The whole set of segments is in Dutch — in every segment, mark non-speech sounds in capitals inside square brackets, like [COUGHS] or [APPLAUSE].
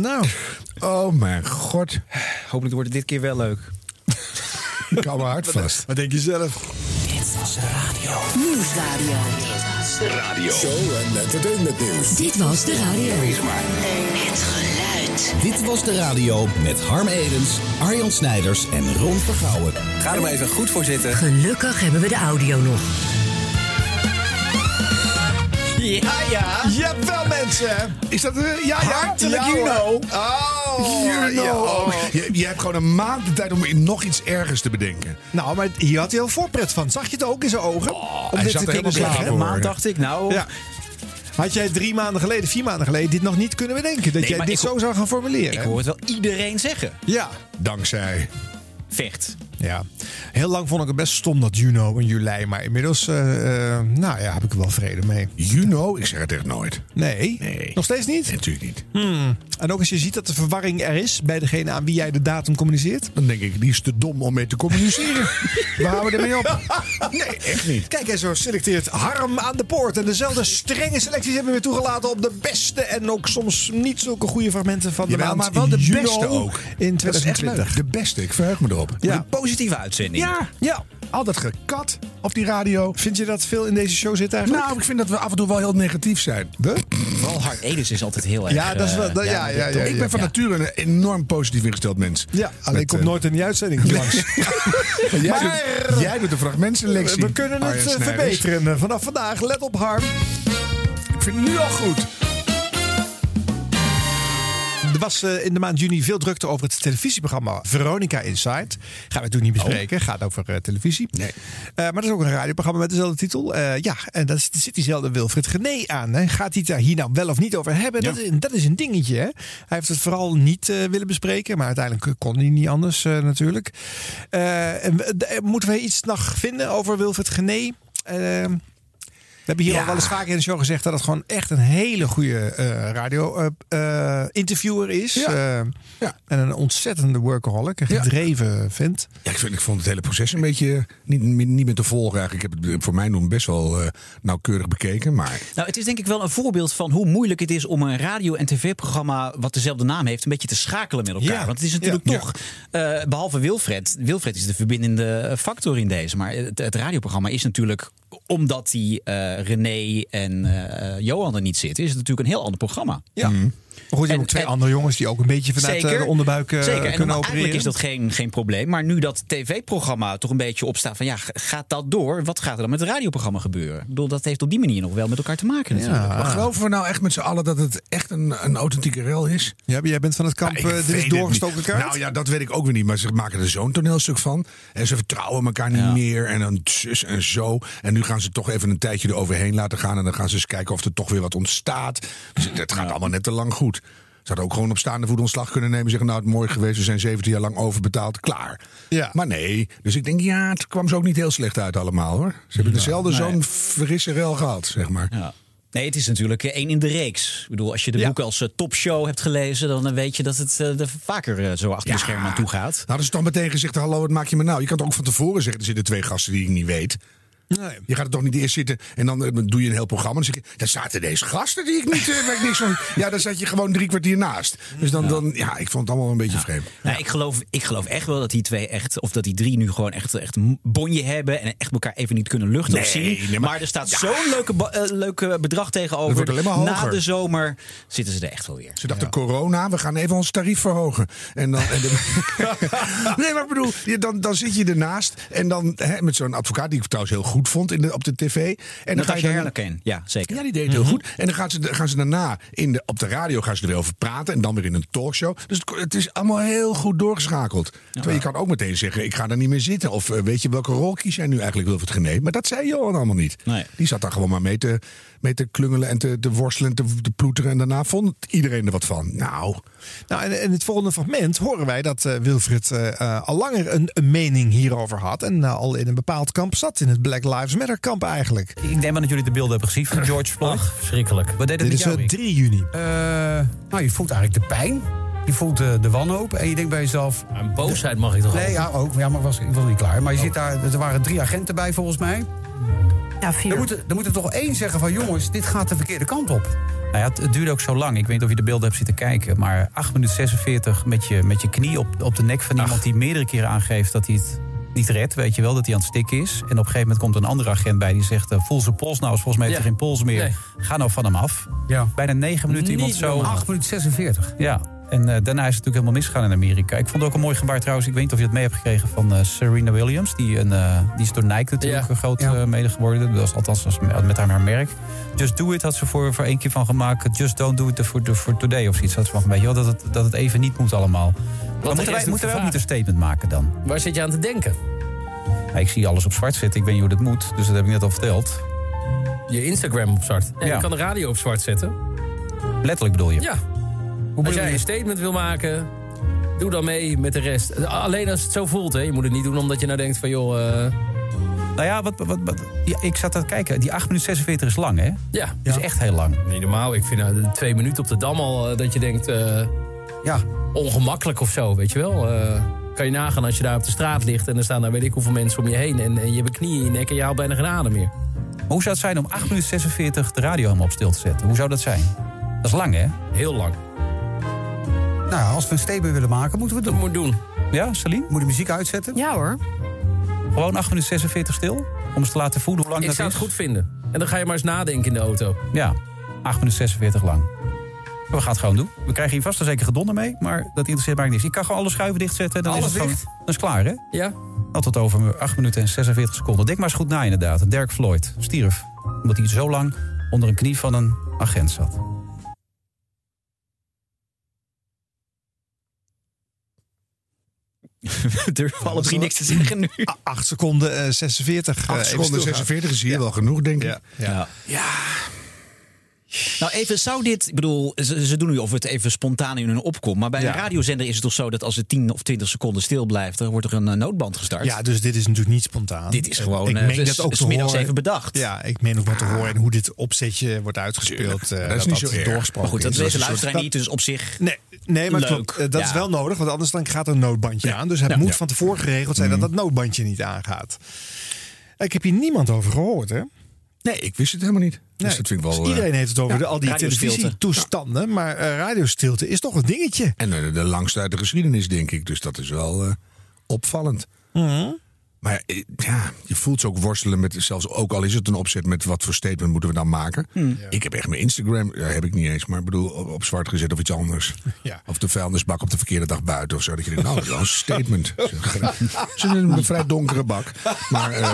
Nou, Oh mijn god. Hopelijk wordt het dit keer wel leuk. [LAUGHS] Ik hou mijn hart vast. wat denk je zelf? Nieuwsradio. Radio. Show en entertainment nieuws. Dit was de radio. Het geluid. Dit was de radio met Harm Edens, Arjan Snijders en Ron Vergouwen. Ga er maar even goed voor zitten. Gelukkig hebben we de audio nog. Ja, ja. Jawel, mensen! Is dat... eh, ja, ja. Hartelijk ja, you know. Oh, You know. ja. Oh, je, je hebt gewoon een maand de tijd om nog iets ergers te bedenken. Nou, maar hier had hij al voorpret van. Zag je het ook in zijn ogen? Om hij dit zat te kunnen helemaal zeggen. Een maand dacht ik, nou... Ja. Had jij drie maanden geleden, vier maanden geleden, dit nog niet kunnen bedenken? Dat Nee, jij maar dit ik- zo zou gaan formuleren? Ik hoor het wel iedereen zeggen. Ja. Dankzij. Vecht. Ja, heel lang vond ik het best stom dat Juno en Juli. Maar inmiddels, eh, eh, nou ja, heb ik er wel vrede mee. Know, ik zeg het echt nooit. Nee? Nee. Nog steeds niet? Natuurlijk niet. En ook als je ziet dat de verwarring er is bij degene aan wie jij de datum communiceert. Dan denk ik, die is te dom om mee te communiceren. [LAUGHS] Waar houden we ermee op? [LAUGHS] Nee, echt niet. Kijk, en zo selecteert Harm aan de poort. En dezelfde strenge selecties hebben we weer toegelaten op de beste en ook soms niet zulke goede fragmenten van de Jawel, maand maar wel de Juno beste ook. In Dat is echt 2020. leuk. De beste, ik verheug me erop. Ja. Een positieve uitzending. Ja, Ja. al dat gekat op die radio. Vind je dat veel in deze show zit eigenlijk? Nou, ik vind dat we af en toe wel heel negatief zijn. We? Vooral Hart Edens is altijd heel erg... Ja, dat is wel. eh, dat- ja, ja, ja, ik ben van ja. nature een enorm positief ingesteld mens. Ja, alleen komt eh, nooit in die uitzending langs. [LAUGHS] Maar jij, Maar- doet, [LAUGHS] jij doet de fragmentselectie. We kunnen het eh, verbeteren. Vanaf vandaag, let op Harm. Ik vind het nu al goed. Er was eh, in de maand juni veel drukte over het televisieprogramma Veronica Inside. Gaan we natuurlijk niet bespreken. Gaat over eh, televisie. Nee. Eh, maar dat is ook een radioprogramma met dezelfde titel. Ja, en daar zit diezelfde Wilfried Gené aan. Hè. Gaat hij daar hier nou wel of niet over hebben? Dat, is, dat is een dingetje. Hè. Hij heeft het vooral niet willen bespreken. Maar uiteindelijk kon hij niet anders natuurlijk. En moeten we iets nog vinden over Wilfried Gené? Eh, we hebben hier Ja. al wel eens vaker in de show gezegd dat het gewoon echt een hele goede eh, radio-interviewer is. Ja. Eh, Ja. En een ontzettende workaholic, een Ja. gedreven vent. Ja, ik, vind, ik vond het hele proces een beetje niet, niet meer te volgen eigenlijk. Ik heb het voor mij doen best wel eh, nauwkeurig bekeken. Maar Nou, het is denk ik wel een voorbeeld van hoe moeilijk het is om een radio- en tv-programma wat dezelfde naam heeft, een beetje te schakelen met elkaar. Ja. Want het is natuurlijk Ja. toch, eh, behalve Wilfred, Wilfred is de verbindende factor in deze. Maar het, het radioprogramma is natuurlijk, omdat die eh, René en eh, Johan er niet zitten, is het natuurlijk een heel ander programma. Ja. Maar goed, je hebt En- ook twee en- andere jongens die ook een beetje vanuit eh, de onderbuik eh, Zeker. En kunnen normaal- opereren. eigenlijk is dat geen, geen probleem. Maar nu dat tv-programma toch een beetje opstaat van ja, gaat dat door? Wat gaat er dan met het radioprogramma gebeuren? Ik bedoel, dat heeft op die manier nog wel met elkaar te maken natuurlijk. maar geloven we nou echt met z'n allen dat het echt een, een authentieke rel is? Ja, jij bent van het kamp, Ja, eh, dit is doorgestoken kaart. Nou ja, dat weet ik ook weer niet. Maar ze maken er zo'n toneelstuk van. En ze vertrouwen elkaar niet Ja. meer. En dan zus en zo. En nu gaan ze toch even een tijdje eroverheen laten gaan. En dan gaan ze eens kijken of er toch weer wat ontstaat. Dus het gaat allemaal net te lang goed. Ze hadden ook gewoon op staande voet ontslag kunnen nemen. Zeggen, nou, het is mooi geweest. We zijn 17 jaar lang overbetaald. Klaar. Ja. Maar nee. Dus ik denk, ja, het kwam ze ook niet heel slecht uit allemaal, hoor. Ze hebben dezelfde nee. zo'n frisse rel gehad, zeg maar. Ja. Nee, het is natuurlijk eh, één in de reeks. Ik bedoel, als je de Ja. boek als eh, topshow hebt gelezen, dan eh, weet je dat het eh, er vaker zo achter de schermen aan toe gaat. Nou, hadden ze toch meteen gezegd, hallo, wat maak je me nou? Je kan toch ook van tevoren zeggen, er zitten twee gasten die ik niet weet. Nee. Je gaat er toch niet eerst zitten en dan eh, doe je een heel programma. Dan zeg je, daar zaten deze gasten die ik niet, ik niks van... [LAUGHS] Ja, dan zat je gewoon drie kwartier naast. Dus dan, dan ja, ik vond het allemaal een beetje vreemd. Nou, ik, geloof, ik geloof echt wel dat die twee echt, of dat die drie nu gewoon echt, echt bonje hebben en echt elkaar even niet kunnen luchten of Nee, zien. nee, maar, maar- er staat zo'n leuke, eh, leuke bedrag tegenover. Dat wordt alleen maar Na de zomer zitten ze er echt wel weer. Ze dachten, corona, we gaan even ons tarief verhogen. En dan, en de- [LAUGHS] nee, maar ik bedoel, je- dan, dan zit je ernaast. En dan hè, met zo'n advocaat, die ik trouwens heel goed vond in de, op de tv. En dan Dat ga je je dan. Ja, zeker. Ja, die deed het heel goed. En dan gaan ze, gaan ze daarna in de, op de radio gaan ze er weer over praten. En dan weer in een talkshow. Dus het, het is allemaal heel goed doorgeschakeld. Terwijl je kan ook meteen zeggen, ik ga er niet meer zitten. Of eh, weet je, welke rol kies jij nu eigenlijk Wilfried Gené? Maar dat zei Johan allemaal niet. Nee. Die zat daar gewoon maar mee te, mee te klungelen en te, te worstelen en te, te ploeteren. En daarna vond iedereen er wat van. Nou, Nou, en in het volgende fragment horen wij dat eh, Wilfried eh, eh, al langer een, een mening hierover had. En al in een bepaald kamp zat. In het Black Lives Matter kamp eigenlijk. Ik neem aan dat jullie de beelden hebben gezien van George Floyd. Verschrikkelijk. Wat deed het Dit is jou? eh, Rick? 3 juni. Eh, nou, je voelt eigenlijk de pijn. Je voelt eh, de wanhoop. En je denkt bij jezelf... Een boosheid mag ik toch Nee, ook? ja, ook. Ja, maar ik was, ik was niet klaar. Maar je zit daar... Er waren drie agenten bij, volgens mij. Ja, Er vier. moet, er moet er toch één zeggen van... jongens, dit gaat de verkeerde kant op. Nou ja, het, het duurde ook zo lang. Ik weet niet of je de beelden hebt zitten kijken. Maar 8 minuten 46 met je, met je knie op, op de nek van iemand die meerdere keren aangeeft dat hij het niet redt. Weet je wel, dat hij aan het stikken is. En op een gegeven moment komt een andere agent bij die zegt: eh, Voel zijn pols nou, is volgens mij heeft hij Ja. geen pols meer. Nee. Ga nou van hem af. Ja. Bijna 9 minuten iemand Niet zo. normaal. 8 minuten 46. Ja. En eh, daarna is het natuurlijk helemaal misgegaan in Amerika. Ik vond het ook een mooi gebaar trouwens. Ik weet niet of je het mee hebt gekregen van eh, Serena Williams. Die, een, eh, die is door Nike natuurlijk Ja. een groot Ja. mede geworden. Dat was althans met haar, haar merk. Just Do It had ze voor, voor één keer van gemaakt. Just Don't Do It for, for Today of zoiets. Ze van, weet je wel, dat het, dat het even niet moet allemaal. Maar de moeten wij, moeten wij ook niet een statement maken dan? Waar zit je aan te denken? Ik zie alles op zwart zitten. Ik weet niet hoe dat moet. Dus dat heb ik net al verteld. Je Instagram op zwart. En Ja. je kan de radio op zwart zetten. Letterlijk bedoel je. Ja. Hoe Als jij je? een statement wil maken, doe dan mee met de rest. Alleen als het zo voelt, hè. Je moet het niet doen omdat je nou denkt van, joh... eh, Nou ja, wat, wat, wat, ja, ik zat te kijken. Die 8 minuten 46 is lang, hè? ja, Dat is echt heel lang. niet normaal. Ik vind nou, twee minuten op de Dam al eh, dat je denkt... eh, Ja. ongemakkelijk of zo, weet je wel. Kan je nagaan als je daar op de straat ligt... en er staan daar weet ik hoeveel mensen om je heen... en, en je hebt een knie in je nek en je haalt bijna geen adem meer. Maar hoe zou het zijn om 8 minuten 46 de radio helemaal op stil te zetten? Hoe zou dat zijn? Dat is lang, hè? Heel lang. Nou, als we een statement willen maken, moeten we het Dat doen. moet doen. Ja, Celine? Moet de muziek uitzetten? Ja hoor. Gewoon 8 minuten 46 stil? Om eens te laten voelen hoe lang Ik dat zou is? het goed vinden. En dan ga je maar eens nadenken in de auto. Ja, 8 minuten 46 lang. We gaan het gewoon doen. We krijgen hier vast en zeker gedonder mee, maar dat interesseert mij niks. Ik kan gewoon alle schuiven dichtzetten. Dan Alles is het gewoon- dicht? Dan is het klaar, hè? Ja? Altijd over 8 minuten en 46 seconden. Denk maar eens goed na, inderdaad. Dirk Floyd stierf. Omdat hij zo lang onder een knie van een agent zat. [LAUGHS] We durven alle drie niks te zeggen nu. 8 seconden eh, 46. eh, 8 even seconden stilgaan. 46 is hier wel genoeg, denk ik. Ja. Ja. Nou, even, zou dit. Ik bedoel, ze, ze doen nu of het even spontaan in hun opkomt. Maar bij Ja. een radiozender is het toch zo dat als het 10 of 20 seconden stil blijft, dan wordt er een eh, noodband gestart. Ja, dus dit is natuurlijk niet spontaan. Dit is gewoon, Ik eh, meen s- dat ook te smiddags horen. even bedacht. Ja, ik meen ook wat te horen. En hoe dit opzetje wordt uitgespeeld. eh, Dat is niet zo erg. doorgesproken Maar goed, dat luisteraar soort- niet, dus op zich. Nee, nee maar Leuk. klopt. Dat Ja. is wel nodig, want anders dan gaat er een noodbandje aan. Dus het Ja. moet Ja. van tevoren geregeld zijn dat dat noodbandje niet aangaat. Ik heb hier niemand over gehoord, hè? Nee, ik wist het helemaal niet. Dus dat vind ik wel... Dus iedereen heeft het over ja, de, al die televisietoestanden. Maar eh, radiostilte is toch een dingetje. En de langste uit de geschiedenis, denk ik. Dus dat is wel eh, opvallend. Mhm. Maar eh, ja, je voelt ze ook worstelen met, zelfs ook al is het een opzet met wat voor statement moeten we dan maken. Hmm. Ik heb echt mijn Instagram, ja, heb ik niet eens, maar ik bedoel op, op zwart gezet of iets anders. Ja. Of de vuilnisbak op de verkeerde dag buiten of zo. Dat je denkt, nou, dat is wel een statement. Het is een, een vrij donkere bak. Maar, eh,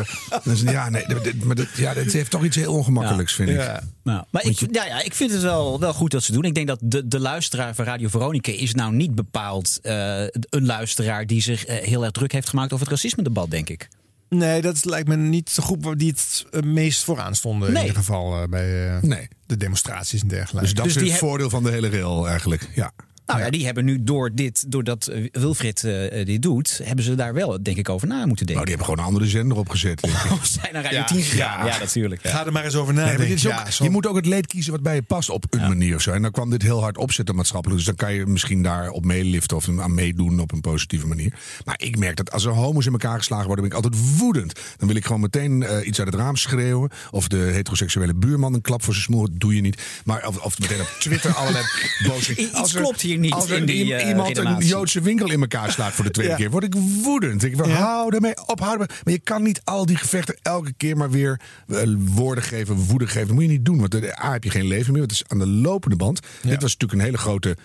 ja, nee, maar dit, ja, het heeft toch iets heel ongemakkelijks, vind ik. Nou, maar ik, ja, ja, ik vind het wel, wel goed dat ze doen. Ik denk dat de, de luisteraar van Radio Veronica is nou niet bepaald eh, een luisteraar die zich eh, heel erg druk heeft gemaakt over het racisme-debat, denk ik. Nee, dat lijkt me niet de groep die het eh, meest vooraan stonden. In ieder geval bij eh, Nee. de demonstraties en dergelijke. Dus dat Dus is het voordeel van de hele rail eigenlijk. Ja. Nou ja, die hebben nu door dit, doordat eh, Wilfried eh, eh, dit doet, hebben ze daar wel, denk ik, over na moeten Nou, denken. die hebben gewoon een andere zender opgezet. denk ik. [LAUGHS] Of zijn naar Radio Ja, 10 gegaan. Ja, ja. natuurlijk. ja. Ga er maar eens over Nee, nadenken. ook, zo- je moet ook het leed kiezen wat bij je past op een manier of zo. En dan kwam dit heel hard opzetten maatschappelijk. Dus dan kan je misschien daar op meeliften of aan meedoen op een positieve manier. Maar ik merk dat als er homo's in elkaar geslagen worden, ben ik altijd woedend. Dan wil ik gewoon meteen iets uit het raam schreeuwen. Of de heteroseksuele buurman een klap voor zijn smoel. Dat doe je niet. Maar of, of meteen op Twitter allerlei [LAUGHS] boze... Iets Als er- klopt hier niet Als in die, eh, iemand een. Joodse winkel in elkaar slaat voor de tweede Ja. keer, word ik woedend. Ik wil, Ja. hou ermee op, hou ermee. Maar je kan niet al die gevechten elke keer maar weer eh, woorden geven, woede geven. Dat moet je niet doen, want eh, A heb je geen leven meer. want Het is aan de lopende band. Dit was natuurlijk een hele grote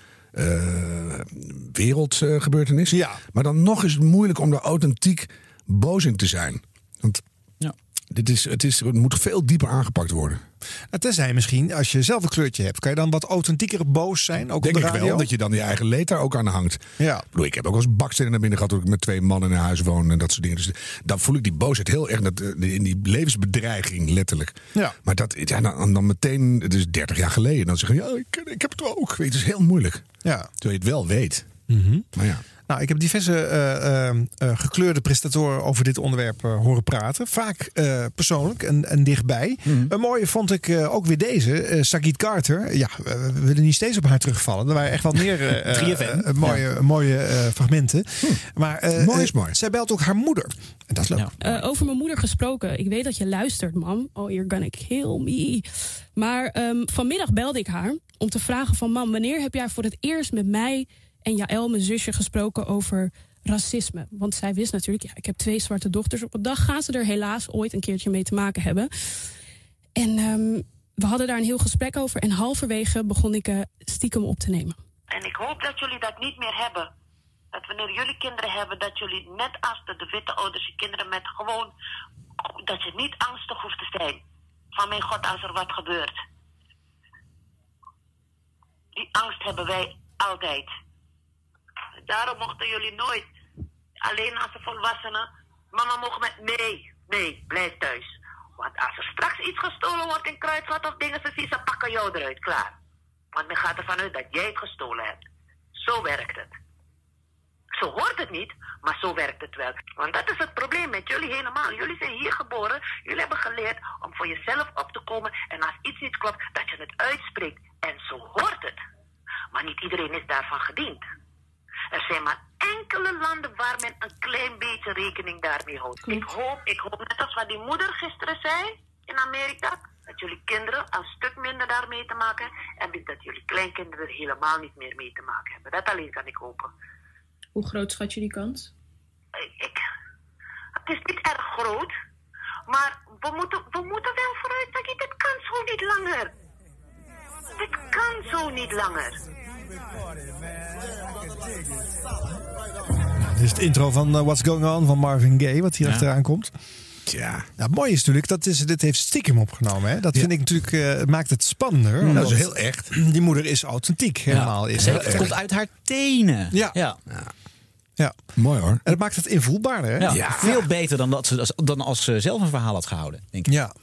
wereldgebeurtenis. Ja. Maar dan nog is het moeilijk om daar authentiek boos in te zijn. Want. Dit is, het, is, het moet veel dieper aangepakt worden. Het Tenzij misschien, als je zelf een kleurtje hebt, kan je dan wat authentieker boos zijn? Ook Denk op de ik radio? wel, dat je dan je eigen leed daar ook aan hangt. Ja. Ik, bedoel, ik heb ook wel eens bakstenen naar binnen gehad toen ik met twee mannen in huis woon en dat soort dingen. Dus dan voel ik die boosheid heel erg dat, eh, in die levensbedreiging, letterlijk. Ja. Maar dat, ja, dan, dan meteen, het is 30 jaar geleden, dan zeggen ja, ik, ik heb het ook. Weet, je, het is heel moeilijk. Ja. Terwijl je het wel weet. Maar ja. Nou, ik heb diverse eh, eh, eh, gekleurde presentatoren over dit onderwerp horen praten. Vaak eh, persoonlijk en, en dichtbij. Een mooie vond ik eh, ook weer deze, Sagit Carter. Ja, we we willen niet steeds op haar terugvallen. Er waren echt wel meer [LAUGHS] 3FM. mooie, mooie eh, fragmenten. Maar eh, Mooi is mooi. zij belt ook haar moeder. En dat is leuk. Ja. Eh, over mijn moeder gesproken. Ik weet dat je luistert, mam. Oh, you're gonna kill me. Maar ehm, vanmiddag belde ik haar om te vragen van... mam, wanneer heb jij voor het eerst met mij en Jaël, mijn zusje, gesproken over racisme? Want zij wist natuurlijk, ja, ik heb twee zwarte dochters. Op een dag gaan ze er helaas ooit een keertje mee te maken hebben. En ehm, we hadden daar een heel gesprek over. En halverwege begon ik eh, stiekem op te nemen. En ik hoop dat jullie dat niet meer hebben. Dat wanneer jullie kinderen hebben, dat jullie net als de, de witte ouders je kinderen met gewoon. dat je niet angstig hoeft te zijn. Van mijn god, als er wat gebeurt. Die angst hebben wij altijd. Daarom mochten jullie nooit, alleen als een volwassene, mama mogen met. Nee, nee, blijf thuis. Want als er straks iets gestolen wordt in Kruidvat of dingen, ze zien ze pakken jou eruit, klaar. Want men gaat ervan uit dat jij het gestolen hebt. Zo werkt het. Zo hoort het niet, maar zo werkt het wel. Want dat is het probleem met jullie helemaal. Jullie zijn hier geboren, jullie hebben geleerd om voor jezelf op te komen. En als iets niet klopt, dat je het uitspreekt. En zo hoort het. Maar niet iedereen is daarvan gediend. Er zijn maar enkele landen waar men een klein beetje rekening daarmee houdt. Ik hoop, ik hoop net als wat die moeder gisteren zei in Amerika, dat jullie kinderen een stuk minder daarmee te maken hebben en dat jullie kleinkinderen er helemaal niet meer mee te maken hebben. Dat alleen kan ik hopen. Hoe groot schat je die kans? Ik, het is niet erg groot, maar we moeten, we moeten wel vooruit. Kijk, dit kan zo niet langer. Dit kan zo niet langer. Dit is het intro van eh, What's Going On van Marvin Gaye, wat hier Ja. achteraan komt. Ja, Nou, het mooie is natuurlijk, dat is, dit heeft stiekem opgenomen. Hè? Dat vind ik natuurlijk, eh, maakt het spannender. dat is heel echt. Die moeder is authentiek, helemaal. is Zeker, heel het komt uit haar tenen. Ja. ja. Ja. Mooi hoor. En dat maakt het invoelbaarder. Hè? Ja, Ja. Veel beter dan, dat ze, dan als ze zelf een verhaal had gehouden, denk ik. Ja.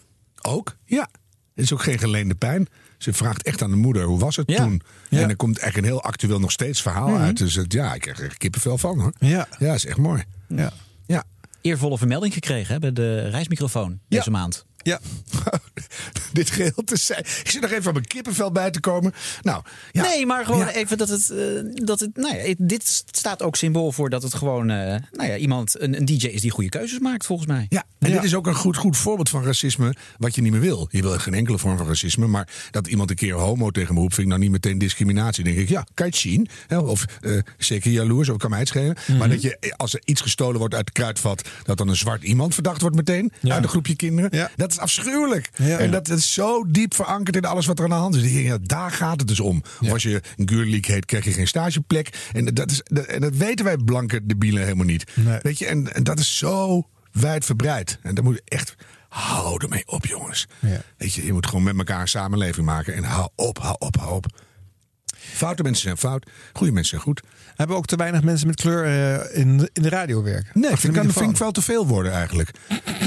Ook? Ja. Het is ook geen geleende pijn. Ze vraagt echt aan de moeder, hoe was het Ja. toen? Ja. En er komt echt een heel actueel nog steeds verhaal uit. Dus het- ja, ik krijg er kippenvel van hoor. Ja. Ja, is echt mooi. Ja. Ja. Eervolle vermelding gekregen hè, bij de reismicrofoon deze maand. Ja. [LAUGHS] Dit geheel te zijn. Ik zit nog even op mijn kippenvel bij te komen. Nou, ja. Nee, maar gewoon Ja. even dat het, eh, dat het. Nou ja, dit staat ook symbool voor dat het gewoon. eh, nou ja, iemand, een, een DJ is die goede keuzes maakt, volgens mij. Ja, en Ja. dit is ook een goed, goed voorbeeld van racisme wat je niet meer wil. Je wil geen enkele vorm van racisme, maar dat iemand een keer homo tegen me roept, vind ik nou niet meteen discriminatie. Dan denk ik, ja, kan je het zien? Hè? Of eh, zeker jaloers, of kan mij het schelen. Mhm. Maar dat je, als er iets gestolen wordt uit het kruidvat, dat dan een zwart iemand verdacht wordt meteen uit een groepje kinderen. Ja. Dat is afschuwelijk. Ja. En dat is zo diep verankerd in alles wat er aan de hand is. Ja, daar gaat het dus om. Of als je een girliek heet, krijg je geen stageplek. En dat, is, dat, en dat weten wij blanke debielen helemaal niet. Nee. Weet je, en, en dat is zo wijdverbreid. En daar moet je echt houden mee op, jongens. Ja. Weet je, je moet gewoon met elkaar een samenleving maken. En hou op, hou op, hou op. Foute mensen zijn fout, goede mensen zijn goed. Hebben ook te weinig mensen met kleur eh, in, in de radio werken? Nee, Achter vind, kan, ik wel te veel worden eigenlijk.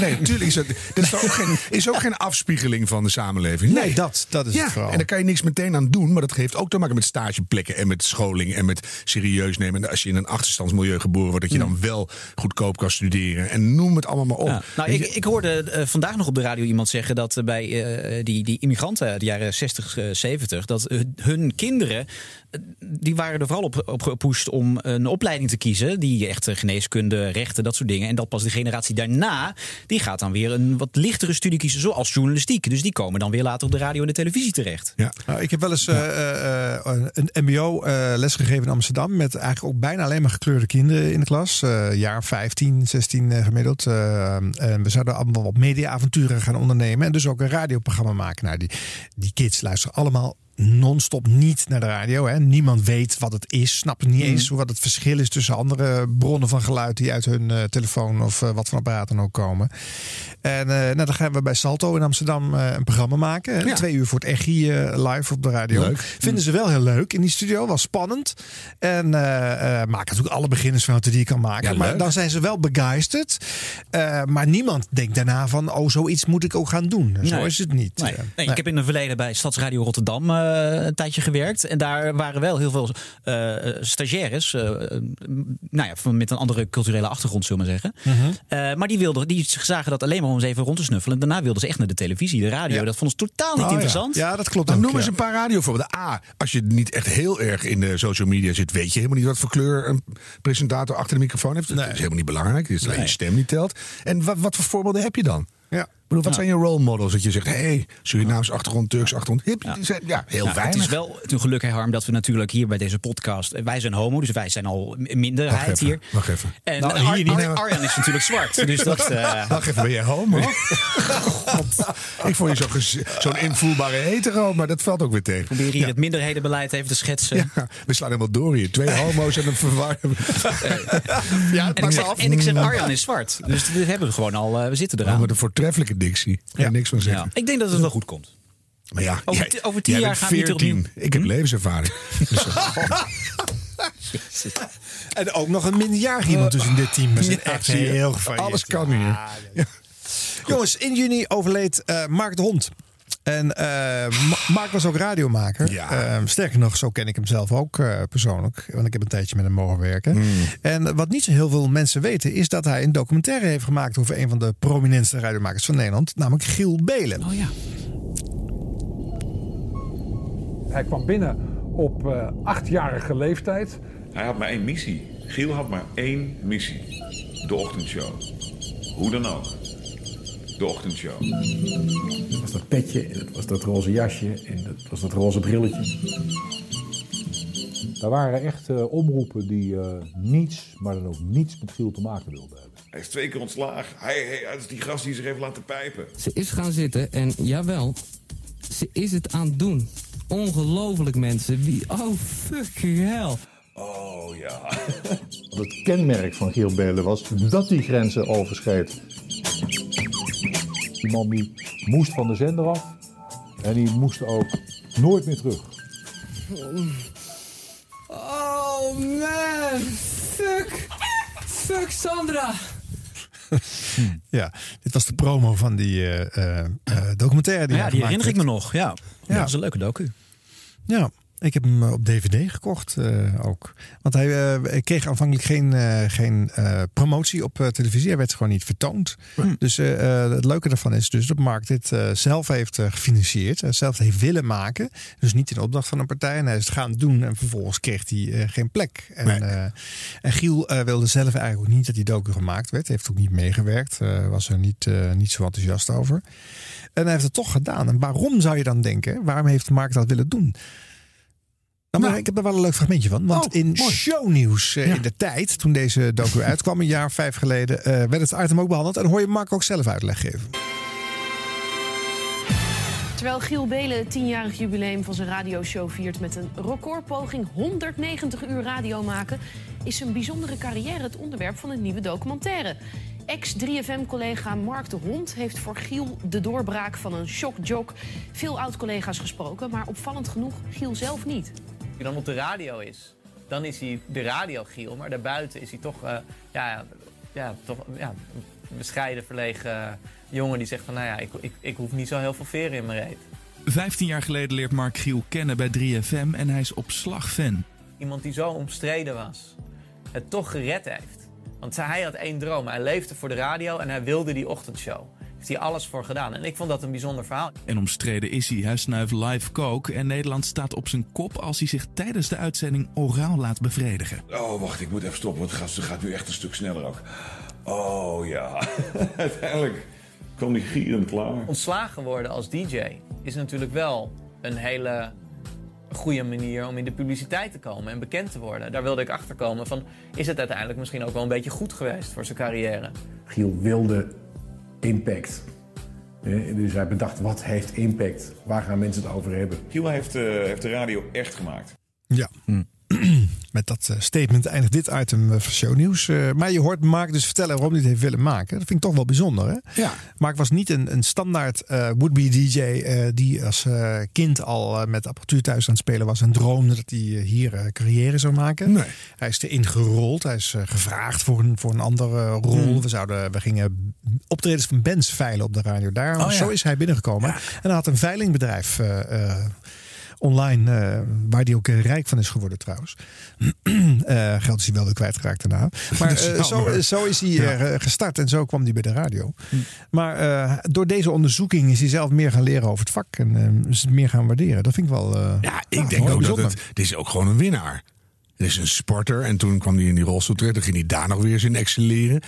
Nee, natuurlijk is dat, dat is, ook geen, is ook geen afspiegeling van de samenleving. Nee, dat, dat is ja, het vooral. en daar kan je niks meteen aan doen. Maar dat heeft ook te maken met stageplekken en met scholing en met serieus nemen. En als je in een achterstandsmilieu geboren wordt, dat je dan wel goedkoop kan studeren. En noem het allemaal maar op. Ja. Nou, ik, ik hoorde eh, vandaag nog op de radio iemand zeggen dat eh, bij die, die immigranten uit de jaren 60, eh, 70, dat hun kinderen, die waren er vooral op, op gepusht om een opleiding te kiezen. Die echt eh, geneeskunde, rechten, dat soort dingen. En dat pas de generatie daarna, die gaat dan weer een wat lichtere studie kiezen, zoals journalistiek. Dus die komen dan weer later op de radio en de televisie terecht. ja. Nou, ik heb wel eens eh, eh, eh, een MBO eh lesgegeven in Amsterdam. Met eigenlijk ook bijna alleen maar gekleurde kinderen in de klas. Eh, jaar 15, 16 eh, gemiddeld. Eh, en we zouden allemaal wat mediaavonturen gaan ondernemen. En dus ook een radioprogramma maken. Nou, die, die kids luisteren allemaal non-stop niet naar de radio. Hè. Niemand weet wat het is. Snappen niet eens wat het verschil is tussen andere bronnen van geluid die uit hun eh, telefoon of eh, wat van apparaat dan ook komen. En eh, nou, dan gaan we bij Salto in Amsterdam eh, een programma maken. hè. Ja. Twee uur voor het Echi live op de radio. Leuk. Vinden ze wel heel leuk in die studio. Was spannend. En eh eh, maken natuurlijk alle beginnersfouten die je kan maken. Ja, maar dan zijn ze wel begeisterd. Eh, maar niemand denkt daarna van... oh, zoiets moet ik ook gaan doen. Zo is het niet. Nee, nee, nee. Ik heb in het verleden bij Stadsradio Rotterdam een tijdje gewerkt. En daar waren wel heel veel eh, stagiaires. eh, eh, nou ja, van, met een andere culturele achtergrond, zullen we maar zeggen. Mhm. Eh, maar die, wilden, die zagen dat alleen maar om eens even rond te snuffelen. En daarna wilden ze echt naar de televisie, de radio. Dat vonden ze totaal niet Oh, interessant. Ja, dat klopt Dan noem eens ja. een paar radiovoorbeelden. A, als je niet echt heel erg in de social media zit, weet je helemaal niet wat voor kleur een presentator achter de microfoon heeft. Dat is helemaal niet belangrijk. Het is alleen je stem die telt. En wat, wat voor voorbeelden heb je dan? Ja. Ik bedoel, wat zijn je role models? Dat je zegt, hé, hey, Surinaams achtergrond, Turks achtergrond. Hip, ja. ja, heel Nou, weinig. Het is wel een geluk, hè, Harm, dat we natuurlijk hier bij deze podcast... Wij zijn homo, dus wij zijn al Wacht minderheid even, hier. wacht even. En Nou, Ar- hier niet. Ar- Arjan is natuurlijk zwart. [LAUGHS] Dus dat... eh, Wacht even, ben je homo? God. Ik vond je zo zo'n invoelbare hetero, maar dat valt ook weer tegen. probeer hier het minderhedenbeleid even te schetsen. We slaan helemaal door hier. Twee [LAUGHS] homo's en een verwarring. Ja, En ik, zeg, en ik zeg, Arjan is zwart. Dus we hebben we gewoon al, eh, we zitten eraan. Oh, met een voortreffelijke dictie. Ja. niks van zeggen. Ja. Ik denk dat het wel goed komt. Maar ja, Over jij- over tien jaar bent gaan we hier 14. opnieuw. Ik heb levenservaring. [LAUGHS] Dus, En ook nog een minderjarig iemand dus in dit team. Zijn Ja, echt heel gevarieerd. Alles kan hier. Ja. Jongens, in juni overleed eh, Mark de Hond. En eh, Ma- Mark was ook radiomaker. Ja. Eh, sterker nog, zo ken ik hem zelf ook eh, persoonlijk. Want ik heb een tijdje met hem mogen werken. Hmm. En wat niet zo heel veel mensen weten... is dat hij een documentaire heeft gemaakt... over een van de prominentste radiomakers van Nederland. Namelijk Giel Belen. Oh ja. Hij kwam binnen op eh, achtjarige leeftijd. Hij had maar één missie. Giel had maar één missie. De ochtendshow. Hoe dan ook. De ochtendshow. Dat was dat petje, en dat was dat roze jasje en dat was dat roze brilletje. Daar waren echt eh, omroepen die eh, niets, maar dan ook niets met Giel te maken wilden hebben. Hij is twee keer ontslagen. Hij, hij, hij is die gast die zich heeft laten pijpen. Ze is gaan zitten en jawel, ze is het aan het doen. Ongelooflijk mensen. Wie, oh fucking hell. Oh ja. [LAUGHS] Het kenmerk van Giel Belen was dat hij grenzen overschreed. Die man die moest van de zender af en die moest ook nooit meer terug. Oh man, fuck. Fuck Sandra. [LAUGHS] Ja, dit was de promo van die eh, eh, eh, documentaire. Die ja, die herinner ik me nog. Ja. Ja. dat is een leuke docu. Ja, ik heb hem eh, op DVD gekocht eh, ook. Want hij eh, kreeg aanvankelijk geen, geen promotie op televisie. Hij werd gewoon niet vertoond. Dus eh, eh, het leuke daarvan is dus dat Mark dit zelf heeft gefinancierd. Zelf heeft willen maken. Dus niet in opdracht van een partij. En hij is het gaan doen. En vervolgens kreeg hij geen plek. En, Nee. en Giel wilde zelf eigenlijk ook niet dat die docu gemaakt werd. Hij heeft ook niet meegewerkt. was er niet, niet zo enthousiast over. En hij heeft het toch gedaan. En waarom zou je dan denken? Waarom heeft Mark dat willen doen? Nou, maar ik heb er wel een leuk fragmentje van. Want Oh, in mooi. shownieuws eh, Ja. in de tijd, toen deze docu [LAUGHS] uitkwam, een jaar of vijf geleden, eh, werd het item ook behandeld. En hoor je Mark ook zelf uitleg geven. Terwijl Giel Belen het tienjarig jubileum van zijn radioshow viert met een recordpoging 190 uur radio maken, is zijn bijzondere carrière het onderwerp van een nieuwe documentaire. Ex-3FM-collega Mark de Hond heeft voor Giel de doorbraak van een shockjock veel oud-collega's gesproken, maar opvallend genoeg Giel zelf niet. Hij dan op de radio is, dan is hij de radio Giel. Maar daarbuiten is hij toch, eh, ja, ja, toch ja, een bescheiden, verlegen jongen die zegt van... nou ja, ik, ik, ik hoef niet zo heel veel veren in mijn reet. 15 jaar geleden leert Mark Giel kennen bij 3FM en hij is op slag fan. Iemand die zo omstreden was, het toch gered heeft. Want hij had één droom. Hij leefde voor de radio en hij wilde die ochtendshow. Heeft hij alles voor gedaan. En ik vond dat een bijzonder verhaal. En omstreden is hij. Hij snuift live coke en Nederland staat op zijn kop als hij zich tijdens de uitzending oraal laat bevredigen. Oh, wacht, ik moet even stoppen, want het gaat, het gaat nu echt een stuk sneller ook. Oh ja, [LAUGHS] uiteindelijk kwam die gierend klaar. Ontslagen worden als DJ is natuurlijk wel een hele goede manier om in de publiciteit te komen en bekend te worden. Daar wilde ik achter komen van, is het uiteindelijk misschien ook wel een beetje goed geweest voor zijn carrière? Giel wilde impact. Eh, Dus hij bedacht, wat heeft impact? Waar gaan mensen het over hebben? Giel heeft, eh, heeft de radio echt gemaakt. Ja. [CLEARS THROAT] Met dat eh, statement eindigt dit item eh, van shownieuws. Eh, maar je hoort Mark dus vertellen waarom hij het heeft willen maken. Dat vind ik toch wel bijzonder. Hè? Ja. Mark was niet een, een standaard would-be DJ die als kind al met apparatuur thuis aan het spelen was en droomde dat hij hier carrière zou maken. Nee. Hij is erin gerold. Hij is gevraagd voor een, voor een andere rol. Hmm. We, zouden, we gingen optredens van bands veilen op de radio daar. Oh, ja. Zo is hij binnengekomen. En hij had een veilingbedrijf. Online, eh, waar die ook eh, rijk van is geworden trouwens. [CLEARS THROAT] Eh, geld is hij wel weer kwijtgeraakt daarna. [LAUGHS] Maar zo, zo is hij Ja. gestart en zo kwam hij bij de radio. Maar eh, door deze onderzoeking is hij zelf meer gaan leren over het vak en is het meer gaan waarderen. Dat vind ik wel. Ja, ik nou, denk ook dat het... Dit is ook gewoon een winnaar. Het is een sporter en toen kwam hij in die rolstoel terecht. Dan ging hij daar nog weer eens in excelleren.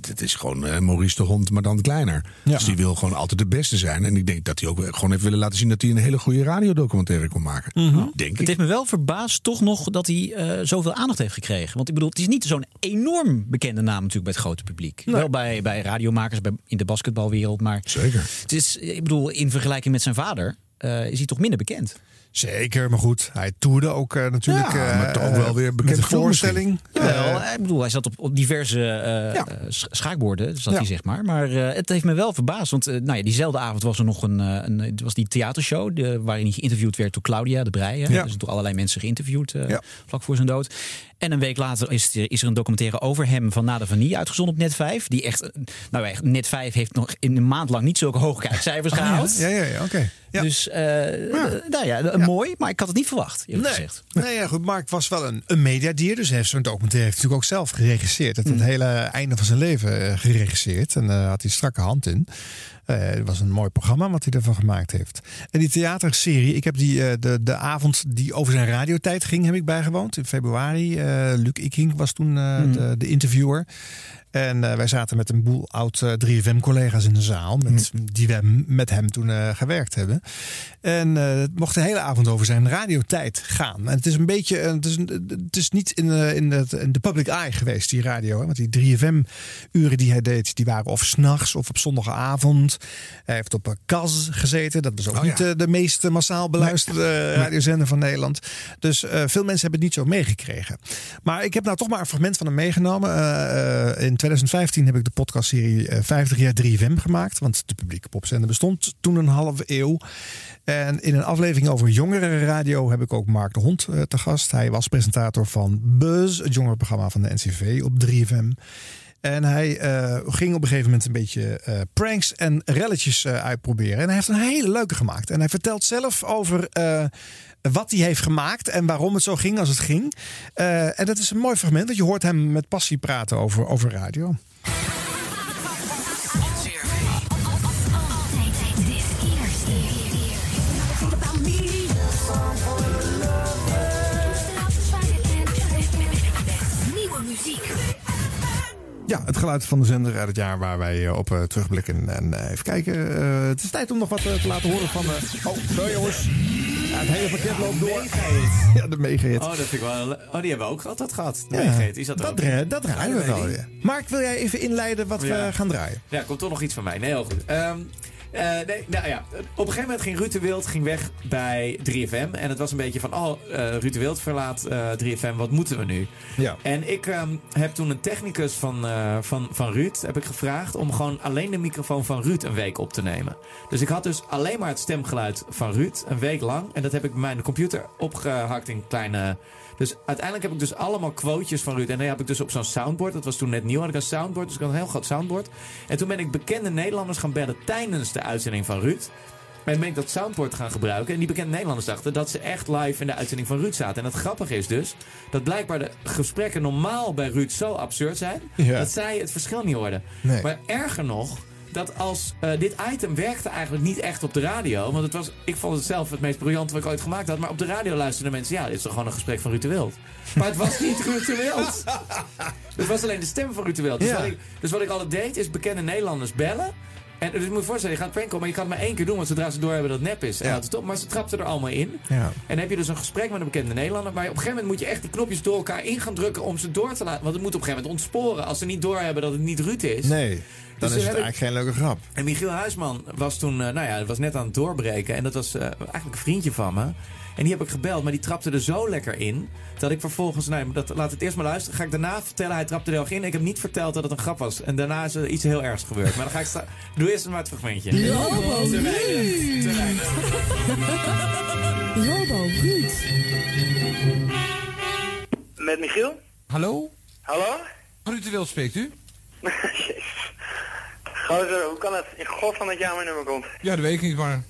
Het is gewoon eh, Maurice de Hond, maar dan kleiner. Dus die wil gewoon altijd de beste zijn. En ik denk dat hij ook gewoon heeft willen laten zien... dat hij een hele goede radiodocumentaire kon maken. Denk Het ik. heeft me wel verbaasd toch nog dat hij eh, zoveel aandacht heeft gekregen. Want ik bedoel, het is niet zo'n enorm bekende naam natuurlijk bij het grote publiek. Wel bij, bij radiomakers, bij, in de basketbalwereld. Maar Zeker. Het is, ik bedoel, in vergelijking met zijn vader eh, is hij toch minder bekend. Zeker, maar goed. Hij toerde ook eh, natuurlijk. Ja, eh, maar toch ook wel weer met bekend voorstelling. Eh, ik bedoel, hij zat op, op diverse eh, eh, sch- schaakborden, zat Ja. hij zeg maar. Maar eh, het heeft me wel verbaasd, want eh, nou ja, diezelfde avond was er nog een, eh, een het was die theatershow de, waarin hij geïnterviewd werd door Claudia de Breij. Ja. Dus door allerlei mensen geïnterviewd eh, vlak voor zijn dood. En een week later is er, is er een documentaire over hem van Nada Vanille uitgezonden op Net 5. Die echt, eh, nou echt, Net 5 heeft nog in een maand lang niet zulke hoge kijkcijfers gehaald. ja, ja, ja, oké. Ja. Dus, eh, nou ja, mooi, maar ik had het niet verwacht, Nee. gezegd. Nee, ja, goed. Mark was wel een, een mediadier. Dus hij heeft zo'n documentaire heeft natuurlijk ook zelf geregisseerd. Het, het hele einde van zijn leven eh, geregisseerd. En daar had hij strakke hand in. Eh, het was een mooi programma wat hij ervan gemaakt heeft. En die theaterserie, ik heb die, eh, de, de avond die over zijn radiotijd ging, heb ik bijgewoond. In februari. Eh Luc Ikink was toen Mhm. de, de interviewer. En eh, wij zaten met een boel oud eh, 3FM-collega's in de zaal. Met, Die wij m- met hem toen eh, gewerkt hebben. En eh, het mocht de hele avond over zijn radiotijd gaan. En het is een beetje. eh, Het is, het is niet in de, in, in de public eye geweest, die radio. Hè? Want die 3FM-uren die hij deed, die waren of s'nachts of op zondagavond. Hij heeft op een KAS gezeten. Dat was ook Oh, niet ja. eh, de meest massaal beluisterde radiozender van Nederland. Dus eh, veel mensen hebben het niet zo meegekregen. Maar ik heb nou toch maar een fragment van hem meegenomen. Eh, eh, in 2015 heb ik de podcastserie eh, 50 jaar 3FM gemaakt. Want de publieke popzender bestond toen een halve eeuw. En in een aflevering over jongerenradio heb ik ook Mark de Hond eh, te gast. Hij was presentator van Buzz, het jongerenprogramma van de NCV op 3FM. En hij eh, ging op een gegeven moment een beetje eh, pranks en relletjes eh, uitproberen. En hij heeft een hele leuke gemaakt. En hij vertelt zelf over eh, wat hij heeft gemaakt en waarom het zo ging als het ging. Eh, en dat is een mooi fragment, want je hoort hem met passie praten over, over radio. Ja, het geluid van de zender uit het jaar waar wij eh, op eh, terugblikken. En eh, even kijken. het is tijd om nog wat te laten horen van. eh, oh, sorry jongens. Ja, het hele pakket loopt door. [LAUGHS] Ja, de megahit. Oh, dat vind ik wel. Oh, die hebben we ook altijd gehad. De Ja, is dat, dat, dra- dat draaien we wel. Mark, wil jij even inleiden wat Ja. we gaan draaien? Ja, komt toch nog iets van mij. Nee, heel goed. Ehm, eh, nee, nou ja, op een gegeven moment ging Ruud de Wild ging weg bij 3FM. En het was een beetje van, oh, eh Ruud de Wild verlaat eh 3FM, wat moeten we nu? Ja. En ik ehm, heb toen een technicus van, eh, van, van Ruud heb ik gevraagd om gewoon alleen de microfoon van Ruud een week op te nemen. Dus ik had dus alleen maar het stemgeluid van Ruud een week lang. En dat heb ik bij mij in de computer opgehakt in kleine... Dus uiteindelijk heb ik dus allemaal quotejes van Ruud. En dan heb ik dus op zo'n soundboard. Dat was toen net nieuw. Had ik een soundboard. Dus ik had een heel groot soundboard. En toen ben ik bekende Nederlanders gaan bellen tijdens de uitzending van Ruud. En ben ik dat soundboard gaan gebruiken. En die bekende Nederlanders dachten dat ze echt live in de uitzending van Ruud zaten. En het grappige is dus dat blijkbaar de gesprekken normaal bij Ruud zo absurd zijn. Ja. Dat zij het verschil niet hoorden. Nee. Maar erger nog, dat als eh, dit item werkte eigenlijk niet echt op de radio. Want het was, ik vond het zelf het meest briljante wat ik ooit gemaakt had. Maar op de radio luisterden mensen, ja, dit is toch gewoon een gesprek van Ruud de Wild. Maar het was niet Ruud de Wild. [LAUGHS] Het was alleen de stem van Ruud de Wild. Dus, Ja. wat ik, dus wat ik altijd deed, is bekende Nederlanders bellen. En dus je moet je voorstellen, je gaat pranken, maar je kan het maar één keer doen, want zodra ze doorhebben dat het nep is. En Ja. dat is top, maar ze trapten er allemaal in. Ja. En dan heb je dus een gesprek met een bekende Nederlander. Maar op een gegeven moment moet je echt die knopjes door elkaar in gaan drukken om ze door te laten. Want het moet op een gegeven moment ontsporen als ze niet doorhebben dat het niet Ruud is. Nee, dan Dus is het ik- eigenlijk geen leuke grap. En Michiel Huisman was toen, eh, nou ja, was net aan het doorbreken. En dat was eh, eigenlijk een vriendje van me. En die heb ik gebeld, maar die trapte er zo lekker in. Dat ik vervolgens, nou, dat, laat het eerst maar luisteren. Ga ik daarna vertellen, hij trapte er heel erg in. Ik heb niet verteld dat het een grap was. En daarna is er iets heel ergs gebeurd. Maar dan ga ik Doe eerst maar het fragmentje. Robo Te weinig, te weinig. Robo Ruud. Met Michiel? Hallo? Hallo? Ruud de Wild spreekt u? [LAUGHS] [LAUGHS] Gozer, hoe kan het in godsnaam dat jij aan mijn nummer komt? Ja, dat weet ik niet, maar...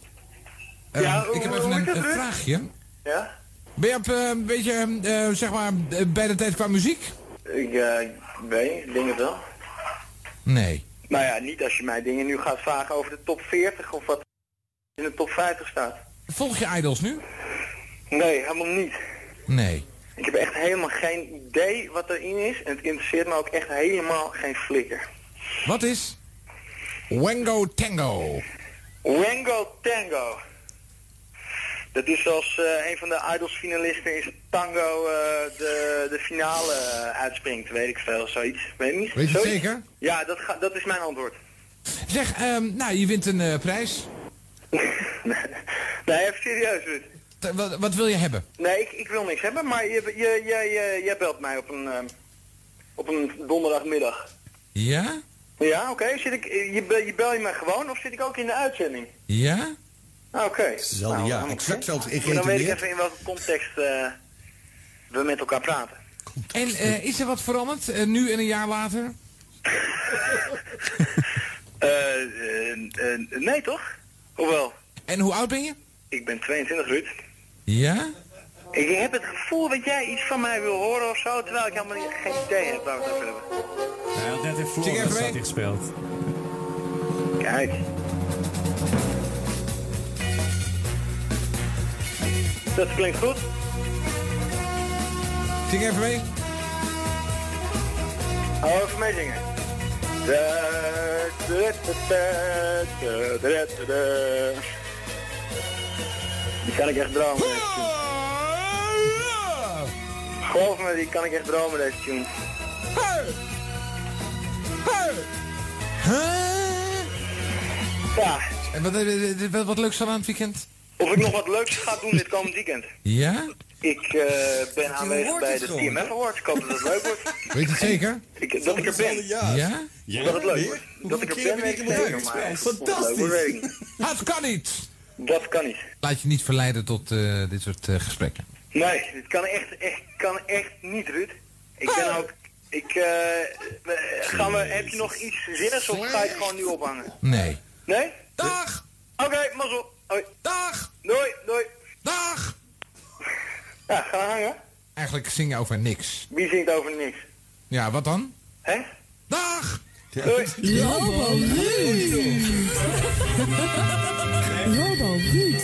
Eh, Ja, ik heb hoe- even een, vraagje. Ja? Ben je op eh, een beetje, eh, zeg maar, eh, bij de tijd qua muziek? Ik eh, weet, ik denk het wel. Nee. Nou ja, niet als je mij dingen nu gaat vragen over de top 40 of wat in de top 50 staat. Volg je Idols nu? Nee, helemaal niet. Nee. Ik heb echt helemaal geen idee wat erin is en het interesseert me ook echt helemaal geen flikker. Wat is Wango Tango? Wango Tango. Dat is als eh, een van de Idols finalisten in zijn tango eh, de, de finale eh, uitspringt, weet ik veel, zoiets. Weet je niet? Weet je het zeker? Ja, dat, ga, dat is mijn antwoord. Zeg, ehm, nou, je wint een prijs. [LAUGHS] Nee, even serieus, Ruud. Wat, wat wil je hebben? Nee, ik, ik wil niks hebben, maar je, je, je, je, jij belt mij op een, ehm, op een donderdagmiddag. Ja? Ja, oké. Zit ik, je, bel- je bel je mij gewoon of zit ik ook in de uitzending? Ja? Ah, Oké. Hetzelfde Nou, dan- exact hetzelfde Maar Dan weet ik even in welke context eh, we met elkaar praten. En eh, is er wat veranderd, eh, nu en een jaar later? [LAUGHS] Nee, toch? Hoewel, En hoe oud ben je? ik ben 22, Ruud. Ja? Ik heb het gevoel dat jij iets van mij wil horen of zo, terwijl ik helemaal geen idee heb waar we het over hebben. Hij had net in Florida gespeeld. Kijk. Dat klinkt goed. Zing even mee. Hou even mee zingen. Die kan ik echt dromen. Geloof me, die kan ik echt dromen deze tune. Ja, En wat, eh, wat, wat leuks aan het weekend? of ik nog wat leuks ga doen dit komend weekend. Ja? Ik eh, ben aanwezig bij het de gewoon, TMF Awards. Ik hoop dat het leuk wordt. [LAUGHS] Weet je het zeker? Ik, dat ik er ben. Ja? Dat het leuk wordt. Dat ik er ben, weet ik zeker. Maar of het leuk wordt, weet ik niet. Het kan niet! Dat kan niet. Laat je niet verleiden tot eh, dit soort eh, gesprekken. Nee, dit kan echt, echt, kan echt niet, Ruud. Ik ben ook... Ik, eh, we- gaan we, heb je nog iets zinnigs of ga ik gewoon nu ophangen? Nee. Nee? Dag! Oké, mazzel. Hoi. Dag! Doei, doei. Dag! Ja, ga hangen. Eigenlijk zing je over niks. Wie zingt over niks? Ja, wat dan? Hè? Dag! Doei. Robo Ruud. Robo Ruud.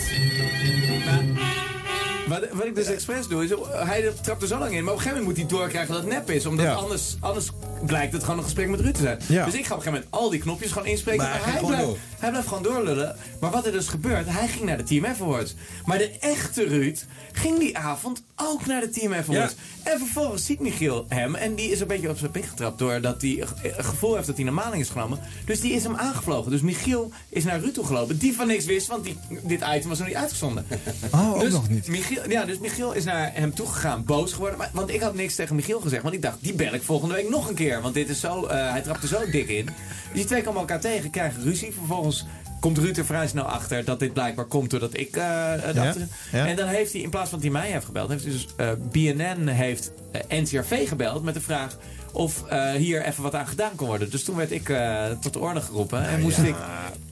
Wat, wat ik dus expres doe, is hij trapt er zo lang in. Maar op een gegeven moment moet hij doorkrijgen dat het nep is. Omdat Ja. anders, anders blijkt het gewoon een gesprek met Ruud te zijn. Ja. Dus ik ga op een gegeven moment al die knopjes gewoon inspreken. Maar Maar, hij blijft, door. hij blijft gewoon doorlullen. Maar wat er dus gebeurt, hij ging naar de TMF Awards. Maar de echte Ruud ging die avond ook naar de TMF Awards. En vervolgens ziet Michiel hem. En die is een beetje op zijn pik getrapt. Doordat hij een gevoel heeft dat hij een maling is genomen. Dus die is hem aangevlogen. Dus Michiel is naar Ruud toe gelopen. Die van niks wist, want die, dit item was nog niet uitgezonden. [LAUGHS] Oh, ook dus nog niet. Michiel, ja, dus Michiel is naar hem toegegaan, boos geworden. Maar, want ik had niks tegen Michiel gezegd. Want ik dacht, die bel ik volgende week nog een keer. Want dit is zo, eh, hij trapt er zo dik in. Dus die twee komen elkaar tegen, krijgen ruzie. Vervolgens komt Ruud er vrij snel achter dat dit blijkbaar komt doordat ik eh Ja, dacht. ja. En dan heeft hij, in plaats van dat hij mij heeft gebeld, heeft dus eh, BNN heeft eh, NCRV gebeld met de vraag of eh, hier even wat aan gedaan kon worden. Dus toen werd ik eh, tot de orde geroepen en moest ik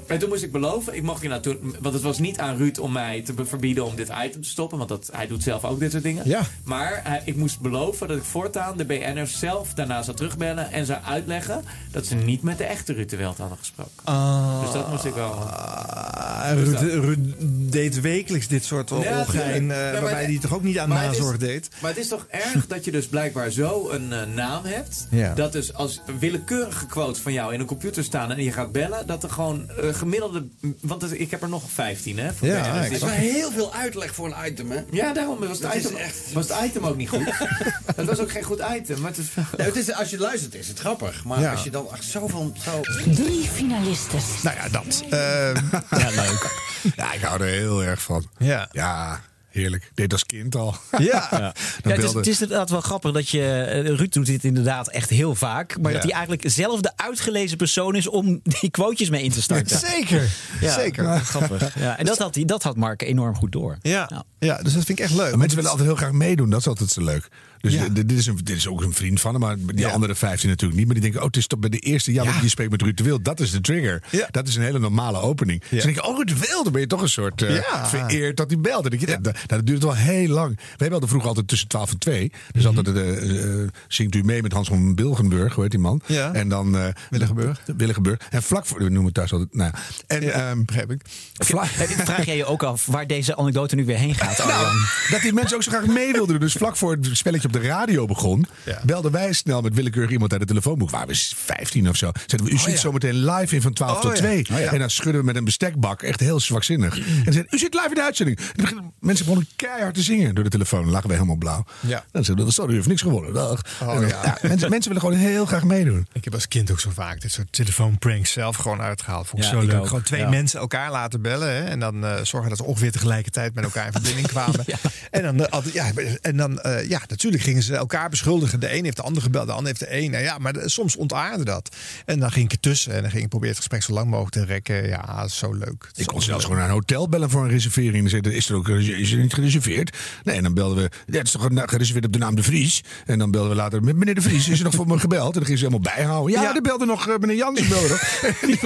en toen moest ik beloven, ik mocht toen, want het was niet aan Ruud om mij te verbieden om dit item te stoppen, want dat, hij doet zelf ook dit soort dingen. Ja. Maar hij- ik moest beloven dat ik voortaan de BN'ers zelf daarna zou terugbellen en zou uitleggen dat ze niet met de echte Ruud de Wild hadden gesproken. Ah. Dus dat moest ik wel. Ah, Ruud, Ruud deed wekelijks dit soort Ja, ongein, tuurlijk. eh, Ja, waarbij hij toch ook niet aan is- nazorg deed. Maar het is toch erg dat je dus blijkbaar zo een eh, naam hebt. Ja. Dat dus als willekeurige quotes van jou in een computer staan en je gaat bellen, dat er gewoon eh, gemiddelde. Want het- ik heb er nog 15, hè? Voor Ja, Het is wel heel veel uitleg voor een item, hè? Ja, daarom was het, item, echt- was het item ook niet goed. [LAUGHS] het was ook geen goed item. Maar het is. Ja, het is, als je luistert is het grappig. Maar Ja. als je dan echt zoveel... Zo... Drie finalisten. Nou ja, dat. [LAUGHS] Eh, Ja, leuk. [LAUGHS] ja, ik hou er heel erg van. Ja. Ja, heerlijk. Dit als kind al. Ja. [LAUGHS] Ja, het, is, het is inderdaad wel grappig dat je. eh, Ruud doet dit inderdaad echt heel vaak. Maar Ja. dat hij eigenlijk zelf de uitgelezen persoon is om die quotejes mee in te starten. Zeker. Ja, [LAUGHS] Zeker. Grappig. Ja, en dat had, hij, dat had Mark enorm goed door. Ja. ja, dus dat vind ik echt leuk. Mensen willen altijd heel graag meedoen, dat is altijd zo leuk. Dus Ja. dit, is een, dit is ook een vriend van hem, maar die Ja. andere 15 natuurlijk niet. Maar die denken, oh, het is toch bij de eerste, ja, Ja. je spreekt met Ruud de Wild. Dat is de trigger. Dat is een hele normale opening. Dus dan denk je, oh, Ruud de Wild, dan ben je toch een soort eh, Ja. vereerd dat hij belt. Denk je, dat, dat duurt wel heel lang. Wij belden vroeger altijd tussen 12 en 2. Dus Mhm. altijd eh, eh, zingt u mee met Hans van Bilgenburg, hoe heet die man? Ja. En dan... eh Willigenburg. Willigenburg. En vlak voor, we noemen het thuis altijd, nou ja. En, ehm, begrijp ik. Vraag jij je ook af waar deze anekdote nu weer heen gaat? [LAUGHS] Nou, dat die mensen ook zo graag mee wilden doen. Dus vlak voor het spelletje op de radio begon, belden wij snel met willekeurig iemand uit het telefoonboek. Waren we 15 of zo. Zeiden we, u zit ja. zo meteen live in van 12 Oh, tot ja. 2. Oh, ja. En dan schudden we met een bestekbak, echt heel zwakzinnig. En zeiden, u zit live in de uitzending. En mensen begonnen keihard te zingen door de telefoon. Dan lagen wij helemaal blauw. Ja. Dan zeiden we, sorry, u heeft niks gewonnen. Dag. Oh, dan- ja. mensen, mensen willen gewoon heel graag meedoen. Ik heb als kind ook zo vaak dit soort telefoonpranks zelf gewoon uitgehaald. Vond ik Ja, zo leuk. ook. Gewoon twee Ja. mensen elkaar laten bellen. Hè, en dan eh, zorgen dat ze ongeveer tegelijkertijd met elkaar in verbinding [LAUGHS] kwamen. En dan, eh, ja, en dan eh, ja, natuurlijk gingen ze elkaar beschuldigen. De een heeft de ander gebeld, de ander heeft de een. Nou ja, maar de- soms ontaarde dat. En dan ging ik ertussen en dan ging ik proberen het gesprek zo lang mogelijk te rekken. Ja, zo leuk. Ik kon zelfs gewoon naar een hotel bellen voor een reservering. En zeiden, is er ook is er niet gereserveerd? Nee, en dan belden we. Ja, het is toch gereserveerd op de naam De Vries? En dan belden we later, met meneer De Vries, is er nog voor me gebeld? En dan gingen ze helemaal bijhouden. Ja, Ja. er belde nog eh, meneer Jansen. Belde nog. En [LAUGHS] [LAUGHS] die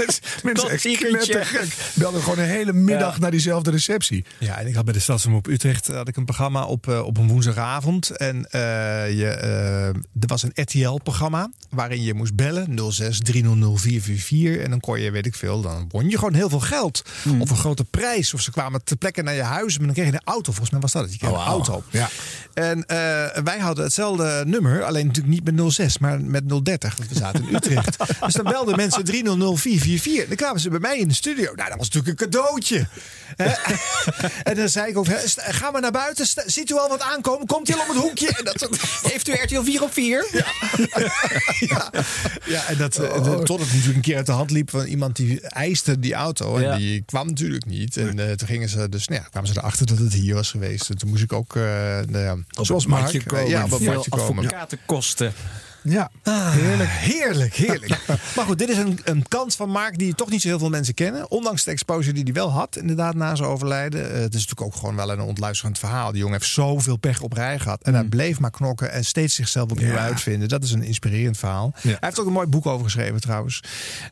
mensen, knettergek. Belden gewoon een hele middag naar diezelfde receptie. Ja, en ik had bij de Stadsomroep Utrecht had ik een programma op, eh, op een woensdagavond. En je, eh, er was een RTL-programma waarin je moest bellen 06 300 444. En dan kon je, weet ik veel, dan won je gewoon heel veel geld. Of een grote prijs. Of ze kwamen ter plekke naar je huis. Maar dan kreeg je een auto. Volgens mij was dat het. Je kreeg Oh, een auto. Ja. En eh, wij hadden hetzelfde nummer. Alleen natuurlijk niet met 06, maar met 030. Want we zaten in [LAUGHS] Utrecht. dus dan belden mensen 300 444. Dan kwamen ze bij mij in de studio. Nou, dat was natuurlijk een cadeautje. [LAUGHS] [LAUGHS] En dan zei ik ook, ga maar naar buiten. Ziet u al wat aankomen? Komt hij al op het hoekje? Dat, Heeft u RTL 4 op 4? ja, ja, en dat, eh, de- tot het natuurlijk een keer uit de hand liep van iemand die eiste die auto. En Ja. die kwam natuurlijk niet. En eh, toen gingen ze dus, nou ja, kwamen ze erachter dat het hier was geweest. En toen moest ik ook, eh, nou ja, zoals Mark, komen. ja, op het komen. advocatenkosten. Ja, Heerlijk, heerlijk, heerlijk. [LAUGHS] maar goed, dit is een, een kant van Mark die toch niet zo heel veel mensen kennen. Ondanks de exposure die hij wel had, inderdaad, na zijn overlijden. Eh, het is natuurlijk ook gewoon wel een ontluisterend verhaal. Die jongen heeft zoveel pech op rij gehad. En hij bleef maar knokken en steeds zichzelf opnieuw Ja. uitvinden. Dat is een inspirerend verhaal. Ja. Hij heeft ook een mooi boek over geschreven trouwens.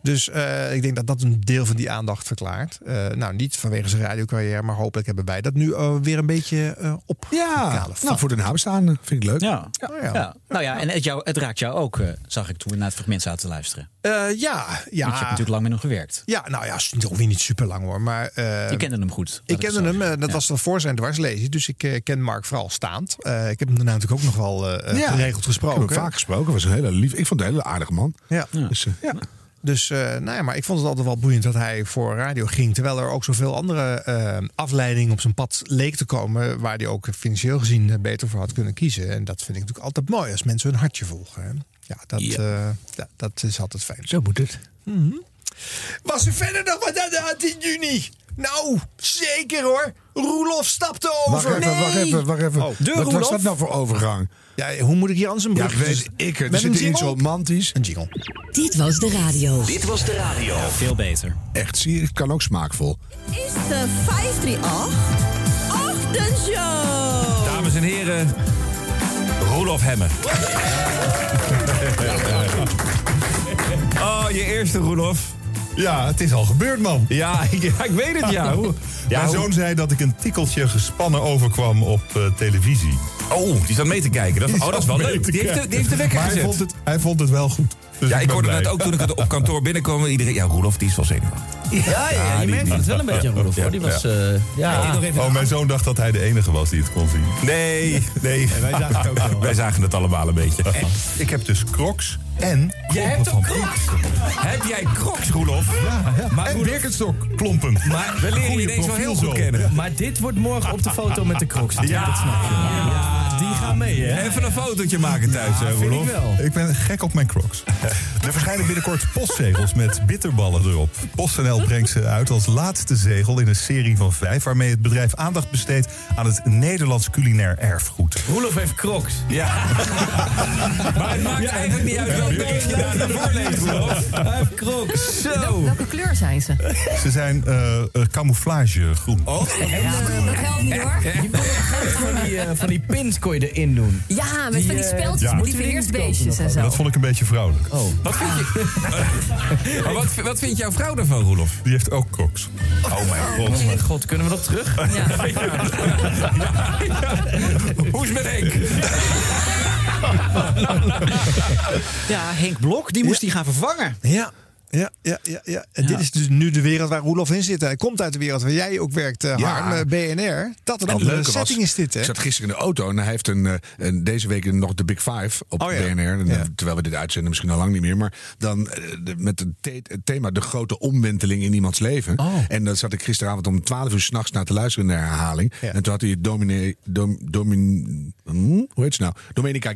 Dus eh, ik denk dat dat een deel van die aandacht verklaart. Eh, nou, niet vanwege zijn radiocarrière, maar hopelijk hebben wij dat nu weer een beetje op. Ja, nou, voor de nabestaanden vind ik leuk. Ja. Oh, ja. ja. Nou ja, en het, jou, het raakt jou ook, eh, zag ik toen we naar het fragment zaten te luisteren. Eh, ja, Want je ja. hebt natuurlijk lang met hem gewerkt. Ja, nou ja, is ook weer niet super lang hoor. Maar, eh, Je kende hem goed. Ik kende hem, dat Ja. was dan voor zijn dwarslezing. Dus ik ken Mark vooral staand. Eh, ik heb hem daarna natuurlijk ook nog wel eh, Ja. geregeld Ik heb gesproken. hem vaak gesproken. Was een hele lief. Ik vond het een hele aardige man. Ja. Dus, ja. Dus, eh, nou ja, maar ik vond het altijd wel boeiend dat hij voor radio ging. Terwijl er ook zoveel andere eh, afleidingen op zijn pad leek te komen. Waar hij ook financieel gezien eh, beter voor had kunnen kiezen. En dat vind ik natuurlijk altijd mooi als mensen hun hartje volgen. Hè. Ja, dat, Ja. ja, dat is altijd fijn. Zo moet het. Was er verder nog wat aan de hand in juni? Nou, zeker hoor. Roelof stapte Wacht over. even, wacht even, wacht even. Oh, de Wat was dat nou voor overgang? Ja, hoe moet ik hier anders een Ja, brug weet ik het. Met Zit een er iets jingle? romantisch? Een jingle. Dit was de radio. Dit was de radio. Veel beter. Echt, zie je, het kan ook smaakvol. Is de 538 Ochtendshow. Dames en heren, Roelof Hemmen. [LAUGHS] Oh, je eerste Roelof. Ja, het is al gebeurd, man. Ja, [LAUGHS] ik, ja, ik weet het, ja. Hoe- [LAUGHS] ja Mijn zoon zei dat ik een tikkeltje gespannen overkwam op eh, televisie. Oh, die zat mee te kijken. Dat, oh, dat is wel leuk. Die heeft, de, die heeft de wekker Maar hij gezet. vond, het, hij vond het wel goed. Dus ja, ik hoorde blij. dat ook toen ik het op kantoor binnenkwam. Iedereen, ja, Roelof, die is wel zenuwachtig. Ja, ja, ja, je die- merkte het wel een beetje hoor. Die was, eh, ja. Oh, mijn zoon dacht dat hij de enige was die het kon zien. Nee, nee. wij zagen het ook wel. [LAUGHS] Wij zagen het allemaal een beetje. Ik heb dus crocs en Jij hebt ook crocs? Heb jij crocs, Roelof? Ja, ja. Maar en Roelof- Birkenstock, klompen. Maar We leren je ineens wel heel goed zo. kennen. Maar dit wordt morgen op de foto met de crocs. Ja. dat snap je. Ja, die gaan mee, hè? Even een fotootje maken thuis, hè, vind ik Roelof. wel. Ik ben gek op mijn crocs. [LAUGHS] Er verschijnen binnenkort postzegels met bitterballen erop. PostNL brengt ze uit als laatste zegel in een serie van vijf... waarmee het bedrijf aandacht besteedt aan het Nederlands culinair erfgoed. Roelof heeft crocs. Ja. [LAUGHS] maar het maakt eigenlijk niet uit welk bericht je daar naar voorleest, Roelof. Hij heeft crocs. Zo. Welke kleur zijn ze? Ze zijn eh, eh, camouflagegroen. Oh. Dat helpt niet hoor. Van die, eh, van die pins kon je in doen. Ja, met van die speltjes, ja. die en zo. Dat vond ik een beetje vrouwelijk. Oh. Wat vind je, [LAUGHS] maar wat, wat vindt jouw vrouw daarvan, Roelof? Die heeft ook crocs. Oh mijn god. Oh mijn god, kunnen we dat terug? [LAUGHS] Hoe is het met Henk? Ja, Henk Blok, die moest hij gaan vervangen. Ja. Ja, ja, ja, ja. En dit is dus nu de wereld waar Roelof in zit. Hij komt uit de wereld waar jij ook werkt, Ja. Harm, eh, BNR. Dat een En andere leuke setting was, is dit, hè? Ik zat gisteren in de auto en hij heeft een, eh, een, deze week nog de Big Five op Oh. BNR. En. Terwijl we dit uitzenden misschien al lang niet meer. Maar dan de- met het, the- het thema de grote omwenteling in iemands leven. Oh. En dan zat ik gisteravond om 12 uur s'nachts naar te luisteren naar de herhaling. En toen had hij het dominee, dom, domin, hm, hoe heet ze nou? Domenica.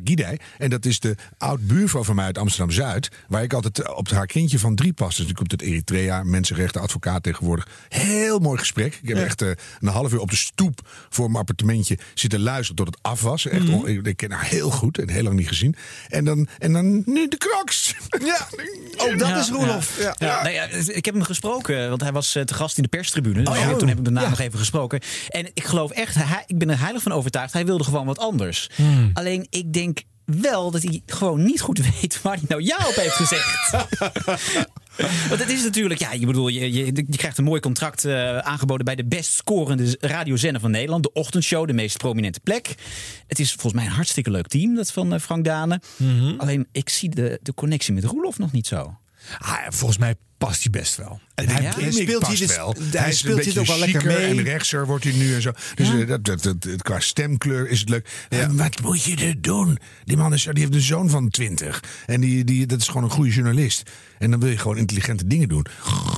En dat is de oud buurvrouw van mij uit Amsterdam-Zuid. Waar ik altijd op haar kindje van drie pas. Dus ik komt uit Eritrea, mensenrechten, advocaat tegenwoordig. Heel mooi gesprek. Ik heb echt eh, een half uur op de stoep voor mijn appartementje zitten luisteren tot het af was. Echt, Mhm. ik, ken haar heel goed en heel lang niet gezien. En dan, en dan nu de crocs. Ja, [LAUGHS] ook dat Ja, is Roelof. Ja. Ja. ja, ik heb hem gesproken, want hij was eh, te gast in de perstribune. Dus Oh, toen heb ik daarna Ja. nog even gesproken. En ik geloof echt, hij, ik ben er heilig van overtuigd, hij wilde gewoon wat anders. Hmm. Alleen ik denk wel dat hij gewoon niet goed weet waar hij nou ja op heeft gezegd. [LAUGHS] Want het is natuurlijk, ja, je bedoel, je, je, je krijgt een mooi contract eh, aangeboden bij de best scorende radiozender van Nederland. De ochtendshow, de meest prominente plek. Het is volgens mij een hartstikke leuk team, dat van eh, Frank Dane. Mhm. Alleen ik zie de, de connectie met Roelof nog niet zo. Ah, volgens mij past hij best wel. En hij, Ja? hij speelt hier dus, wel. hij speelt hier beetje ook wel lekker mee. En rechtser wordt hij nu en zo. Dus eh, dat, dat, qua stemkleur is het leuk. En wat moet je er doen? Die man is, die heeft een zoon van 20. En die, die, dat is gewoon een goede journalist. En dan wil je gewoon intelligente dingen doen.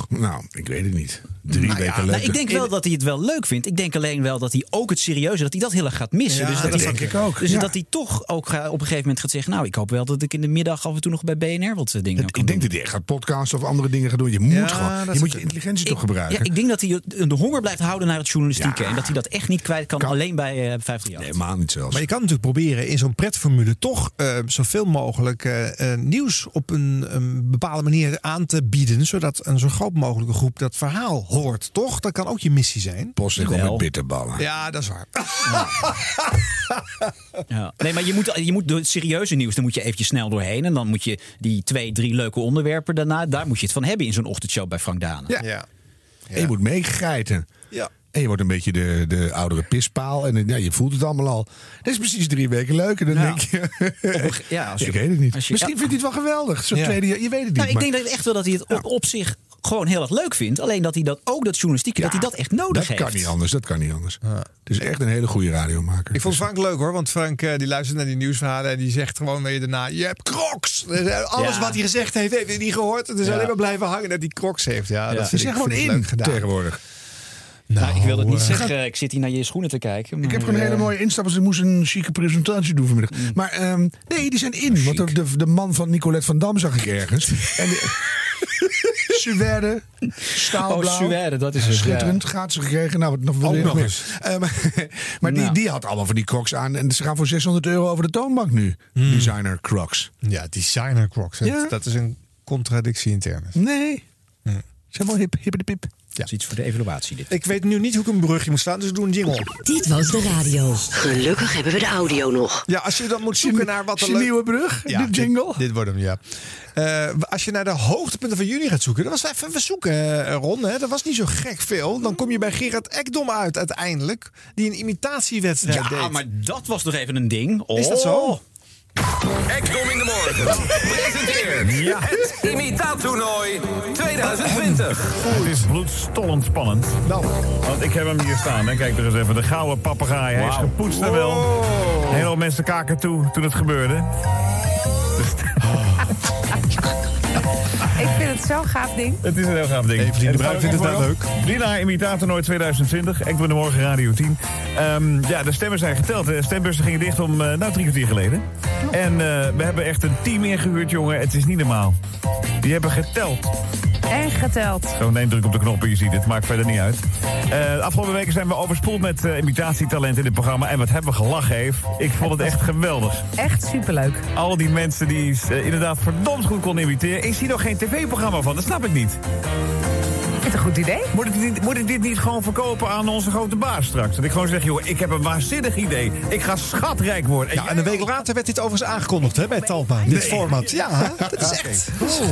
Nou, ik weet het niet. Drie Nou weken nou, ik denk wel dat hij het wel leuk vindt. Ik denk alleen wel dat hij ook het serieuze, dat hij dat heel erg gaat missen. Dus dat dat hij, denk ik ook, Dus dat hij toch ook op een gegeven moment gaat zeggen... nou, ik hoop wel dat ik in de middag af en toe nog bij BNR wat eh, dingen kan ik denk dat hij echt gaat podcasten of andere dingen doen. Je moet Ja, gewoon, je moet je intelligentie Ik- toch gebruiken. Ja, ik denk dat hij de honger blijft houden naar het journalistieke. En dat hij dat echt niet kwijt kan, alleen bij eh 538. Nee, maar niet zelfs. Maar je kan natuurlijk proberen in zo'n pretformule toch eh, zoveel mogelijk eh, nieuws op een, een bepaalde manier aan te bieden. Zodat een zo groot mogelijke groep dat verhaal hoort. Toch? Dat kan ook je missie zijn. Post gewoon met bitterballen. Ja, dat is waar. [LAUGHS] Ja. Nee, maar je moet, je moet door het serieuze nieuws, daar moet je eventjes snel doorheen. En dan moet je die twee, drie leuke onderwerpen daarna, daar moet je het van hebben in zo'n ochtendshow bij Frank Dane. Ja. Ja. En je moet meegrijten. Ja. En je wordt een beetje de, de oudere pispaal. En ja, je voelt het allemaal al. Dat is precies drie weken leuk. En dan Ja. denk je... Ja, als je- ik weet het niet. je- Misschien vindt hij het wel geweldig. Zo'n Ja. tweede jaar. Je weet het niet. Nou, ik maar- denk dat echt wel dat hij het op, op zich gewoon heel erg leuk vindt. Alleen dat hij dat ook dat journalistieke, dat hij dat echt nodig dat heeft. kan niet anders. Dat kan niet anders. Het is echt een hele goede radiomaker. Ik vond Frank leuk hoor, want Frank eh, die luistert naar die nieuwsverhalen en die zegt gewoon weer daarna: Je hebt crocs. Eh, Alles Ja. wat hij gezegd heeft, heeft hij niet gehoord. Het is Ja. alleen maar blijven hangen dat hij crocs heeft. Ja, dat Ze ik, gewoon in tegenwoordig. Nou, ik wil dat niet eh, zeggen. Ik zit hier naar je schoenen te kijken. Ik heb gewoon een hele eh, mooie instappers. Ik moest een chique presentatie doen vanmiddag. Mm. Maar ehm, nee, die zijn in. Want de, de, de man van Nicolette van Dam zag ik ergens. [LAUGHS] en die, Suède, staalblauw. Oh, Suède, dat is het, Schitterend, ja. gratis gekregen. Nou, wat nog je nog eens. Eh, maar [LAUGHS] maar die, Nou. die had allemaal van die crocs aan. En ze gaan voor 600 euro over de toonbank nu. Hmm. Designer crocs. Ja, designer crocs. Dat- Ja. Dat is een contradictie in termen. Nee. Ze zijn wel hip, hippe de pip. Dat is iets voor de evaluatie dit. Ik weet nu niet hoe ik een brugje moet slaan, dus we doen een jingle. Dit was de radio. Gelukkig hebben we de audio nog. Ja, als je dan moet zoeken naar wat Is een leuk... nieuwe brug? Ja, de jingle? Dit, dit wordt hem, ja. Eh, als je naar de hoogtepunten van juni gaat zoeken, dat was even, even zoeken, eh, Ron. Hè? Dat was niet zo gek veel. Dan kom je bij Gerard Ekdom uit uiteindelijk, die een imitatiewedstrijd Ja, deed. maar dat was nog even een ding. Oh. Is dat zo? Ekdom in de morgen. Presenteert het Imitaattoernooi 2020. Het is bloedstollend spannend. Nou. Want ik heb hem hier staan. Hè. Kijk er eens even. De gouden papegaai. Hij is gepoetst en wel. Een hele hoop mensen kaken toe toen het gebeurde. [LAUGHS] Ik vind het zo'n gaaf ding. Het is een heel gaaf ding. Evelien de Bruin vindt het wel leuk. Brina Imitatornooi 2020. Ik ben de morgen Radio 10. Ehm, ja, de stemmen zijn geteld. De stembussen gingen dicht om eh, nou, drie kwartier geleden. En eh, we hebben echt een team ingehuurd, jongen. Het is niet normaal. Die hebben geteld. En geteld. Gewoon één druk op de knop en je ziet het. Maakt verder niet uit. Eh, de afgelopen weken zijn we overspoeld met imitatietalent in dit programma. En wat hebben we gelachen, Eve. Ik vond het echt geweldig. Echt superleuk. Al die mensen die inderdaad verdomd goed konden imiteren. Ik zie nog geen tv-programma van, dat snap ik niet. vind het een goed idee. Moet ik, dit, moet ik dit niet gewoon verkopen aan onze grote baas straks? Dat ik gewoon zeg, joh, ik heb een waanzinnig idee. Ik ga schatrijk worden. Ja, en een week later werd dit overigens aangekondigd hè, bij Talpa. Dit format. Ja, [LAUGHS] dat is echt.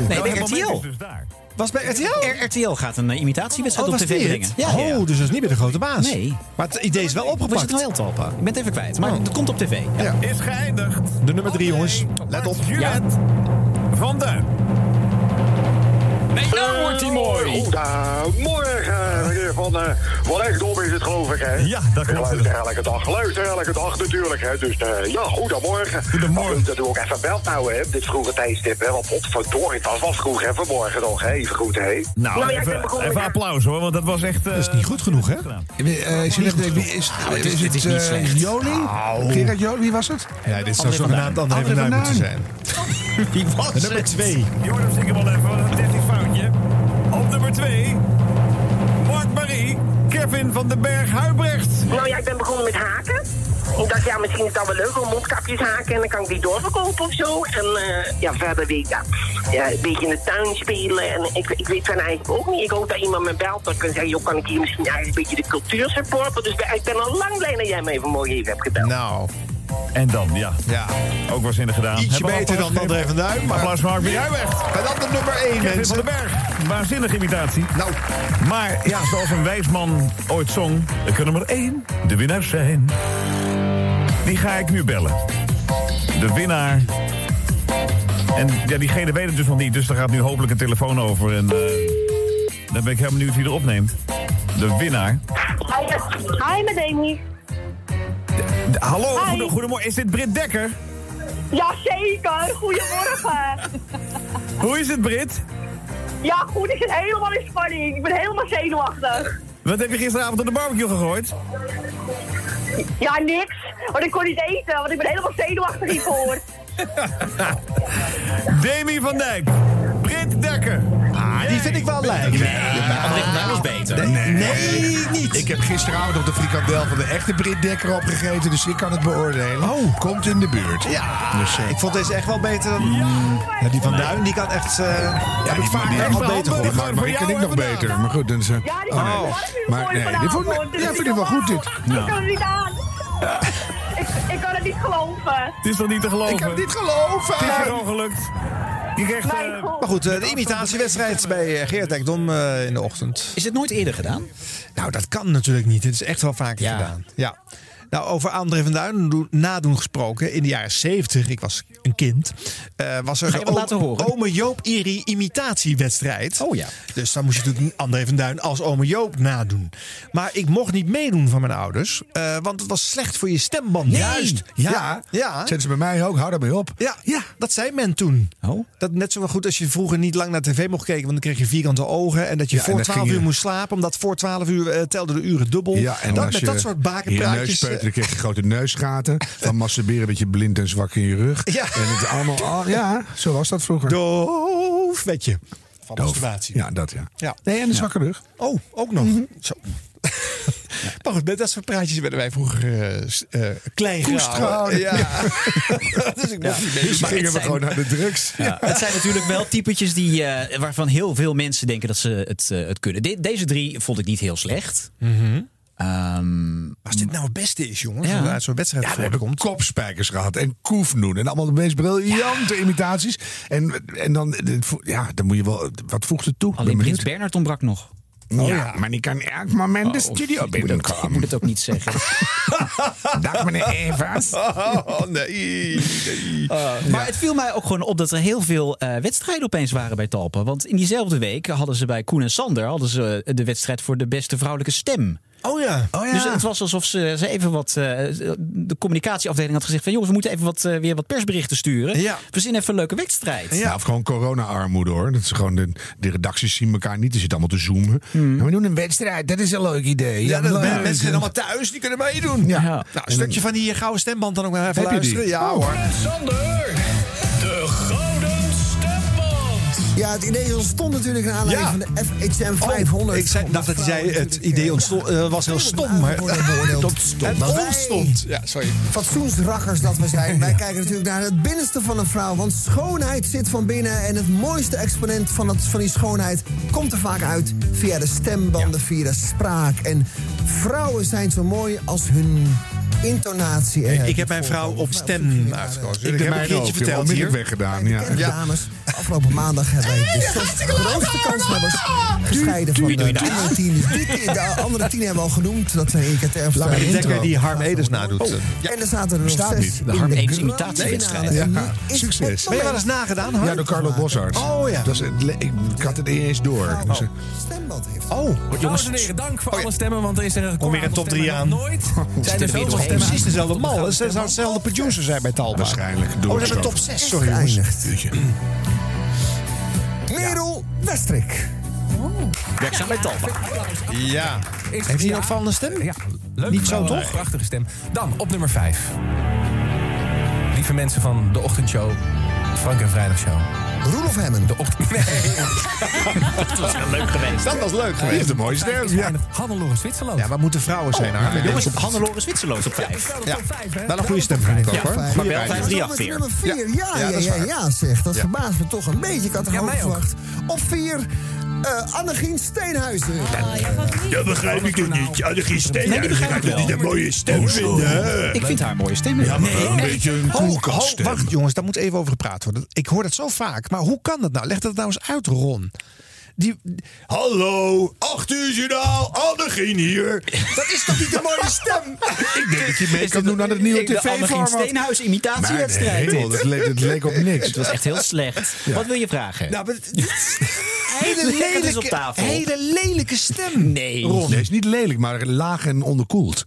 Nee, bij RTL. Was bij RTL? R- RTL gaat een eh, imitatiewedstrijd Oh, op was tv brengen. het? Oh, dus dat is niet bij de grote baas. Nee. Maar het idee is wel Was opgepakt. het nou heel Talpa? Ik ben het even kwijt. Maar het komt op tv. Ja. Is geëindigd. De nummer drie, jongens. Let op. Van Duin. Nee, nou wordt hij mooi. Goedemorgen, meneer Van eh Wat echt dom is het, geloof ik, hè? Ja, dat klopt. Luister elke dag, luister elke dag natuurlijk, hè. Dus eh, ja, goedemorgen. Goedemorgen. Maar dat u ook even belt nou, hè, op dit vroege tijdstip, hè. Want potverdorie, het was wel vroeg, hè, vanmorgen nog, hè. Even goed, hè. Nou, ik ben even, even applaus hoor, want dat was echt... Dat is niet goed genoeg, hè? Eh, is, het, het het het eh. Joling? Nou. Gerard Joling, wie was het? Ja, dit zou zogenaamd. André van Duin van moeten zijn. Wie was De nummer twee. Jordan stiekem wel even, 2, Mark Marie, Kevin van den Berg Huibrecht. Nou ja, ik ben begonnen met haken. Ik dacht, ja, misschien is het dan wel leuk om mondkapjes haken en dan kan ik die doorverkopen of zo. En eh, ja, verder weet ik dat. Ja, een beetje in de tuin spelen en ik, ik weet van eigenlijk ook niet. Ik hoop dat iemand me belt dat ik kan zeggen, joh, kan ik hier misschien eigenlijk een beetje de cultuur supporten. Dus ik ben al lang blij dat jij me vanmorgen even hebt gebeld. Nou. En dan, ja. Ja. Ook waanzinnig gedaan. Ietsje Hebben we beter dan André van? Duin. Maar Applaus voor Mark Marie Huibrecht. En dan de nummer één, Kevin van mensen. den Berg. Waanzinnige imitatie. Nou. Maar ja, zoals een wijsman ooit zong, er kunnen maar één de winnaars zijn. Die ga ik nu bellen. De winnaar. En ja, diegene weet het dus nog niet, dus er gaat nu hopelijk een telefoon over. En eh, dan ben ik heel benieuwd wie er opneemt. De winnaar. Hi, met Amy. Hallo, goede- goedemorgen. Is dit Britt Dekker? Jazeker, goedemorgen. Hoe is het, Britt? Ja, goed, ik zit helemaal in spanning. Ik ben helemaal zenuwachtig. Wat heb je gisteravond op de barbecue gegooid? Ja, niks. Want ik kon niet eten, want ik ben helemaal zenuwachtig hiervoor. [LAUGHS] Demi van Dijk. Britt Dekker. Die vind ik wel lijken. André van Duin was beter. Nee, Nee, niet. Ik heb gisteravond nog de frikandel van de echte Brit Dekker opgegeten, dus ik kan het beoordelen. Oh. Komt in de buurt. Ja, Dus, eh, ik vond deze echt wel beter dan... Ja, die van Duin, die kan echt... eh heb ik die- vaak die- echt die- wel beter die- gehoord. maar, maar ik ken ik nog beter. Maar goed, dan is, eh, Ja, die oh, vond ik nee. wel even Maar mooi nee, dit vond ja, Dit vind ik wel goed dit. Ik kan het niet aan. Ik, [LAUGHS] ik kan het niet geloven. Het is toch niet te geloven? Ik kan het niet geloven. Het is je gewoon gelukt. Je krijgt... Eh. Maar goed, eh, de imitatiewedstrijd bij eh, Geert Ekdom eh, in de ochtend. Is het nooit eerder gedaan? Nou, dat kan natuurlijk niet. Het is echt wel vaker Ja. gedaan. Ja. Nou, over André van Duin doen- nadoen gesproken. In de jaren 70, ik was een kind, eh, was er wat Ome- Joop Iri imitatiewedstrijd. Oh ja. Dus dan moest je natuurlijk André van Duin als Ome Joop nadoen. Maar ik mocht niet meedoen van mijn ouders, eh, want het was slecht voor je stemband. Juist. Ja. Ja. ja. Zetten ze bij mij ook, hou daarmee op. Ja, ja, dat zei men toen. Oh. Dat net zo goed als je vroeger niet lang naar tv mocht kijken, want dan kreeg je vierkante ogen. En dat je Ja, voor dan 12 ging je- uur moest slapen, omdat voor 12 uur eh, telden de uren dubbel. Ja, en dat, met je dat soort bakenpraatjes. Eh, kreeg je grote neusgaten. Van masturberen werd je blind en zwak in je rug. Ja. En het allemaal, oh, ja, zo was dat vroeger. Doof, weet je. Van Doof. masturbatie. Ja, dat ja. Ja. Nee, en een zwakke rug. Oh, ook nog. Zo. [LAUGHS] Maar goed, met dat soort praatjes werden wij vroeger eh, eh, klein gehouden. gehouden. Ja. [LAUGHS] dus ik mocht niet mee. Dus Maar gingen we zijn- gewoon naar de drugs. Ja. Het zijn natuurlijk wel typetjes die, eh, waarvan heel veel mensen denken dat ze het, het kunnen. De- deze drie vond ik niet heel slecht. Ehm, Als dit nou het beste is, jongens, Ja. uit zo'n wedstrijd Ja, we hebben voortkomt. kopspijkers gehad en koefnoen. En allemaal de meest briljante imitaties. En, en dan, ja, dan moet je wel... Wat voegt het toe? alleen Prins. Bernhard ontbrak nog. ja, maar die kan elk moment de Oh, studio ik, moet het, ik binnenkomen. moet het ook niet zeggen. [LAUGHS] Dag meneer Evers. Oh, nee. nee. Maar het viel mij ook gewoon op dat er heel veel eh, wedstrijden opeens waren bij Talpen. Want in diezelfde week hadden ze bij Koen en Sander hadden ze eh, de wedstrijd voor de beste vrouwelijke stem. Oh ja. Oh Dus het was alsof ze, ze even wat. eh, de communicatieafdeling had gezegd: van jongens, we moeten even wat, eh, weer wat persberichten sturen. Ja. Verzin even een leuke wedstrijd. Ja, of gewoon corona-armoede hoor. Dat is gewoon de, de redacties zien elkaar niet. Die zitten allemaal te zoomen. En we doen een wedstrijd, dat is een leuk idee. Ja, dat, leuk. mensen zijn allemaal thuis, die kunnen meedoen. Ja. Nou, een stukje van die eh, gouden stemband dan ook maar even Heb je die? luisteren. Ja hoor. Sander, Ja, het idee ontstond natuurlijk naar aanleiding Ja. van de FHM 500. Oh, ik zei, dacht dat hij zei, het idee ontstond, eh, was heel stom, maar beoordeeld. [LAUGHS] het Maar wij- ontstond. Ja, sorry. Fatsoensrakkers dat we zijn. [LAUGHS] Wij kijken natuurlijk naar het binnenste van een vrouw. Want schoonheid zit van binnen. En het mooiste exponent van, het, van die schoonheid komt er vaak uit via de stembanden, via de spraak. En vrouwen zijn zo mooi als hun intonatie. En Ik heb mijn vrouw op stem uitgekozen. Ik heb een mijne keertje ook, verteld hier. weggedaan. Ja. Bekende dames. Afgelopen maandag hebben wij de grootste kanshebbers gescheiden van de andere tien. De andere tien hebben we al genoemd. Dat zijn Erika Terpstra. Laat me Intro. denken die Harm Edens nadoet. Oh, En er zaten er nog zes De Harm de Edens imitatiewedstrijd. En Ja, succes. Ben je wel eens nagedaan, Harm? Ja, door Carlo. Oh ja. Dat is, het le- ik, ik had het niet eens door. Dus, eh, Stemband heeft. Oh, en heren, dank voor alle stemmen, want er is een Kom weer een top 3 aan. Nooit [LAUGHS] zijn er zoveel Precies dezelfde mal. Ze zou hetzelfde producer zijn bij Talpa. waarschijnlijk Oh, door. we hebben top 6. Sorry, jongens. Jeetje. [CLEARS THROAT] Merel Westrik. Werkzaam bij Talpa. Ja. Heeft hij een opvallende stem? Ja, leuk. Niet zo, toch? Prachtige stem. Dan op nummer 5. Lieve mensen van de ochtendshow, Frank en Vrijdagshow. Roelof Hemmen. De ochtend... [LAUGHS] Nee. Dat was wel leuk geweest. Dat was leuk geweest. heeft een mooie stem. Ja. Hannelore Zwitserland. Ja, maar moeten vrouwen zijn, Harm. Jongens, Hannelore Zwitserloos op 5. Ja, wel een goede stem vind ik ook, hoor. Maar wel wijze. 538 weer. Nummer 4. Ja, ja, Ja, ja, ja, ja, zeg. Dat verbaast me toch een beetje. Ik had er Ja, ook. verwacht. Op 4. Eh Annegien Steenhuizen. Dat begrijp ik toch niet. Annegien Nee, die begrijp ik gaat toch niet een mooie stem vinden? Ik vind haar mooie stem. Ja, maar een beetje een koelkaststem. wacht jongens, daar moet even over gepraat worden. Ik hoor dat zo vaak, maar hoe kan dat nou? Leg dat nou eens uit, Ron. Die, Hallo, 8 uur journaal, Annegien hier. dat is toch niet een mooie stem? [LAUGHS] Ik denk dat je mee kan doen aan het nieuwe de tv-format. Steenhuis imitatiewedstrijd. Nee, dat leek, het leek op niks. Het was echt heel slecht. Wat wil je vragen? Nou, maar, [LAUGHS] hele het op lelijke, tafel. hele lelijke stem. Nee. Nee, het is niet lelijk, maar laag en onderkoeld.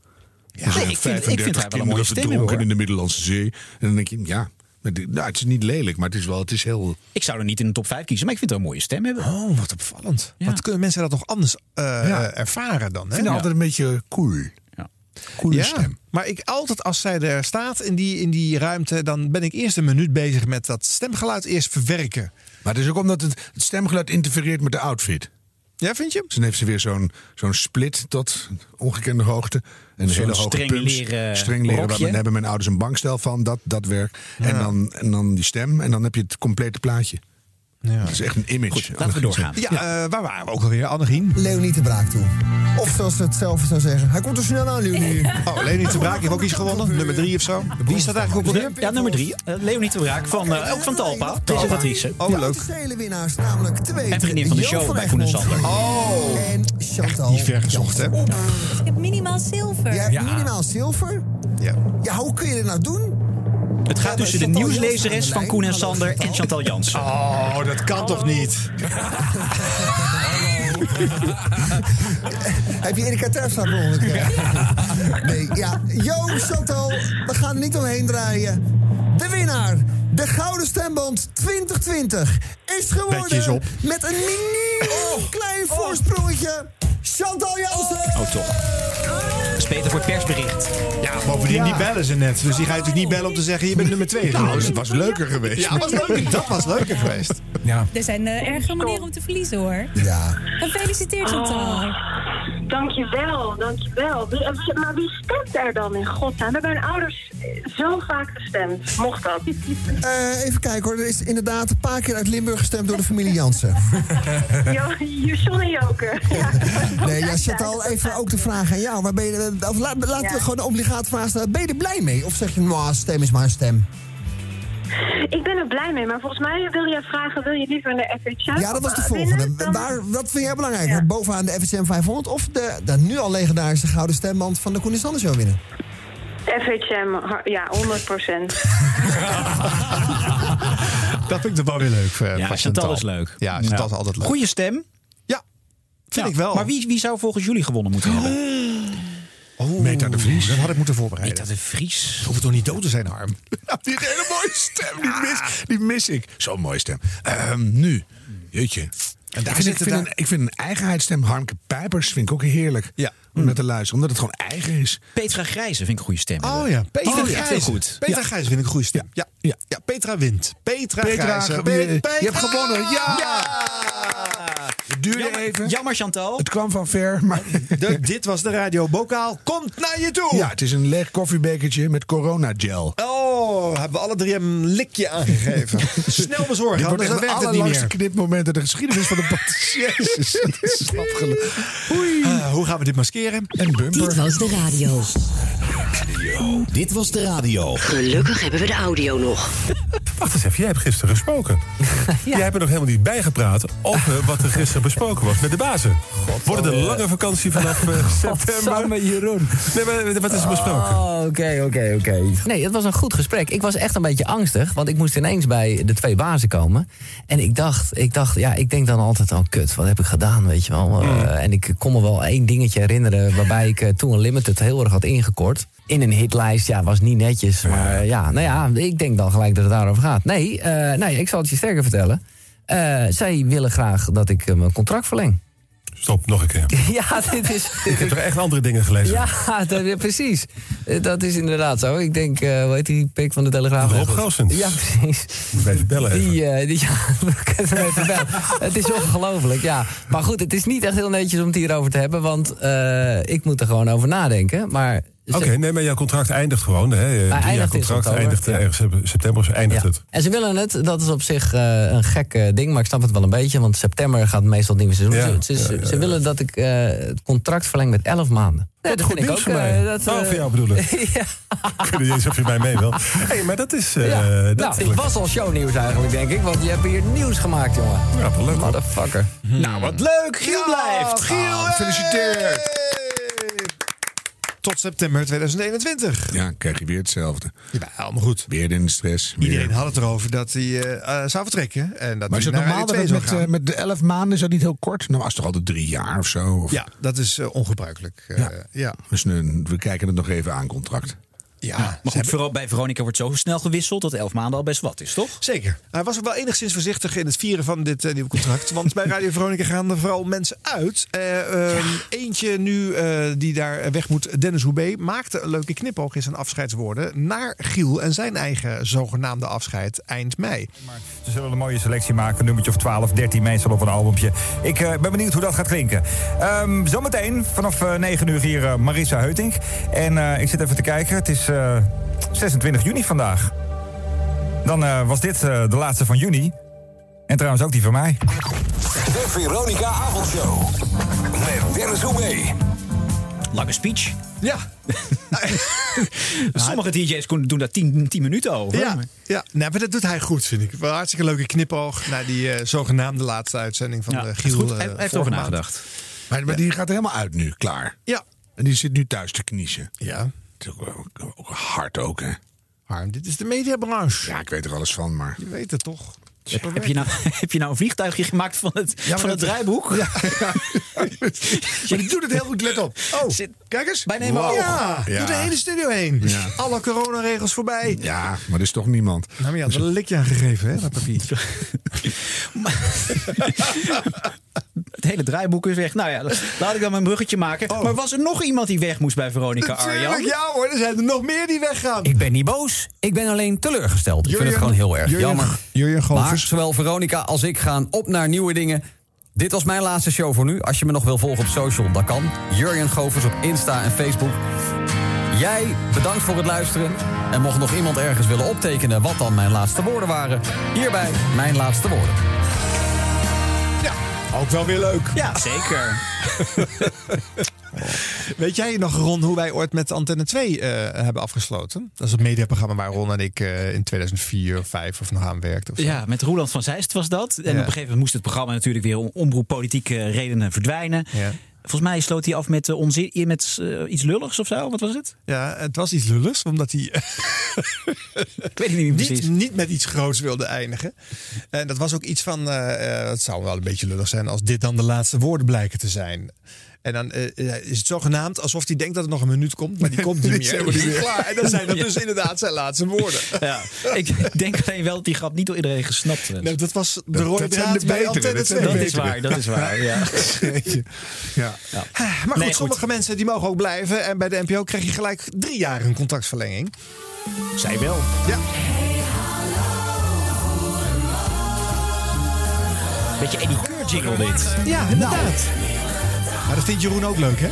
Nee, ik vind, ik vind wel een mooie stem hoor. in de Middellandse Zee. En dan denk je, ja, nou, het is niet lelijk, maar het is wel, het is heel... Ik zou er niet in de top 5 kiezen, maar ik vind haar een mooie stem hebben. Oh, wat opvallend. Ja. Wat kunnen mensen dat toch anders eh, Ja. ervaren dan? Ik Hè? vind haar altijd een beetje cool. Ja. Coole Ja, stem. maar ik altijd als zij er staat in die, in die ruimte, dan ben ik eerst een minuut bezig met dat stemgeluid eerst verwerken. Maar het is ook omdat het, het stemgeluid interfereert met de outfit. Ja, vind je? Dus dan heeft ze weer zo'n zo'n split tot ongekende hoogte. En Zo'n hele hoge streng pumps. leren streng leren. Daar hebben mijn ouders een bankstel van. Dat, dat werkt. En, dan, en dan die stem. En dan heb je het complete plaatje. Ja. Dat is echt een image. Goed, laten we doorgaan. Ja, eh, waar waren we ook alweer? Annegien? Leonie te Braak toe. Of zoals ze het zelf zou zeggen. Hij komt er snel aan, Leonie. Oh, Leni te Braak heeft ook iets gewonnen. Nummer drie of zo. Wie is dat eigenlijk ook alweer? Ja, nummer 3. Leonie de Braak, van, eh, ook van Talpa, presentatrice. Oh, leuk. De winnaars, namelijk twee. En vriendin van de show bij Koen en Sander. Oh. En Chantal. Niet ver gezocht, hè? Ik heb minimaal zilver. Jij hebt minimaal zilver. Ja. Ja, hoe kun je dit nou doen? Het gaat tussen de nieuwslezeres van Koen en. Sander en Chantal Jansen. Oh, dat kan toch niet? [LAUGHS] Heb je Erika Terpstra per ongeluk? Nee, ja. Yo, Chantal, we gaan er niet omheen draaien. De winnaar, de Gouden Stemband 2020, is geworden... Op. met een mini klein voorsprongetje... Chantal Jansen! Oh, toch. Dat is beter voor het persbericht. Ja, bovendien, die bellen ze net. Dus die ga je natuurlijk niet bellen om te zeggen, je bent nummer twee. Nou, het was leuker geweest. Ja, was leuker. [LAUGHS] dat was leuker geweest. Ja. Er zijn uh, ergere manieren om te verliezen hoor. Ja. Gefeliciteerd Chantal. Dankjewel, dankjewel. Wie, eh, maar wie stemt er dan in godsnaam? Hebben mijn ouders eh, zo vaak gestemd? Mocht dat? Eh, even kijken hoor, er is inderdaad een paar keer uit Limburg gestemd door de familie Jansen. [LAUGHS] Jo- John en Joke. Ja, [LAUGHS] Nee, ja, Chantal, even ook de vraag aan jou. Waar ben je, of laat, laten we gewoon de obligate vraag stellen. Ben je er blij mee? Of zeg je, nou, stem is maar een stem? Ik ben er blij mee, maar volgens mij wil je vragen... wil je liever de FHM Ja, dat was de winnen volgende. dan- Waar, wat vind jij belangrijker? Bovenaan de FSM 500 of de, de nu al legendarische gouden stemband van de Koen en Sander Show winnen? FHM, ja, 100% [LAUGHS] Dat vind ik toch wel weer leuk. eh, Ja, Chantal is leuk. Ja, Chantal is altijd leuk. Goeie stem. Ja, vind Ja, ik wel. Maar wie, wie zou volgens jullie gewonnen moeten hebben? [GASPS] Oh, Meta de Vries. Dat had ik moeten voorbereiden. Meta de Vries. Hoeft toch niet dood te zijn, Harm? Ja, [LAUGHS] die hele mooie stem, die mis, die mis ik. Zo'n mooie stem. Ehm, nu, jeetje. En daar ik, vind, ik, vind een, ik vind een eigenheidsstem, Harmke Pijpers, vind ik ook heerlijk. Ja. om naar te luisteren. Omdat het gewoon eigen is. Petra Grijze vind ik een goede stem. Oh ja, Petra Oh, ja, Grijze. heel goed. Petra Ja. Grijze vind ik een goede stem. Ja. Ja. ja, Petra wint. Petra, Petra, Grijze. je- Pe- je Petra. hebt gewonnen. Ja! Het duurde Jammer, even. jammer Chantal. Het kwam van ver, maar... [LAUGHS] De- dit was de radio Bokaal. Komt naar je toe. Ja, het is een leeg koffiebekertje met coronagel. Oh, hebben we alle drie een likje aangegeven. [LAUGHS] Snel bezorgen, Dit wordt anders werkt het niet meer. knipmoment in de geschiedenis van de podcast. [LAUGHS] Jezus, dat is afgelopen. Hoe gaan we dit maskeren? En bumper. Dit was de radio. Dit was de radio. Gelukkig hebben we de audio nog. [LAUGHS] Wacht eens even, jij hebt gisteren gesproken. [LAUGHS] Jij hebt er nog helemaal niet bijgepraat over wat er gisteren besproken was met de bazen. Wordt het een lange vakantie vanaf eh, [LAUGHS] september? Samen Jeroen. Nee, maar wat is er besproken? Oh, Oké, oké, oké. Nee, het was een goed gesprek. Ik was echt een beetje angstig, want ik moest ineens bij de twee bazen komen. En ik dacht, ik dacht, ja, ik denk dan altijd, oh kut, wat heb ik gedaan, weet je wel. Eh, en ik kon me wel één dingetje herinneren waarbij ik eh, toen een limited heel erg had ingekort. In een hitlijst, ja, was niet netjes. Maar ja, nou ja, ik denk dan gelijk dat het daarover gaat. Nee, eh, nee ik zal het je sterker vertellen. Eh, zij willen graag dat ik eh, mijn contract verleng. Stop, nog een keer. [LAUGHS] Ja, dit is... [LAUGHS] Ik heb toch echt andere dingen gelezen. Ja, [LAUGHS] dat, ja, precies. Dat is inderdaad zo. Ik denk, eh hoe heet die pik van de Telegraaf? Rob Goossens. Ja, precies. Moet even bellen even. Die, eh, die, ja, we kunnen even bellen. Het is ongelooflijk, ja. Maar goed, het is niet echt heel netjes om het hierover te hebben... want ik moet er gewoon over nadenken. Maar Oké, nee, maar jouw contract eindigt gewoon. Hè? Jaar eindigt in contract eindigt ja. ergens september, eindigt Ja. het. En ze willen het, dat is op zich eh, een gek eh, ding, maar ik snap het wel een beetje, want september gaat meestal het nieuwe seizoen. Ja, Ze, ze- ja, ja, ze willen dat ik eh, het contract verleng met 11 maanden. Nee, Wat goed nieuws voor mij. eh, dat, eh, voor jou bedoel ik. [LAUGHS] ja. Ik weet niet eens of je mij mee wil. hey, maar dat is... [LAUGHS] eh, Ja. dat nou, ik was al shownieuws eigenlijk, denk ik, want je hebt hier nieuws gemaakt, jongen. Ja, wel leuk. Motherfucker. Nou, wat leuk. Giel blijft. Giel, Ah, gefeliciteerd. Tot september 2021. Ja, krijg je weer hetzelfde. Ja, allemaal goed. Weer in de stress. weer- Iedereen had het erover dat hij eh, eh, zou vertrekken. En dat Maar is het normaal dat Radio het 2 met, eh, met de elf maanden, is dat niet heel kort? Nou, was het toch altijd drie jaar of zo? Of, Ja, dat is ongebruikelijk. Ja. ja. Dus we kijken het nog even aan, contract. Ja, maar goed, hebben- vooral bij Veronica wordt zo snel gewisseld dat elf maanden al best wat is, toch? Zeker. Hij was ook wel enigszins voorzichtig in het vieren van dit eh, nieuwe contract. Want bij Radio Veronica gaan er vooral mensen uit. Eh, ehm, Eentje nu eh, die daar weg moet, Dennis Hoebe, maakte een leuke knipoog in zijn afscheidswoorden naar Giel en zijn eigen zogenaamde afscheid eind mei. Ze zullen een mooie selectie maken, een nummertje of 12, 13 meestal op een albumpje. Ik eh, ben benieuwd hoe dat gaat klinken. Ehm, zometeen vanaf eh, 9 uur hier Marissa Heutink. En eh, ik zit even te kijken, het is eh, 26 juni vandaag. Dan eh, was dit eh, de laatste van juni. En trouwens ook die van mij. De Veronica Avondshow. Met Dennis Oebé. Lange speech. Ja. [LAUGHS] Sommige DJ's kunnen- doen daar 10 minuten over. Ja, ja. Nee, maar dat doet hij goed, vind ik. Wel hartstikke leuke knipoog naar die eh, zogenaamde laatste uitzending van Ja, de Giel. goed. eh, Hij- hij heeft maand. nagedacht. Maar, maar die gaat er helemaal uit nu, klaar. Ja. En die zit nu thuis te kniezen. Ja. Het is ook, hard ook, hè? Harm, dit is de mediabranche. Ja, ik weet er alles van, maar... Je weet het toch? Heb je, nou, [LAUGHS] heb je nou een vliegtuigje gemaakt van het, van het dat- draaiboek? Ja, [LAUGHS] maar die doet het heel goed, let op. Oh, Zit- kijk eens. Bij nemen Wow. oog. Ja, Ja. de hele studio heen. Ja. Alle coronaregels voorbij. Ja, maar er is toch niemand. Nou, maar je had wel een likje aangegeven, hè, dat papier. [LAUGHS] Het hele draaiboek is weg. Nou ja, [LAUGHS] laat ik dan mijn bruggetje maken. Maar was er nog iemand die weg moest bij Veronica Natuurlijk, Arjan? ja hoor, er zijn er nog meer die weggaan. Ik ben niet boos, ik ben alleen teleurgesteld. Ik vind het gewoon heel erg jammer. Jurjen Maar Govers. zowel Veronica als ik gaan op naar nieuwe dingen. Dit was mijn laatste show voor nu. Als je me nog wil volgen op social, dat kan. Jurjen Govers op Insta en Facebook. Jij, bedankt voor het luisteren. En mocht nog iemand ergens willen optekenen wat dan mijn laatste woorden waren... hierbij mijn laatste woorden. Ook wel weer leuk. Ja, zeker. [LAUGHS] Weet jij nog, Ron, hoe wij ooit met Antenne 2 eh, hebben afgesloten? Dat is het mediaprogramma waar Ron en ik eh, in 2004 of 5 of nog aan werkten. Ja, met Roland van Zeist was dat. En Ja. op een gegeven moment moest het programma natuurlijk weer om omroeppolitieke redenen verdwijnen. Ja. Volgens mij sloot hij af met, eh, onzin, met eh, iets lulligs of zo. Wat was het? Ja, het was iets lulligs, omdat hij [LAUGHS] Ik weet het niet precies. niet, niet met iets groots wilde eindigen. En dat was ook iets van, eh, het zou wel een beetje lullig zijn als dit dan de laatste woorden blijken te zijn. En dan eh, eh, is het zogenaamd alsof hij denkt dat er nog een minuut komt, maar die komt niet [LAUGHS] meer. niet klaar. En dan zijn dat dus inderdaad zijn laatste woorden. [LAUGHS] Ja. Ik denk alleen wel dat die grap niet door iedereen gesnapt werd. Nee, dat was de Dat- rode draad de bij betere, Antenne dat zijn 2. de Dat is waar, dat is waar. Ja. [LAUGHS] ja. Maar goed, Nee, goed. sommige mensen die mogen ook blijven. En bij de NPO krijg je gelijk drie jaar een contractverlenging. Zij wel. Ja. Beetje Eddie Keur jingle dit. Ja, inderdaad. Maar dat vindt Jeroen ook leuk, hè?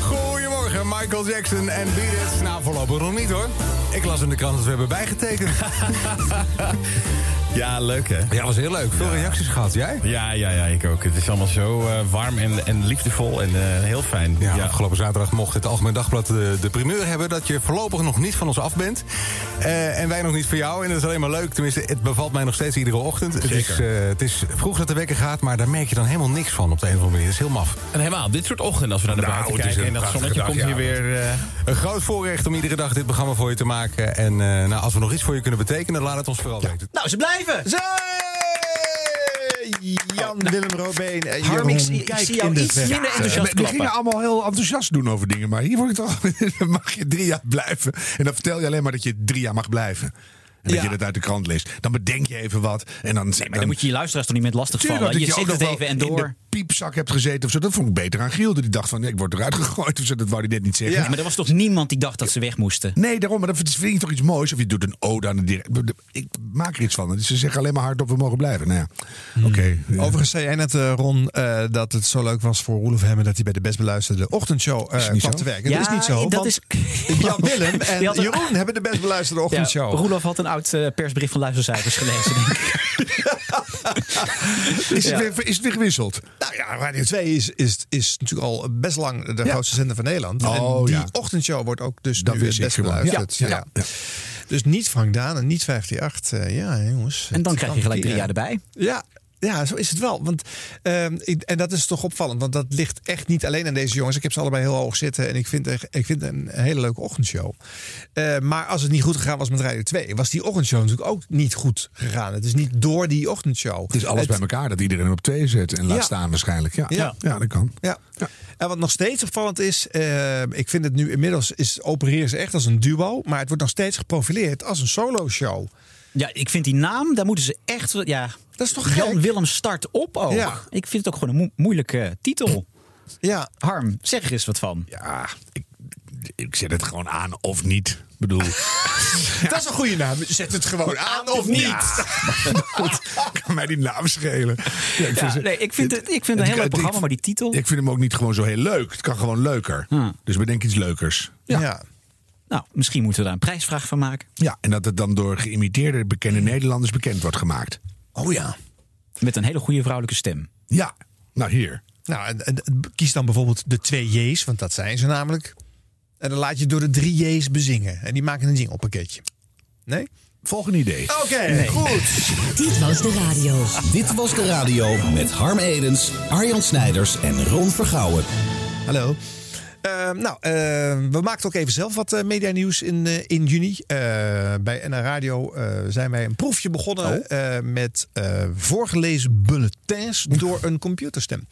Goedemorgen, Michael Jackson en Beat It. Nou, voorlopig nog niet hoor. Ik las in de krant dat we hebben bijgetekend. [LAUGHS] Ja, leuk hè? Ja, was heel leuk. Veel reacties gehad. Jij? Ja, ja, ja, ik ook. Het is allemaal zo eh, warm en, en liefdevol en eh, heel fijn. Ja, afgelopen zaterdag mocht het Algemeen Dagblad de, de primeur hebben... dat je voorlopig nog niet van ons af bent. Eh, en wij nog niet van jou. En dat is alleen maar leuk. Tenminste, het bevalt mij nog steeds iedere ochtend. Het is, het is vroeg dat de wekker gaat, maar daar merk je dan helemaal niks van op de een of andere manier. Dat is heel maf. En helemaal dit soort ochtenden als we naar de Nou, buiten het kijken. En dat zonnetje dag, komt hier weer... Een groot voorrecht om iedere dag dit programma voor je te maken. En nou, als we nog iets voor je kunnen betekenen, laat het ons vooral weten. Nou, ze blijven. Jan Willem Robeen en Harm, Jeroen, ik zie- ik kijk zie jou iets minder enthousiast We gingen allemaal heel enthousiast doen over dingen. Maar hier word ik toch, [LAUGHS] dan mag je drie jaar blijven. En dan vertel je alleen maar dat je drie jaar mag blijven. En dat Ja. je dat uit de krant leest. Dan bedenk je even wat. En dan, Nee, maar dan moet je je luisteraars toch niet met lastig vallen. dat Je je zegt ook het nog even en door. de piepzak hebt gezeten of zo. Dat vond ik beter aan Giel. Die dacht van, ik word eruit [LAUGHS] gegooid of zo. Dat wou hij net niet zeggen. Ja, maar er was toch niemand die dacht dat ze weg moesten? Nee, daarom. Maar dat vind je toch iets moois. Of je doet een ode aan de direct. Ik maak er iets van. Dus ze zeggen alleen maar hardop, we mogen blijven. Nou ja, oké. ja. Overigens zei jij net, eh, Ron, eh, dat het zo leuk was voor Roelof Hemmen... dat hij bij de best beluisterde ochtendshow eh, kwam zo? te werken. Ja, dat is niet zo. dat want is- [LAUGHS] Jan Willem en een- Jeroen hebben de best beluisterde ochtendshow. Roelof had een oud eh, persbericht van luistercijfers gelezen. denk ik. [LAUGHS] Is, Ja. het weer, is het weer gewisseld? Nou ja, Radio 2 is, is, is natuurlijk al best lang de Ja. grootste zender van Nederland. Oh, en die ja. ochtendshow wordt ook dus Dat nu ik best gewoon. beluisterd. Ja, Ja, ja, ja. Dus niet Frank Daan en niet 538. eh, ja, jongens. En dan krijg je gelijk drie jaar erbij. Ja, ja, zo is het wel. Want, ehm, en dat is toch opvallend, want dat ligt echt niet alleen aan deze jongens. Ik heb ze allebei heel hoog zitten en ik vind, ik vind het een hele leuke ochtendshow. Eh, maar als het niet goed gegaan was met Radio 2, was die ochtendshow natuurlijk ook niet goed gegaan. Het is niet door die ochtendshow. Het is alles Het- bij elkaar dat iedereen op twee zet en laat Ja. staan waarschijnlijk. Ja, Ja. ja. dat kan. Ja. En wat nog steeds opvallend is, eh, ik vind het nu inmiddels is, opereren ze echt als een duo, maar het wordt nog steeds geprofileerd als een solo show. Ja, ik vind die naam, daar moeten ze echt... Ja, Dat is toch Jan gek? Willem start op ook. Ja. Ik vind het ook gewoon een moe- moeilijke titel. Ja, Harm, zeg er eens wat van. Ja, ik, ik zet het gewoon aan of niet. Ik bedoel, [LAUGHS] dat is een goede naam. [LAUGHS] Zet het gewoon aan of niet. Ja, [LAUGHS] goed, kan mij die naam schelen. Ja, ik Ja, ze- nee, ik vind het, ik vind het een heel leuk programma, maar die titel... Ik vind hem ook niet gewoon zo heel leuk. Het kan gewoon leuker. Hmm. Dus bedenk iets leukers. Ja. Nou, misschien moeten we daar een prijsvraag van maken. Ja, en dat het dan door geïmiteerde bekende Nederlanders bekend wordt gemaakt. Oh ja. Met een hele goede vrouwelijke stem. Ja, nou hier. Nou, en, en kies dan bijvoorbeeld de twee J's, want dat zijn ze namelijk. En dan laat je door de drie J's bezingen. En die maken een jinglepakketje. Nee? Volgende idee. Oké, goed. [LAUGHS] Dit was de radio. Dit was de radio met Harm Edens, Arjan Snijders en Ron Vergouwen. Hallo. Eh, nou, eh, we maakten ook even zelf wat eh, medianieuws in, eh, in juni. Eh, bij NR Radio zijn wij een proefje begonnen eh, met voorgelezen bulletins door een computerstem.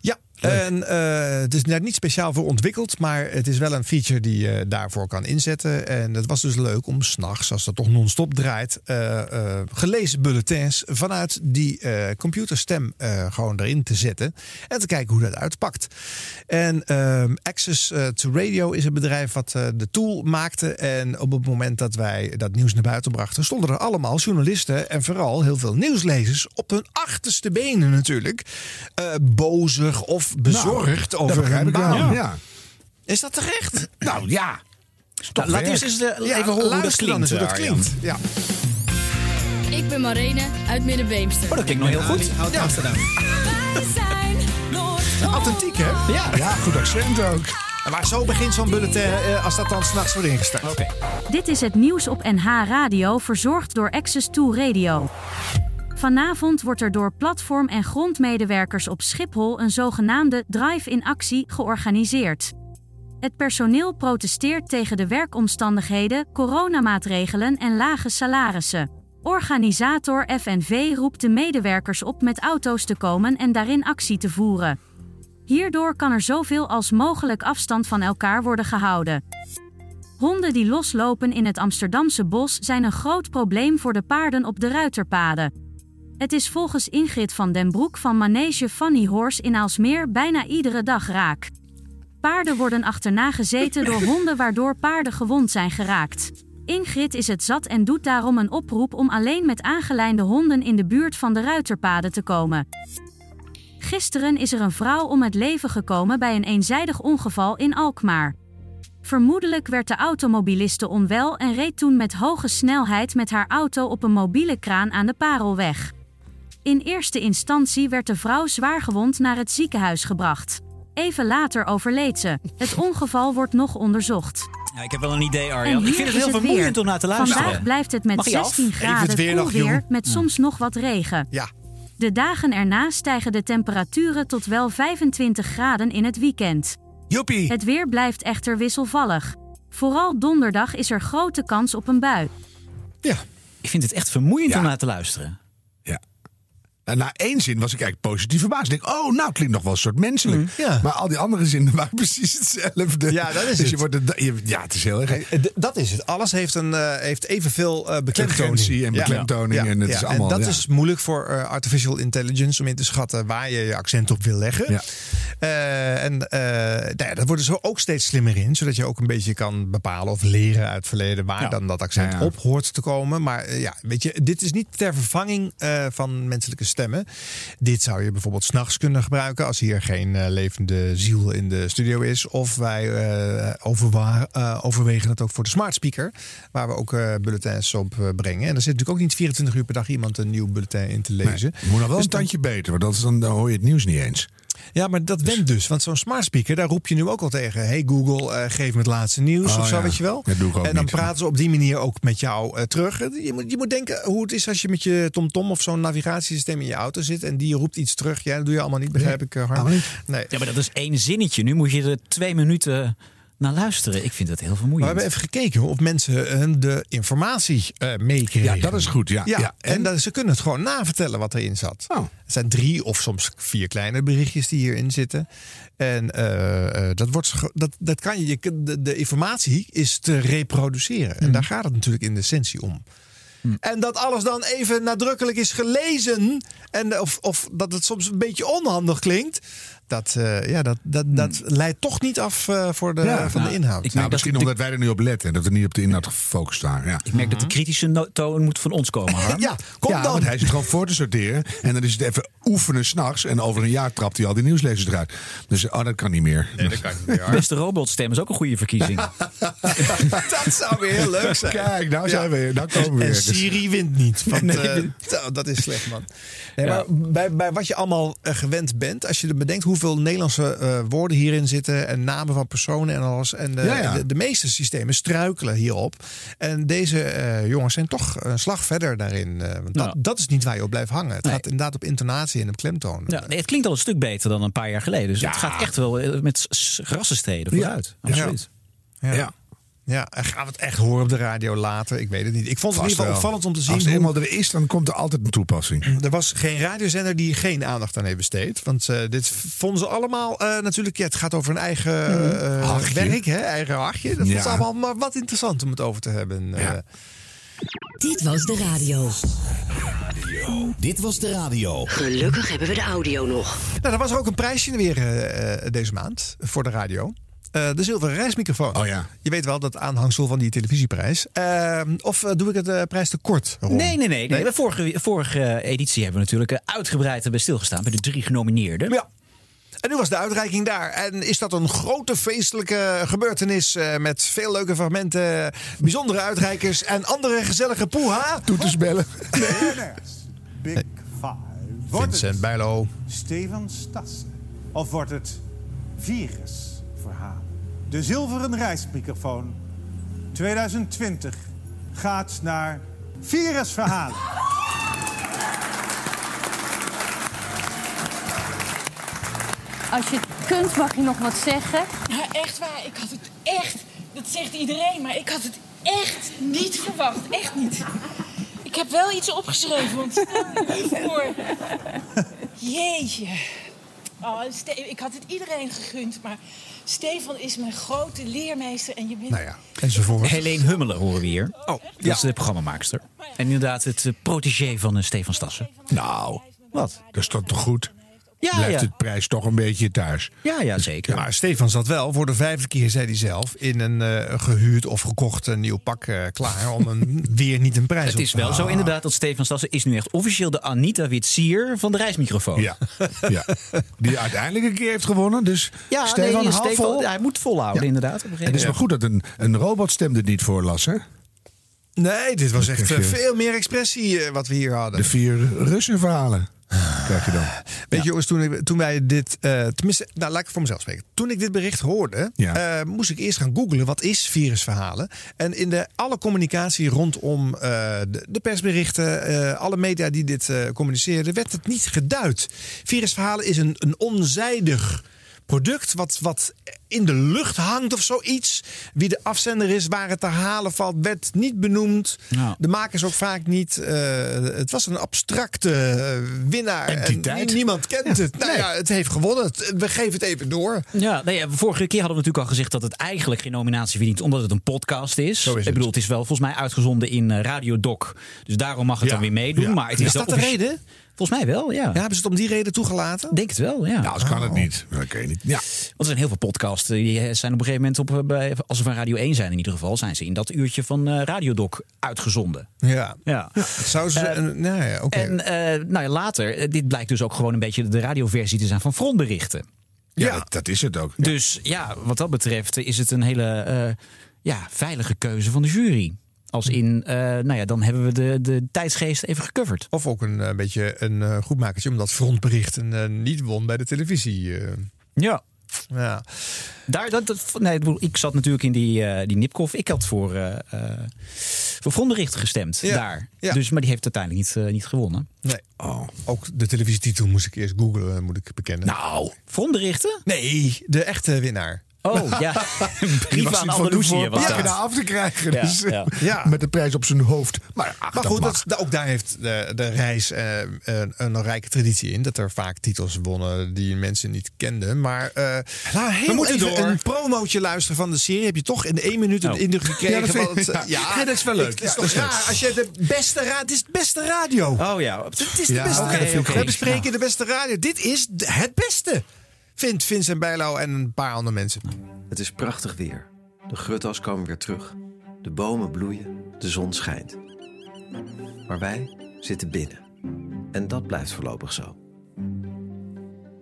ja. En eh, het is net niet speciaal voor ontwikkeld, maar het is wel een feature die je daarvoor kan inzetten. En het was dus leuk om s'nachts, als dat toch non-stop draait, eh, gelezen bulletins vanuit die computerstem gewoon erin te zetten. En te kijken hoe dat uitpakt. En Access to Radio is een bedrijf wat de tool maakte. En op het moment dat wij dat nieuws naar buiten brachten, stonden er allemaal journalisten en vooral heel veel nieuwslezers op hun achterste benen natuurlijk. bozig of bezorgd Nou, over hun baan. Ja. Is dat terecht? Nou ja. Nou, laat werk. eerst eens de, Ja, even horen hoe dat klinkt. eens hoe dat Arjan. klinkt. Ja. Ik ben Marene uit Middenbeemster. Oh, dat klinkt nog heel goed. Ja. We zijn Noord. [LAUGHS] Authentiek, hè? Ja. Ja, goed accent ook. Maar zo begint zo'n bulletin eh, als dat dan s'nachts wordt ingestart. Oké. Dit is het nieuws op NH Radio, verzorgd door Access to Radio. Vanavond wordt er door platform- en grondmedewerkers op Schiphol een zogenaamde drive-in actie georganiseerd. Het personeel protesteert tegen de werkomstandigheden, coronamaatregelen en lage salarissen. Organisator FNV roept de medewerkers op met auto's te komen en daarin actie te voeren. Hierdoor kan er zoveel als mogelijk afstand van elkaar worden gehouden. Honden die loslopen in het Amsterdamse bos zijn een groot probleem voor de paarden op de ruiterpaden. Het is volgens Ingrid van den Broek van Manege Funny Horse in Aalsmeer bijna iedere dag raak. Paarden worden achterna gezeten door [LAUGHS] honden waardoor paarden gewond zijn geraakt. Ingrid is het zat en doet daarom een oproep om alleen met aangelijnde honden in de buurt van de ruiterpaden te komen. Gisteren is er een vrouw om het leven gekomen bij een eenzijdig ongeval in Alkmaar. Vermoedelijk werd de automobiliste onwel en reed toen met hoge snelheid met haar auto op een mobiele kraan aan de Parelweg. In eerste instantie werd de vrouw zwaargewond naar het ziekenhuis gebracht. Even later overleed ze. Het ongeval wordt nog onderzocht. Ja, ik heb wel een idee, Arjan. En Ik hier vind het is heel het vermoeiend weer. om naar te luisteren. Vandaag blijft het met Mag hij af? 16 Even het graden weer koel weer met Ja. soms nog wat regen. Ja. De dagen erna stijgen de temperaturen tot wel 25 graden in het weekend. Joepie. Het weer blijft echter wisselvallig. Vooral donderdag is er grote kans op een bui. Ik vind het echt vermoeiend om naar te luisteren. En na één zin was ik eigenlijk positief verbaasd. Ik denk, oh, nou, klinkt nog wel een soort menselijk. Maar al die andere zinnen [LAUGHS] waren precies hetzelfde. Ja, dat is dus het. Je wordt je- ja, het is heel erg. Eh, d- Dat is het. Alles heeft, een, eh, heeft evenveel eh beklemtoning. En beklemtoning en het is allemaal, dat ja. is moeilijk voor eh, artificial intelligence om in te schatten waar je je accent op wil leggen. Ja. Eh, en eh nou ja, daar worden ze ook steeds slimmer in, zodat je ook een beetje kan bepalen of leren uit het verleden waar Ja. dan dat accent Ja, ja. op hoort te komen. Maar eh, ja, weet je, dit is niet ter vervanging eh, van menselijke stemmen. Dit zou je bijvoorbeeld s'nachts kunnen gebruiken als hier geen eh, levende ziel in de studio is. Of wij eh, overwa- eh, overwegen het ook voor de smart speaker, waar we ook bulletins op brengen. En er zit natuurlijk ook niet 24 uur per dag iemand een nieuw bulletin in te lezen. Moet nog wel Dus een tandje beter, want dat is dan, dan hoor je het nieuws niet eens. Ja, maar dat went dus. Want zo'n smart speaker, daar roep je nu ook al tegen. Hey Google, eh, geef me het laatste nieuws Oh, of zo, ja. weet je wel. Dat doe ik ook en dan niet. praten ze op die manier ook met jou eh, terug. Je moet, je moet denken hoe het is als je met je TomTom of zo'n navigatiesysteem in je auto zit. En die roept iets terug. Ja, dat doe je allemaal niet, begrijp ik, uh, Harm. Nee. Ja, maar dat is één zinnetje. Nu moet je er twee minuten naar luisteren. Ik vind dat heel Maar vermoeiend. we hebben even gekeken of mensen eh, de informatie eh meekregen. Ja, dat is goed, ja. Ja, en, en? dat, ze kunnen het gewoon navertellen wat erin zat. Oh. Het zijn drie of soms vier kleine berichtjes die hierin zitten. En eh, eh, dat, wordt, dat, dat kan je, de, de informatie is te reproduceren. Hmm. En daar gaat het natuurlijk in de essentie om. En dat alles dan even nadrukkelijk is gelezen. En of, of dat het soms een beetje onhandig klinkt. Dat, eh, ja, dat, dat, dat leidt toch niet af eh, voor de, Ja. van de Nou, inhoud. ik Nou, merk misschien dat de- omdat wij er nu op letten en dat we niet op de inhoud gefocust waren. Ja. Ik merk dat de kritische no- toon moet van ons komen. [LAUGHS] Ja, kom ja, dan. want hij zit gewoon voor te sorteren. En dan is het even oefenen s'nachts. En over een jaar trapt hij al die nieuwslezers eruit. Dus oh, dat kan niet meer. Nee, dat kan niet meer. [LAUGHS] Beste robotstem is ook een goede verkiezing. [LAUGHS] dat zou weer heel leuk zijn. Kijk, nou zijn we, nou komen we En weer. Siri wint niet. Want, Nee, eh, dat is slecht, man. Nee, Ja. maar bij, bij wat je allemaal eh, gewend bent, als je er bedenkt hoeveel Nederlandse eh, woorden hierin zitten en namen van personen en alles. En de, Ja, ja. De, de meeste systemen struikelen hierop. En deze eh, jongens zijn toch een slag verder daarin. eh, want dat, dat is niet waar je op blijft hangen. Het Nee. gaat inderdaad op intonatie en op klemtoon. Ja, nee, het klinkt al een stuk beter dan een paar jaar geleden. Dus het gaat echt wel met rassenstreden vooruit. Ja. Absoluut. Ja. Ja. En gaan we het echt horen op de radio later? Ik weet het niet. Ik vond het in ieder geval wel. opvallend om te zien Als het hoe- eenmaal er is, dan komt er altijd een toepassing. [CLEARS THROAT] Er was geen radiozender die geen aandacht aan heeft besteed. Want eh, dit vonden ze allemaal eh, natuurlijk. Ja, het gaat over een eigen eh, Hachje. werk, hè, eigen hachje. Dat vonden Ja. ze allemaal maar wat interessant om het over te hebben. eh. Ja. Dit was de radio. Dit was de radio. Gelukkig hebben we de audio nog. Nou, er was er ook een prijsje weer eh, eh, deze maand voor de radio. Eh, de zilveren reismicrofoon. Oh ja. Je weet wel dat aanhangsel van die televisieprijs. Eh, of eh, doe ik het eh, prijs te kort? Ron? Nee, nee, nee. nee. Vorige, vorige editie hebben we natuurlijk uitgebreid bij stilgestaan. Bij de drie genomineerden. Ja. En nu was de uitreiking daar. En is dat een grote feestelijke gebeurtenis eh, met veel leuke fragmenten, bijzondere uitreikers en andere gezellige poeha? Toetersbellen. Big Five. Wordt Vincent Bijlo. Stefan Stassen? Of wordt het virusverhalen? De zilveren reismicrofoon 2020 gaat naar virusverhalen. Als je het kunt, mag je nog wat zeggen. Ja, echt waar. Ik had het echt, dat zegt iedereen, maar ik had het echt niet verwacht. Echt niet. Ik heb wel iets opgeschreven, want stel je [LAUGHS] voor. Jeetje. Oh, ik had het iedereen gegund, maar Stefan is mijn grote leermeester en je bent... Nou ja, enzovoort. Helene Hummelen horen we hier. Oh, dat ja. is de programmamaakster. En inderdaad het eh, protégé van eh, Stefan Stassen. Nou, wat? Dat is toch goed? Ja, Blijft ja. het prijs toch een beetje thuis. Ja, ja, zeker. Maar Stefan zat wel voor de vijfde keer, zei hij zelf, in een eh, gehuurd of gekocht een nieuw pak eh, klaar om een, [LAUGHS] weer niet een prijs Het op is te wel halen. zo inderdaad dat Stefan Stassen is nu echt officieel de Anita Witsier van de reismicrofoon. Ja, [LAUGHS] ja. Die uiteindelijk een keer heeft gewonnen. Dus Ja, Stefan, nee, hou Stefan, vol. hij moet volhouden Ja. inderdaad. Op een En gegeven het is maar goed dat een, een robotstem er niet voor las, hè? Nee, dit was echt eh, [LAUGHS] veel meer expressie eh, wat we hier hadden. De vier Russen verhalen krijg je dan. Weet je jongens, toen, ik, toen wij dit, eh, tenminste, nou laat ik voor mezelf spreken. Toen ik dit bericht hoorde, Ja. eh, moest ik eerst gaan googlen wat is virusverhalen. En in de alle communicatie rondom eh, de, de persberichten, alle media die dit communiceerden, werd het niet geduid. Virusverhalen is een, een onzijdig product wat, wat in de lucht hangt of zoiets. Wie de afzender is, waar het te halen valt, werd niet benoemd. Ja. De makers ook vaak niet. Eh, het was een abstracte eh, winnaar. En Entiteit. niemand kent het. Nou ja, het heeft gewonnen. We geven het even door. Ja, ja, vorige keer hadden we natuurlijk al gezegd dat het eigenlijk geen nominatie verdient, omdat het een podcast is. Ik het. bedoel, het is wel volgens mij uitgezonden in eh, Radio Doc. Dus daarom mag het Ja. dan weer meedoen. Maar het is, Is dat de reden? Volgens mij wel, ja. Ja, hebben ze het om die reden toegelaten? Denk het wel, ja. Ja, als kan het niet. Dat kan je niet. Ja. Want er zijn heel veel podcasts. eh, Die zijn op een gegeven moment, op, eh, bij, als ze van Radio 1 zijn in ieder geval, zijn ze in dat uurtje van eh Radiodoc uitgezonden. Ja. Ja. Zou ze. Een- nou ja, oké. En eh, nou ja, later, dit blijkt dus ook gewoon een beetje de radioversie te zijn van frontberichten. Ja, Dat, dat is het ook. Dus ja, wat dat betreft is het een hele eh, ja, veilige keuze van de jury. Als in, eh, nou ja, dan hebben we de, de tijdsgeest even gecoverd. Of ook een eh, beetje een eh, goedmakertje, omdat frontberichten eh, niet won bij de televisie. Ja. ja. Daar, dat, dat, nee, ik, zat natuurlijk in die, die Nipkoff. Ik had voor, voor Frontbericht gestemd Ja, daar. ja. Dus, maar die heeft uiteindelijk niet, niet gewonnen. Nee. Ook de televisietitel moest ik eerst googlen, moet ik bekennen. Nou, Frontberichten? Nee, de echte winnaar. Oh [LAUGHS] ja, Die brief aan Andalusië was dat. af te krijgen. Ja, dus, ja. Ja. Met de prijs op zijn hoofd. Maar, ach, Maar dat goed, mag. dat, ook daar heeft de, de reis eh, een, een rijke traditie in. Dat er vaak titels wonnen die mensen niet kenden. Maar eh, we moeten even een promootje luisteren van de serie. Heb je toch in de één minuut een Oh. indruk gekregen? Ja, dat vind het, [LAUGHS] ja. Ja, dat is wel leuk. Het is Ja, toch dat raar als je de beste radio... Het is de beste radio. Oh ja. Het is de Ja, beste radio. We bespreken de beste radio. Dit is de- het beste. Vindt Vincent Bijlo en een paar andere mensen. Het is prachtig weer. De grutto's komen weer terug. De bomen bloeien, de zon schijnt. Maar wij zitten binnen. En dat blijft voorlopig zo.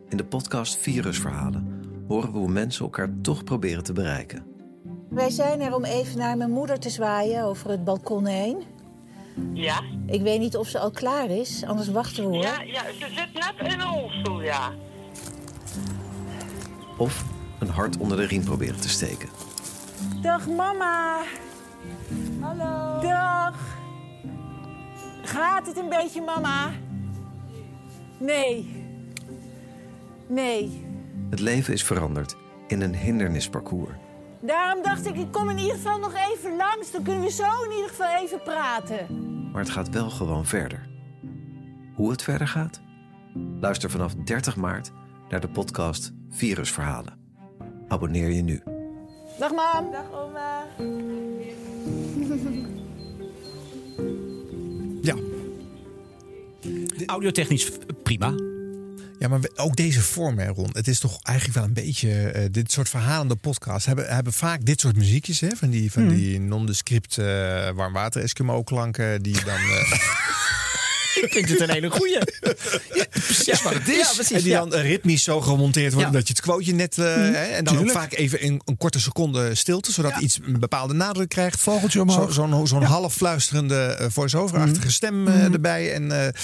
In de podcast Virusverhalen horen we hoe mensen elkaar toch proberen te bereiken. Wij zijn er om even naar mijn moeder te zwaaien over het balkon heen. Ja? Ik weet niet of ze al klaar is, anders wachten we hoor. Ja, ja, ze zit net in een rolstoel, ja. Of een hart onder de riem proberen te steken. Dag mama. Hallo. Dag. Gaat het een beetje mama? Nee. Nee. Het leven is veranderd in een hindernisparcours. Daarom dacht ik, ik kom in ieder geval nog even langs. Dan kunnen we zo in ieder geval even praten. Maar het gaat wel gewoon verder. Hoe het verder gaat? Luister vanaf 30 maart naar de podcast Virusverhalen. Abonneer je nu. Dag mam. Dag oma. Ja. Audiotechnisch prima. Ja, maar ook deze vorm, hè, Ron. Het is toch eigenlijk wel een beetje... eh, dit soort verhalende podcasts hebben, hebben vaak dit soort muziekjes. Hè, van die, van Mhm. die nondescript uh, warmwater Eskimo klanken die dan... eh, [LAUGHS] Ik vind het een hele goeie. ja, precies wat het is. Ja, precies, en die ja. dan eh, ritmisch zo gemonteerd worden Ja. dat je het quoteje net... eh, Mhm. hè, en dan ook vaak even een, een korte seconde stilte, zodat iets een bepaalde nadruk krijgt. Vogeltje omhoog. Zo- Zo'n zo'n half fluisterende eh, voice-over-achtige stem eh, erbij. En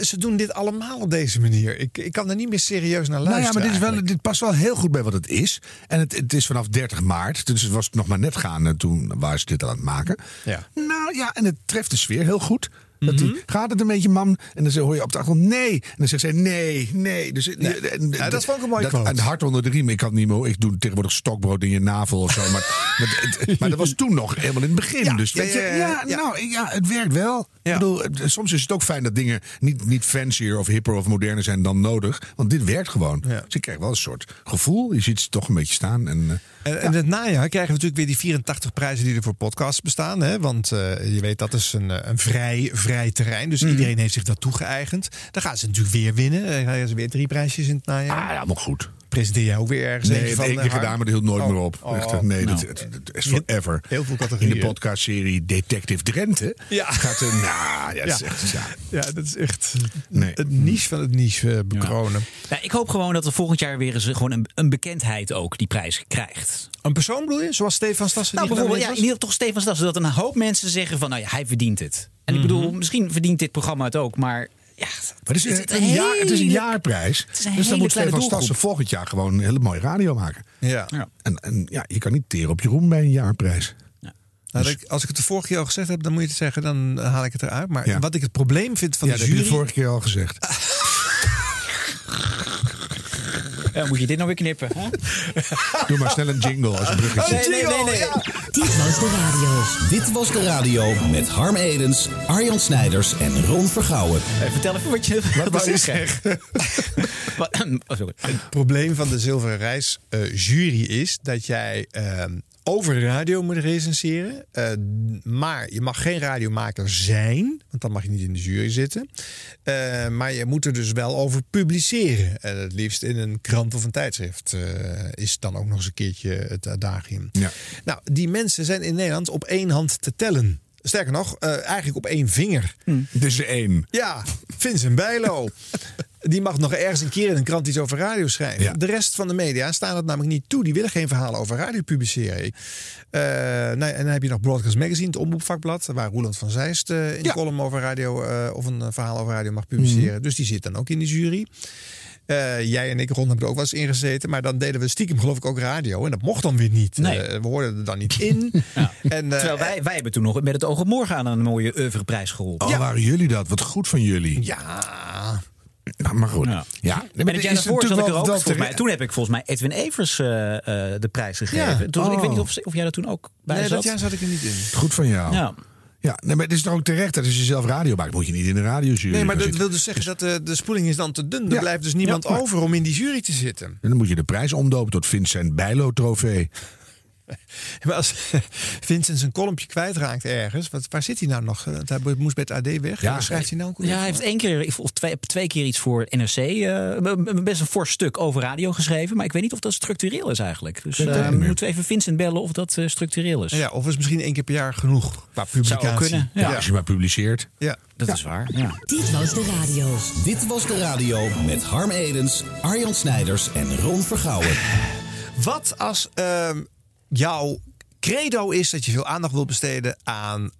ze doen dit allemaal op deze manier. Ik, ik kan er niet meer serieus naar Nou luisteren. ja, maar dit, is wel, dit past wel heel goed bij wat het is. En het, het is vanaf 30 maart. Dus het was nog maar net gaande toen waren ze dit aan het maken. Ja. Nou ja, en het treft de sfeer heel goed. Dat Mhm. die, gaat het een beetje, mam? En dan hoor je op de achtergrond nee. En dan zegt zij nee, nee. Dus, en- Ja, dat vond ik een mooi dat. En hart onder de riem. Ik het niet meer. Ik doe tegenwoordig stokbrood in je navel of zo. Maar, [LAUGHS] maar, dat was toen nog helemaal in het begin. dus weet ja, je, ja, ja, ja. nou, ja, het werkt wel. Ik bedoel, soms is het ook fijn dat dingen niet, niet fancier of hipper of moderner zijn dan nodig. Want dit werkt gewoon. Dus je krijgt wel een soort gevoel. Je ziet ze toch een beetje staan. En, eh, En, en het najaar krijgen we natuurlijk weer die 84 prijzen die er voor podcasts bestaan. Hè? Want eh, je weet, dat is een, eh, een vrij, vrij terrein. Dus iedereen heeft zich dat toegeëigend. Dan gaan ze natuurlijk weer winnen. Dan krijgen ze weer drie prijsjes in het najaar. Ah, ja, nog goed. Presenteer jij ook weer ergens Nee, van? één keer eh, gedaan, maar dat hield nooit Oh. meer op. Oh. Echt, nee, Nou. dat, dat- dat is forever. Heel veel In categorieën. de podcastserie Detective Drenthe Ja. gaat er... Nou, ja, dat is Ja. echt... Ja. Ja, dat is echt Nee. het niche van het niche eh, bekronen. Nou, ik hoop gewoon dat er volgend jaar weer eens gewoon een, een bekendheid ook die prijs krijgt. Een persoon bedoel je? Zoals Stefan Stassen? Nou, bijvoorbeeld, ja, in genomineerd ieder geval toch Stefan Stassen. Dat een hoop mensen zeggen van, nou ja, hij verdient het. En ik Mhm. bedoel, misschien verdient dit programma het ook, maar ja... Maar het is, het een, jaar, het is een jaarprijs. Het is een dus dan moet Stefan. Stassen volgend jaar gewoon een hele mooie radio maken. Ja. En, en ja, je kan niet teren op je roem bij een jaarprijs. Nou, dat ik- als ik het de vorige keer al gezegd heb, dan moet je het zeggen, dan haal ik het eruit. Maar Ja. wat ik het probleem vind van ja, de dat heb je jury... de vorige keer al gezegd. [LAUGHS] Ja, moet je dit nou weer knippen? Hè? Doe maar snel een jingle als een bruggetje. Nee, nee, nee, nee. Dit was de radio. Dit was de radio met Harm Edens, Arjan Snijders en Ron Vergouwen. Eh, Vertel even wat je Wat wou je zeggen. [LAUGHS] Wat- oh, sorry. Het probleem van de Zilveren Reis eh, jury is dat jij ehm, over de radio moet recenseren. eh, maar je mag geen radiomaker zijn, want dan mag je niet in de jury zitten. Eh, maar je moet er dus wel over publiceren. En het liefst in een krant of een tijdschrift eh, is dan ook nog eens een keertje het adagium. Ja. Nou, die mensen zijn in Nederland op één hand te tellen. Sterker nog, eh, eigenlijk op één vinger. Dus één. Ja, Vincent Bijlo. [LAUGHS] Die mag nog ergens een keer in een krant iets over radio schrijven. Ja. De rest van de media staan het namelijk niet toe. Die willen geen verhalen over radio publiceren. Eh, nou, en dan heb je nog Broadcast Magazine, het omroepvakblad... waar Roeland van Zeist eh, in Ja. column over radio... eh, of een verhaal over radio mag publiceren. Mhm. Dus die zit dan ook in de jury. Jij en ik, Ron, hebben er ook wel eens in gezeten. Maar dan deden we stiekem geloof ik ook radio. En dat mocht dan weer niet. Nee. We hoorden er dan niet [LAUGHS] in. En, Terwijl wij, wij hebben toen nog met het oog op morgen aan een mooie oeuvreprijs geholpen. Oh, waren jullie dat? Wat goed van jullie. Ja. Nou, maar goed. Ja. Ja. En maar het jaar is daarvoor zat ik natuurlijk er ook. volgens mij, toen heb ik volgens mij Edwin Evers eh, eh, de prijs gegeven. Ja. Toen, Ik Oh. weet niet of, of jij daar toen ook bij nee, zat. dat jaar zat ik er niet in. Goed van jou. Ja. Ja, nee, maar het is toch ook terecht dat als je zelf radio maakt, moet je niet in de radiojury Nee, maar dat zitten. wil dus zeggen dat de, de spoeling is dan te dun. Er Ja. blijft dus niemand Ja, maar- over om in die jury te zitten. En dan moet je de prijs omdopen tot Vincent Bijlo trofee. [LAUGHS] Maar als Vincent zijn kolompje kwijtraakt ergens, wat, waar zit hij nou nog? Hij moest bij het AD weg. Ja. Schrijft hij nou? ook Ja, hij heeft één keer of twee, twee keer iets voor NRC. eh, best een fors stuk over radio geschreven. Maar ik weet niet of dat structureel is eigenlijk. Dus eh, meer. moeten we even Vincent bellen of dat eh, structureel is. Ja, of is misschien één keer per jaar genoeg qua publicatie? Zou kunnen. Ja, Ja, als je maar publiceert. Ja. dat is waar. Ja. Dit was de radio. Dit was de radio met Harm Edens, Arjan Snijders en Ron Vergouwen. Wat als ehm, jouw credo is dat je veel aandacht wil besteden aan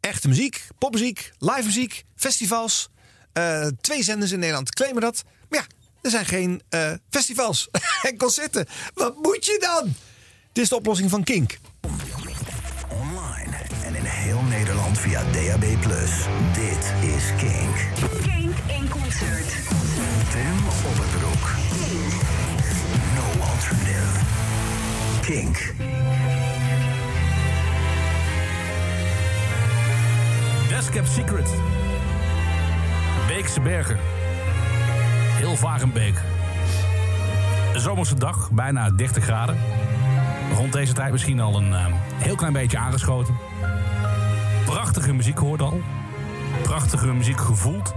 echte muziek, popmuziek, live muziek, festivals. Eh, twee zenders in Nederland claimen dat. Maar ja, er zijn geen eh, festivals [LAUGHS] en concerten. Wat moet je dan? Dit is de oplossing van Kink. Online en in heel Nederland via DAB+. Dit is Kink. Kink in concert. Tim Opperbroek. No alternative. Kink. Best Kept Secret. Beekse Bergen. Heel Varenbeek. Een zomerse dag, bijna 30 graden. Rond deze tijd misschien al een eh, heel klein beetje aangeschoten. Prachtige muziek hoort al. Prachtige muziek gevoeld.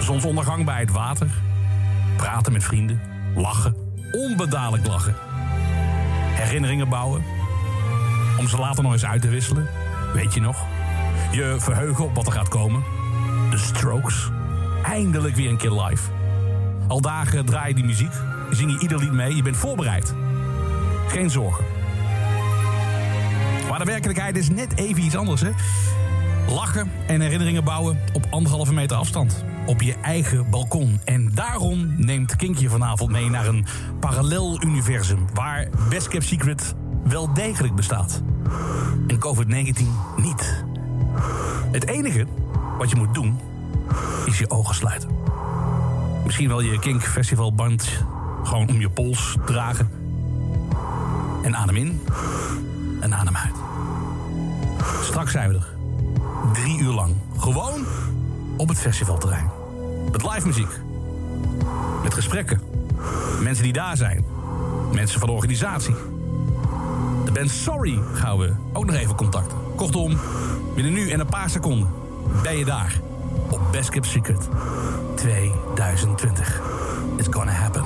Zonsondergang bij het water. Praten met vrienden. Lachen. Onbedadelijk lachen. Herinneringen bouwen. Om ze later nog eens uit te wisselen. Weet je nog? Je verheugen op wat er gaat komen. De Strokes. Eindelijk weer een keer live. Al dagen draai je die muziek. Zing je ieder lied mee. Je bent voorbereid. Geen zorgen. Maar de werkelijkheid is net even iets anders, hè? Lachen en herinneringen bouwen op anderhalve meter afstand. Op je eigen balkon. En daarom neemt Kinkje vanavond mee naar een parallel universum... waar Best Kept Secret wel degelijk bestaat. En COVID-19 niet. Het enige wat je moet doen, is je ogen sluiten. Misschien wel je Kink Festivalband gewoon om je pols dragen. En adem in en adem uit. Straks zijn we er. Drie uur lang. Gewoon op het festivalterrein. Met live muziek. Met gesprekken. Mensen die daar zijn. Mensen van de organisatie. De band Sorry gaan we ook nog even contacten. Kortom, binnen nu en een paar seconden ben je daar. Op Best Kept Secret 2020. It's gonna happen.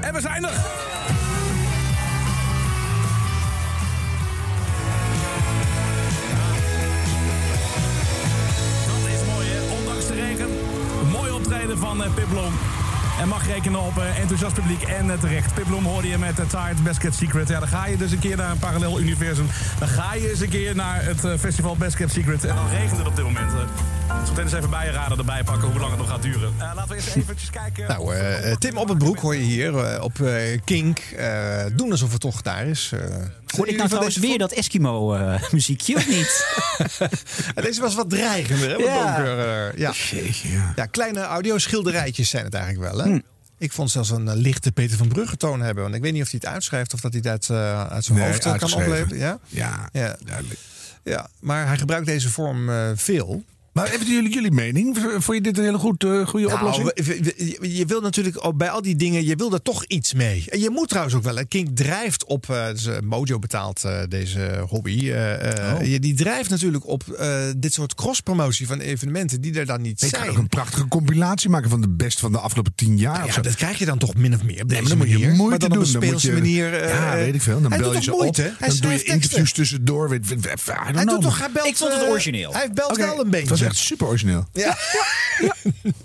En we zijn er! En mag rekenen op eh, enthousiast publiek en eh, terecht. Pip Blom hoorde je met uh, Tired Basket Secret. Ja, dan ga je dus een keer naar een parallel universum. Dan ga je eens een keer naar het eh, festival Basket Secret. En dan regent het op dit moment. Zometeen eens even bij je raden erbij pakken hoe lang het nog gaat duren. Eh, laten we eerst eventjes kijken. Nou, eh, eh, Tim op het broek hoor je hier eh, op eh, Kink. Eh, doen alsof het toch daar is. Eh, [LAUGHS] Hoorde ik nou trouwens weer dat Eskimo-muziekje, of niet? Ja, [LAUGHS] Deze was wat dreigender, hè? Wat Ja. donker, eh, ja. ja. kleine audioschilderijtjes zijn het eigenlijk wel, hè? Hm. Ik vond zelfs een eh, lichte Peter van Brugge toon hebben. Want ik weet niet of hij het uitschrijft of dat hij het uit, eh, uit zijn Nee, hoofd eh, kan opleveren. Ja? Ja, ja. Ja, maar hij gebruikt deze vorm eh, veel. Maar even jullie, jullie mening. Vond je dit een hele goed, eh, goede Nou, oplossing? je, je wil natuurlijk ook bij al die dingen, je wil er toch iets mee. En je moet trouwens ook wel. Kink drijft op, eh, dus, eh, Mojo betaalt eh, deze hobby. eh, eh, Oh. je- die drijft natuurlijk op eh, dit soort cross-promotie van evenementen die er dan niet Ik zijn. kan ook een prachtige compilatie maken van de best van de afgelopen tien jaar. of Ja, zo. dat krijg je dan toch min of meer op Nee, deze maar dan moet je moeite maar dan doen. op een Dan moet speelse je- manier. eh, ja, weet ik veel. Dan hij bel je ze moeite, op. Hij Dan doe je teksten. interviews tussendoor. Weet, weet, weet, I don't Hij doet toch, hij belt, Ik vond het origineel. Hij belt wel een beetje. Echt super origineel. Ja.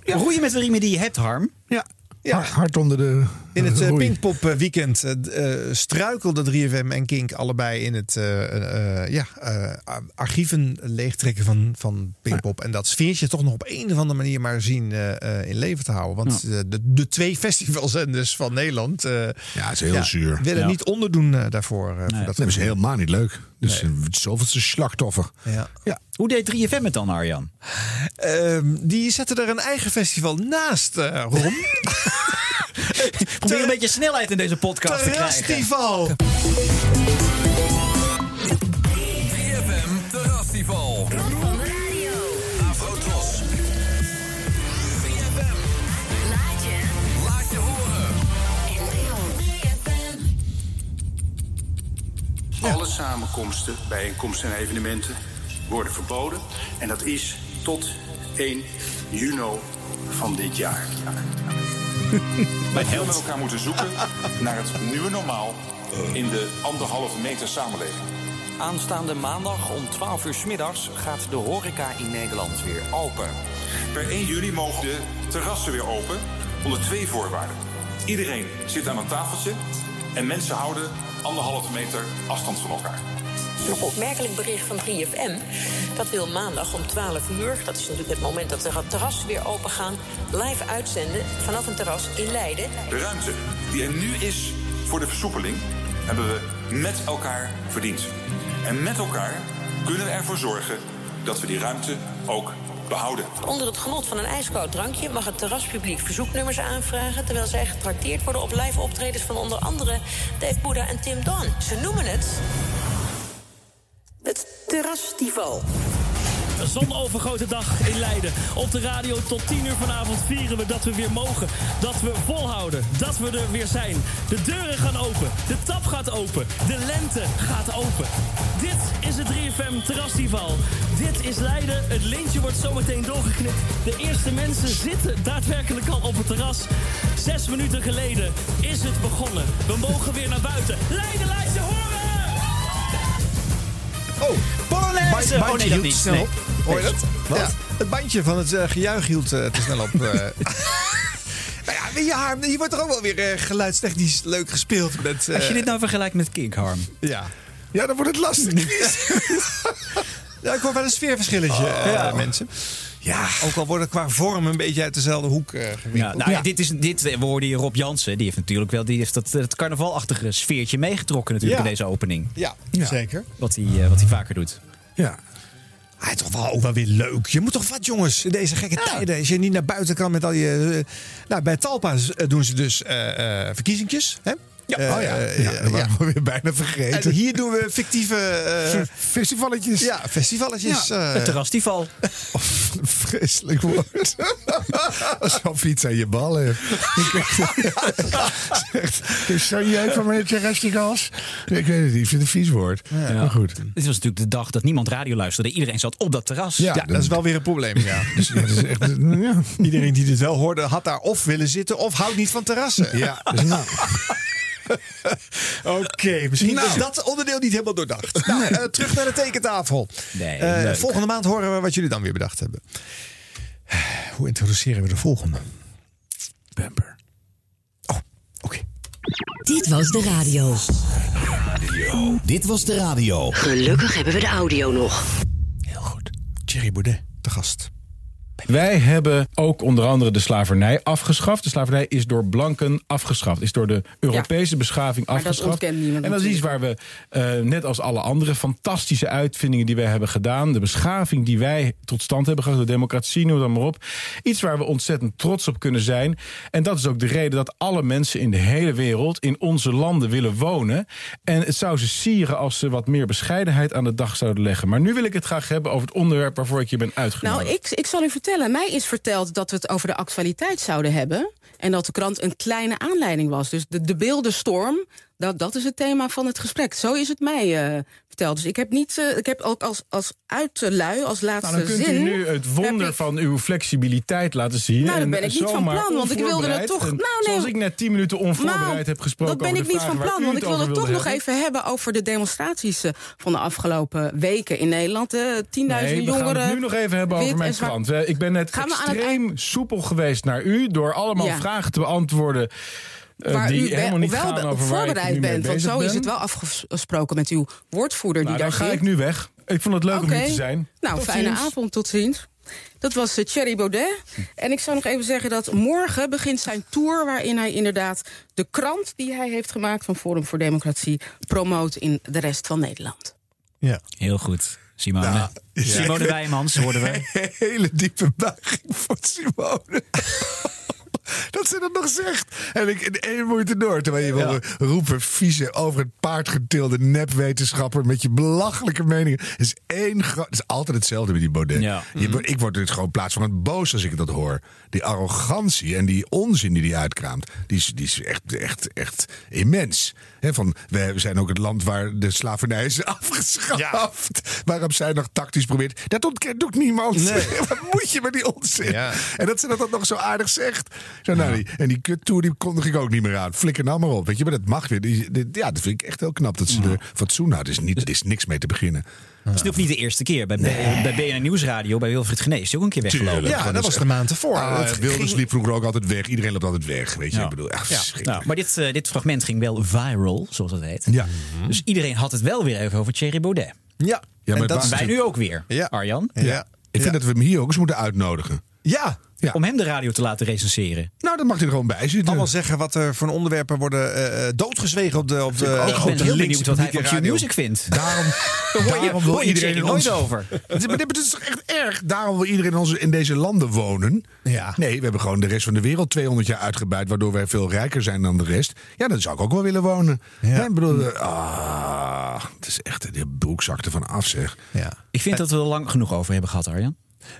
Roeien met de riemen die je hebt, Harm. Ja. Hard, hard onder de. In het [LAUGHS] roei. Pinkpop eh, weekend eh, d- eh, struikelde 3FM en Kink allebei in het eh, eh, eh, ja, eh, archieven leegtrekken van, van Pinkpop. En dat sfeertje toch nog op een of andere manier maar zien eh, eh, in leven te houden. Want de, de twee [LAUGHS] festivalzenders van Nederland eh, Ja, het is heel zuur. willen Ja. niet onderdoen daarvoor. voor dat Dat is helemaal niet leuk. Dus een zoveelste slachtoffer. Ja. Ja. Hoe deed 3FM het dan, Arjan? Ehm, die zetten er een eigen festival naast, eh Ron. [LAUGHS] [LAUGHS] Probeer een beetje snelheid in deze podcast te krijgen. Terrastival. 3FM Terrastival. Afrotros. 3FM. Laat je. Laat je horen. Alle samenkomsten, bijeenkomsten en evenementen worden verboden. En dat is tot 1 juni van dit jaar. [LAUGHS] Wij met elkaar moeten zoeken naar het nieuwe normaal in de anderhalve meter samenleving. Aanstaande maandag om 12 uur 's middags gaat de horeca in Nederland weer open. Per 1 juli mogen de terrassen weer open onder twee voorwaarden. Iedereen zit aan een tafeltje en mensen houden anderhalve meter afstand van elkaar. Nog opmerkelijk bericht van 3FM. Dat wil maandag om 12 uur, dat is natuurlijk het moment dat de terrassen weer open gaan, live uitzenden vanaf een terras in Leiden. De ruimte die er nu is voor de versoepeling hebben we met elkaar verdiend. En met elkaar kunnen we ervoor zorgen dat we die ruimte ook behouden. Onder het genot van een ijskoud drankje mag het terraspubliek verzoeknummers aanvragen, terwijl zij getrakteerd worden op live optredens van onder andere Dave Boeddha en Tim Don. Ze noemen het het Terrasstival. Een zonovergoten dag in Leiden. Op de radio tot 10 uur vanavond vieren we dat we weer mogen. Dat we volhouden. Dat we er weer zijn. De deuren gaan open. De tap gaat open. De lente gaat open. Dit is het 3FM Terrasfestival. Dit is Leiden. Het lintje wordt zometeen doorgeknipt. De eerste mensen zitten daadwerkelijk al op het terras. Zes minuten geleden is het begonnen. We mogen weer naar buiten. Leiden, je horen! Oh, Polonaise! Bandje Oh, nee, dat hield niet. snel Nee. op. Hoor je dat? Wat? Ja, het bandje van het eh, gejuich hield eh, te snel op. eh. [LAUGHS] nou ja, Harm, hier wordt er ook wel weer geluidstechnisch leuk gespeeld. Met, Als je dit nou vergelijkt met Kink, Harm. Ja. Ja, dan wordt het lastig. [LAUGHS] ja, ik hoor wel een sfeerverschilletje, eh, Ja. mensen. Ja. Ook al worden qua vorm een beetje uit dezelfde hoek eh Ja, nou, Dit is, dit, we hoorden hier Rob Jansen. Die heeft natuurlijk wel die heeft dat, het carnavalachtige sfeertje meegetrokken natuurlijk Ja. in deze opening. Ja, zeker. Wat hij, eh, wat hij vaker doet. Ja. Ah, toch wel ook wel weer leuk. Je moet toch wat, jongens, in deze gekke tijden. Als je niet naar buiten kan met al je... eh, nou, bij Talpa eh, doen ze dus eh eh verkiezingjes. Hè? Ja, Eh, oh ja. eh, ja, dat waren we weer bijna vergeten. En hier doen we fictieve... eh, Festivalletjes. ja, festivalletjes. Ja, eh. Het terrasstival. [LAUGHS] Vreselijk woord. [LAUGHS] Alsof je iets aan je bal hebt. Is zo jeuk van meneer Terrasticals? Ik weet het niet, ik vind het een vies woord. Maar goed. Dit was natuurlijk de dag dat niemand radio luisterde. Iedereen zat op dat terras. Ja, dat is wel weer een probleem. Ja. [LAUGHS] Dus ja, dat is echt, ja. Iedereen die dit wel hoorde, had daar of willen zitten of houdt niet van terrassen. Ja, dus nou. [LAUGHS] Oké, misschien Nou. is dat onderdeel niet helemaal doordacht. Nou, eh, terug naar de tekentafel. Nee, Eh, volgende maand horen we wat jullie dan weer bedacht hebben. [SIGHS] Hoe introduceren we de volgende? Bumper. Dit was de radio. Dit was de radio. Gelukkig hebben we de audio nog. Thierry Baudet, de gast. Wij hebben ook onder andere de slavernij afgeschaft. De slavernij is door blanken afgeschaft. Is door de Europese beschaving Maar dat afgeschaft. ontkent niemand en dat is iets waar we, eh, net als alle andere fantastische uitvindingen die wij hebben gedaan... de beschaving die wij tot stand hebben gebracht, de democratie, noem het maar op... iets waar we ontzettend trots op kunnen zijn. En dat is ook de reden dat alle mensen in de hele wereld... in onze landen willen wonen. En het zou ze sieren als ze wat meer bescheidenheid aan de dag zouden leggen. Maar nu wil ik het graag hebben over het onderwerp waarvoor ik je ben uitgenodigd. Nou, ik, ik zal u vertellen. Mij is verteld dat we het over de actualiteit zouden hebben. En dat de krant een kleine aanleiding was. Dus de, de beeldenstorm, dat, dat is het thema van het gesprek. Zo is het mij eh, verteld. Dus ik heb niet, eh, ik heb ook als, als uitlui, als laatste Nou, dan kunt zin... u nu het wonder ik- van uw flexibiliteit laten zien. Nou, dat En ben ik niet van plan, want ik wilde het toch- nou, nee, zoals ik net tien minuten onvoorbereid Nou, heb gesproken Dat ben ik niet van plan, want ik wilde het toch nog even hebben over de demonstraties eh, van de afgelopen weken in Nederland. Eh, 10.000 Nee, we jongeren. gaan het nu nog even hebben over mijn krant. Ik ben net we het extreem soepel geweest naar u... door allemaal Ja. vragen te beantwoorden... eh, Waar die u helemaal wel niet wel ik voorbereid bent. Want zo ben. is het wel afgesproken met uw woordvoerder Nou, die dan daar ga ik nu weg. Ik vond het leuk om hier te zijn. Nou, Tot fijne ziens. avond, tot ziens. Dat was eh, Thierry Baudet. En ik zou nog even zeggen dat morgen begint zijn tour... waarin hij inderdaad de krant die hij heeft gemaakt... van Forum voor Democratie promoot in de rest van Nederland. Ja. Heel goed. Simone. Nou, Simone. Wijmans hoorden we. [LAUGHS] Hele diepe buiging voor Simone. [LAUGHS] Dat ze dat nog zegt. En ik in één moeite door. Terwijl je wil roepen, vieze, over het paard getilde nepwetenschapper met je belachelijke meningen. Het is één Het is altijd hetzelfde met die Baudet. Je, wordt- ik word dus gewoon plaats van het boos als ik dat hoor. Die arrogantie en die onzin die hij uitkraamt, die is, die is echt, echt, echt immens. He, van, we zijn ook het land waar de slavernij is [LAUGHS] afgeschaft. Waarop zij nog tactisch probeert. Dat ontkent ook niemand. Nee. [LAUGHS] Wat moet je met die onzin? Ja. En dat ze dat dan nog zo aardig zegt. Zo, nou, die, en die kuttoer die kondig ik ook niet meer aan. Flikker nou maar op. Weet je, maar dat mag weer. Die, die- ja, dat vind ik echt heel knap dat ze er fatsoen had. Is, niet, er is niks mee te beginnen. Dat is natuurlijk niet de eerste keer. Bij, bij BNN Nieuwsradio, bij Wilfried Genees, is hij ook een keer weggelopen. Ja, dat is was de maand ervoor. Ah, Het Wilders liep vroeger ook altijd weg. Iedereen loopt altijd weg. Weet je, Ja. ik bedoel, echt. Nou, maar dit, eh, dit fragment ging wel viral, zoals dat heet. Ja. Dus iedereen had het wel weer even over Thierry Baudet. Ja, Ja, en maar dat het Wij nu ook weer, Ja. Arjan. Ja. Ik vind dat we hem hier ook eens moeten uitnodigen. Ja. Ja. Om hem de radio te laten recenseren. Nou, dan mag hij er gewoon bij zitten. Allemaal zeggen wat er voor onderwerpen worden eh, eh, doodgezwegen op de op de ik op ben de heel benieuwd wat hij van radio. Q-Music vindt. Daarom, [LAUGHS] Daar hoor je, daarom wil iedereen Thierry in ons... nooit over. [LAUGHS] Maar dit is toch echt erg? Daarom wil iedereen in, onze, in deze landen wonen. Ja. Nee, we hebben gewoon de rest van de wereld 200 jaar uitgebuit... waardoor wij veel rijker zijn dan de rest. Ja, dan zou ik ook wel willen wonen. Ja. ik bedoel, eh, ah, het is echt... De broek zakt er van af, zeg. Ja. Ik vind dat we er lang genoeg over hebben gehad, Arjan.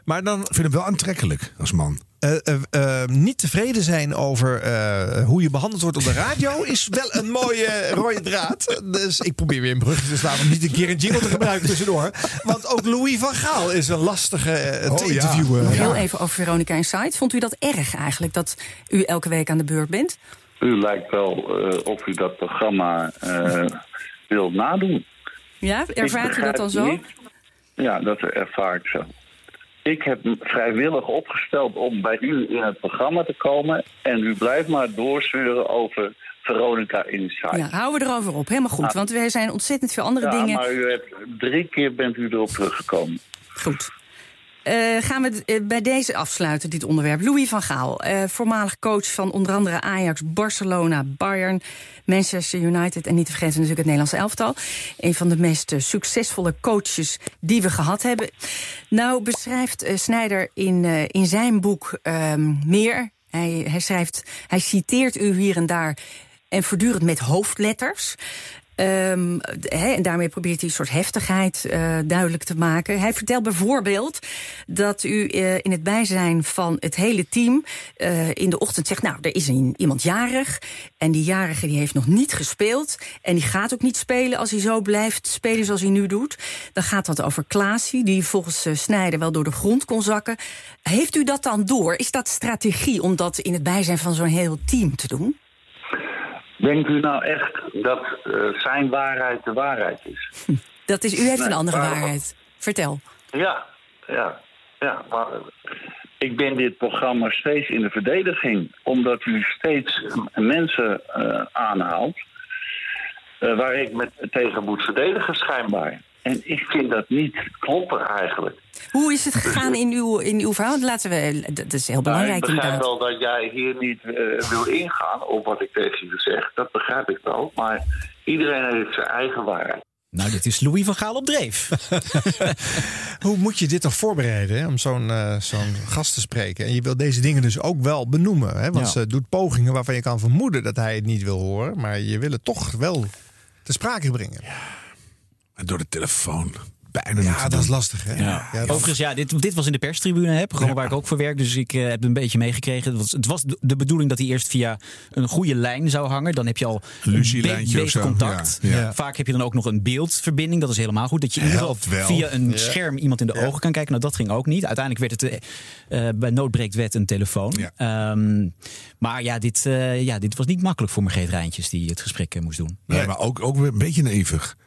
Maar dan Ik vind hem wel aantrekkelijk als man. eh, eh, eh, niet tevreden zijn over eh, hoe je behandeld wordt op de radio [LAUGHS] is wel een mooie rode draad. Dus ik probeer weer een brug te slaan om niet een keer een jingle te gebruiken tussendoor. Want ook Louis van Gaal is een lastige te Oh, ja. interviewen. Heel even over Veronica Insight. Vond u dat erg eigenlijk, dat u elke week aan de beurt bent? U lijkt wel of u dat programma eh wilt nadoen. Ja, ervaart u dat dan zo? niet- Ja, dat ervaar ik zo. Ik heb me vrijwillig opgesteld om bij u in het programma te komen. En u blijft maar doorzeuren over Veronica Insight. Ja, houden we erover op. Helemaal goed, Ja. want er zijn ontzettend veel andere Ja, dingen. maar u hebt, drie keer bent u erop teruggekomen. Goed. Eh, gaan we eh, bij deze afsluiten, dit onderwerp. Louis van Gaal, eh, voormalig coach van onder andere Ajax, Barcelona, Bayern, Manchester United en niet te vergeten natuurlijk het Nederlands elftal. Een van de meest succesvolle coaches die we gehad hebben. Nou beschrijft Snijder in, in zijn boek ehm, meer. Hij, hij schrijft, hij citeert u hier en daar en voortdurend met hoofdletters. Ehm, en daarmee probeert hij een soort heftigheid eh, duidelijk te maken. Hij vertelt bijvoorbeeld dat u eh, in het bijzijn van het hele team eh, in de ochtend zegt: Nou, er is een, iemand jarig. En die jarige die heeft nog niet gespeeld. En die gaat ook niet spelen als hij zo blijft spelen zoals hij nu doet. Dan gaat dat over Klaasie, die volgens Snijder wel door de grond kon zakken. Heeft u dat dan door? Is dat strategie om dat in het bijzijn van zo'n heel team te doen? Denkt u nou echt dat eh, zijn waarheid de waarheid is? [LAUGHS] Dat is, u heeft Nee, een andere waarheid. Vertel. Ja, ja, ja. Maar ik ben dit programma steeds in de verdediging. Omdat u steeds mensen eh, aanhaalt... eh, waar ik met tegen moet verdedigen schijnbaar. En ik vind dat niet kloppen eigenlijk. Hoe is het gegaan in uw, in uw verhaal? Laten we, dat is heel belangrijk Nou, ik begrijp inderdaad. wel dat jij hier niet eh, wil ingaan op wat ik tegen je zeg. Dat begrijp ik wel. Maar iedereen heeft zijn eigen waarheid. Nou, dit is Louis van Gaal op dreef. [LAUGHS] Hoe moet je dit toch voorbereiden hè, om zo'n eh, zo'n gast te spreken? En je wil deze dingen dus ook wel benoemen. Hè? Want Ja. ze doet pogingen waarvan je kan vermoeden dat hij het niet wil horen. Maar je wil het toch wel te sprake brengen. En door de telefoon. Bijna Ja, dat doen. is lastig, hè? Ja. Ja, dat- Overigens, ja, dit, dit was in de perstribune, hè, programma waar ik ook voor werk. Dus ik eh, heb het een beetje meegekregen. Het was, het was de bedoeling dat hij eerst via een goede lijn zou hangen. Dan heb je al een Lucie-lijntje be- of zo, beter contact. ja, ja. Vaak heb je dan ook nog een beeldverbinding. Dat is helemaal goed. Dat je in ieder geval Helpt wel. via een Ja. scherm iemand in de ogen kan kijken. Nou, dat ging ook niet. Uiteindelijk werd het eh, eh, bij noodbreekt wet een telefoon. Ehm, maar ja dit, eh, ja, dit was niet makkelijk voor Margreet Rijntjes die het gesprek moest doen. Nee, maar ook, ook weer een beetje naïvig.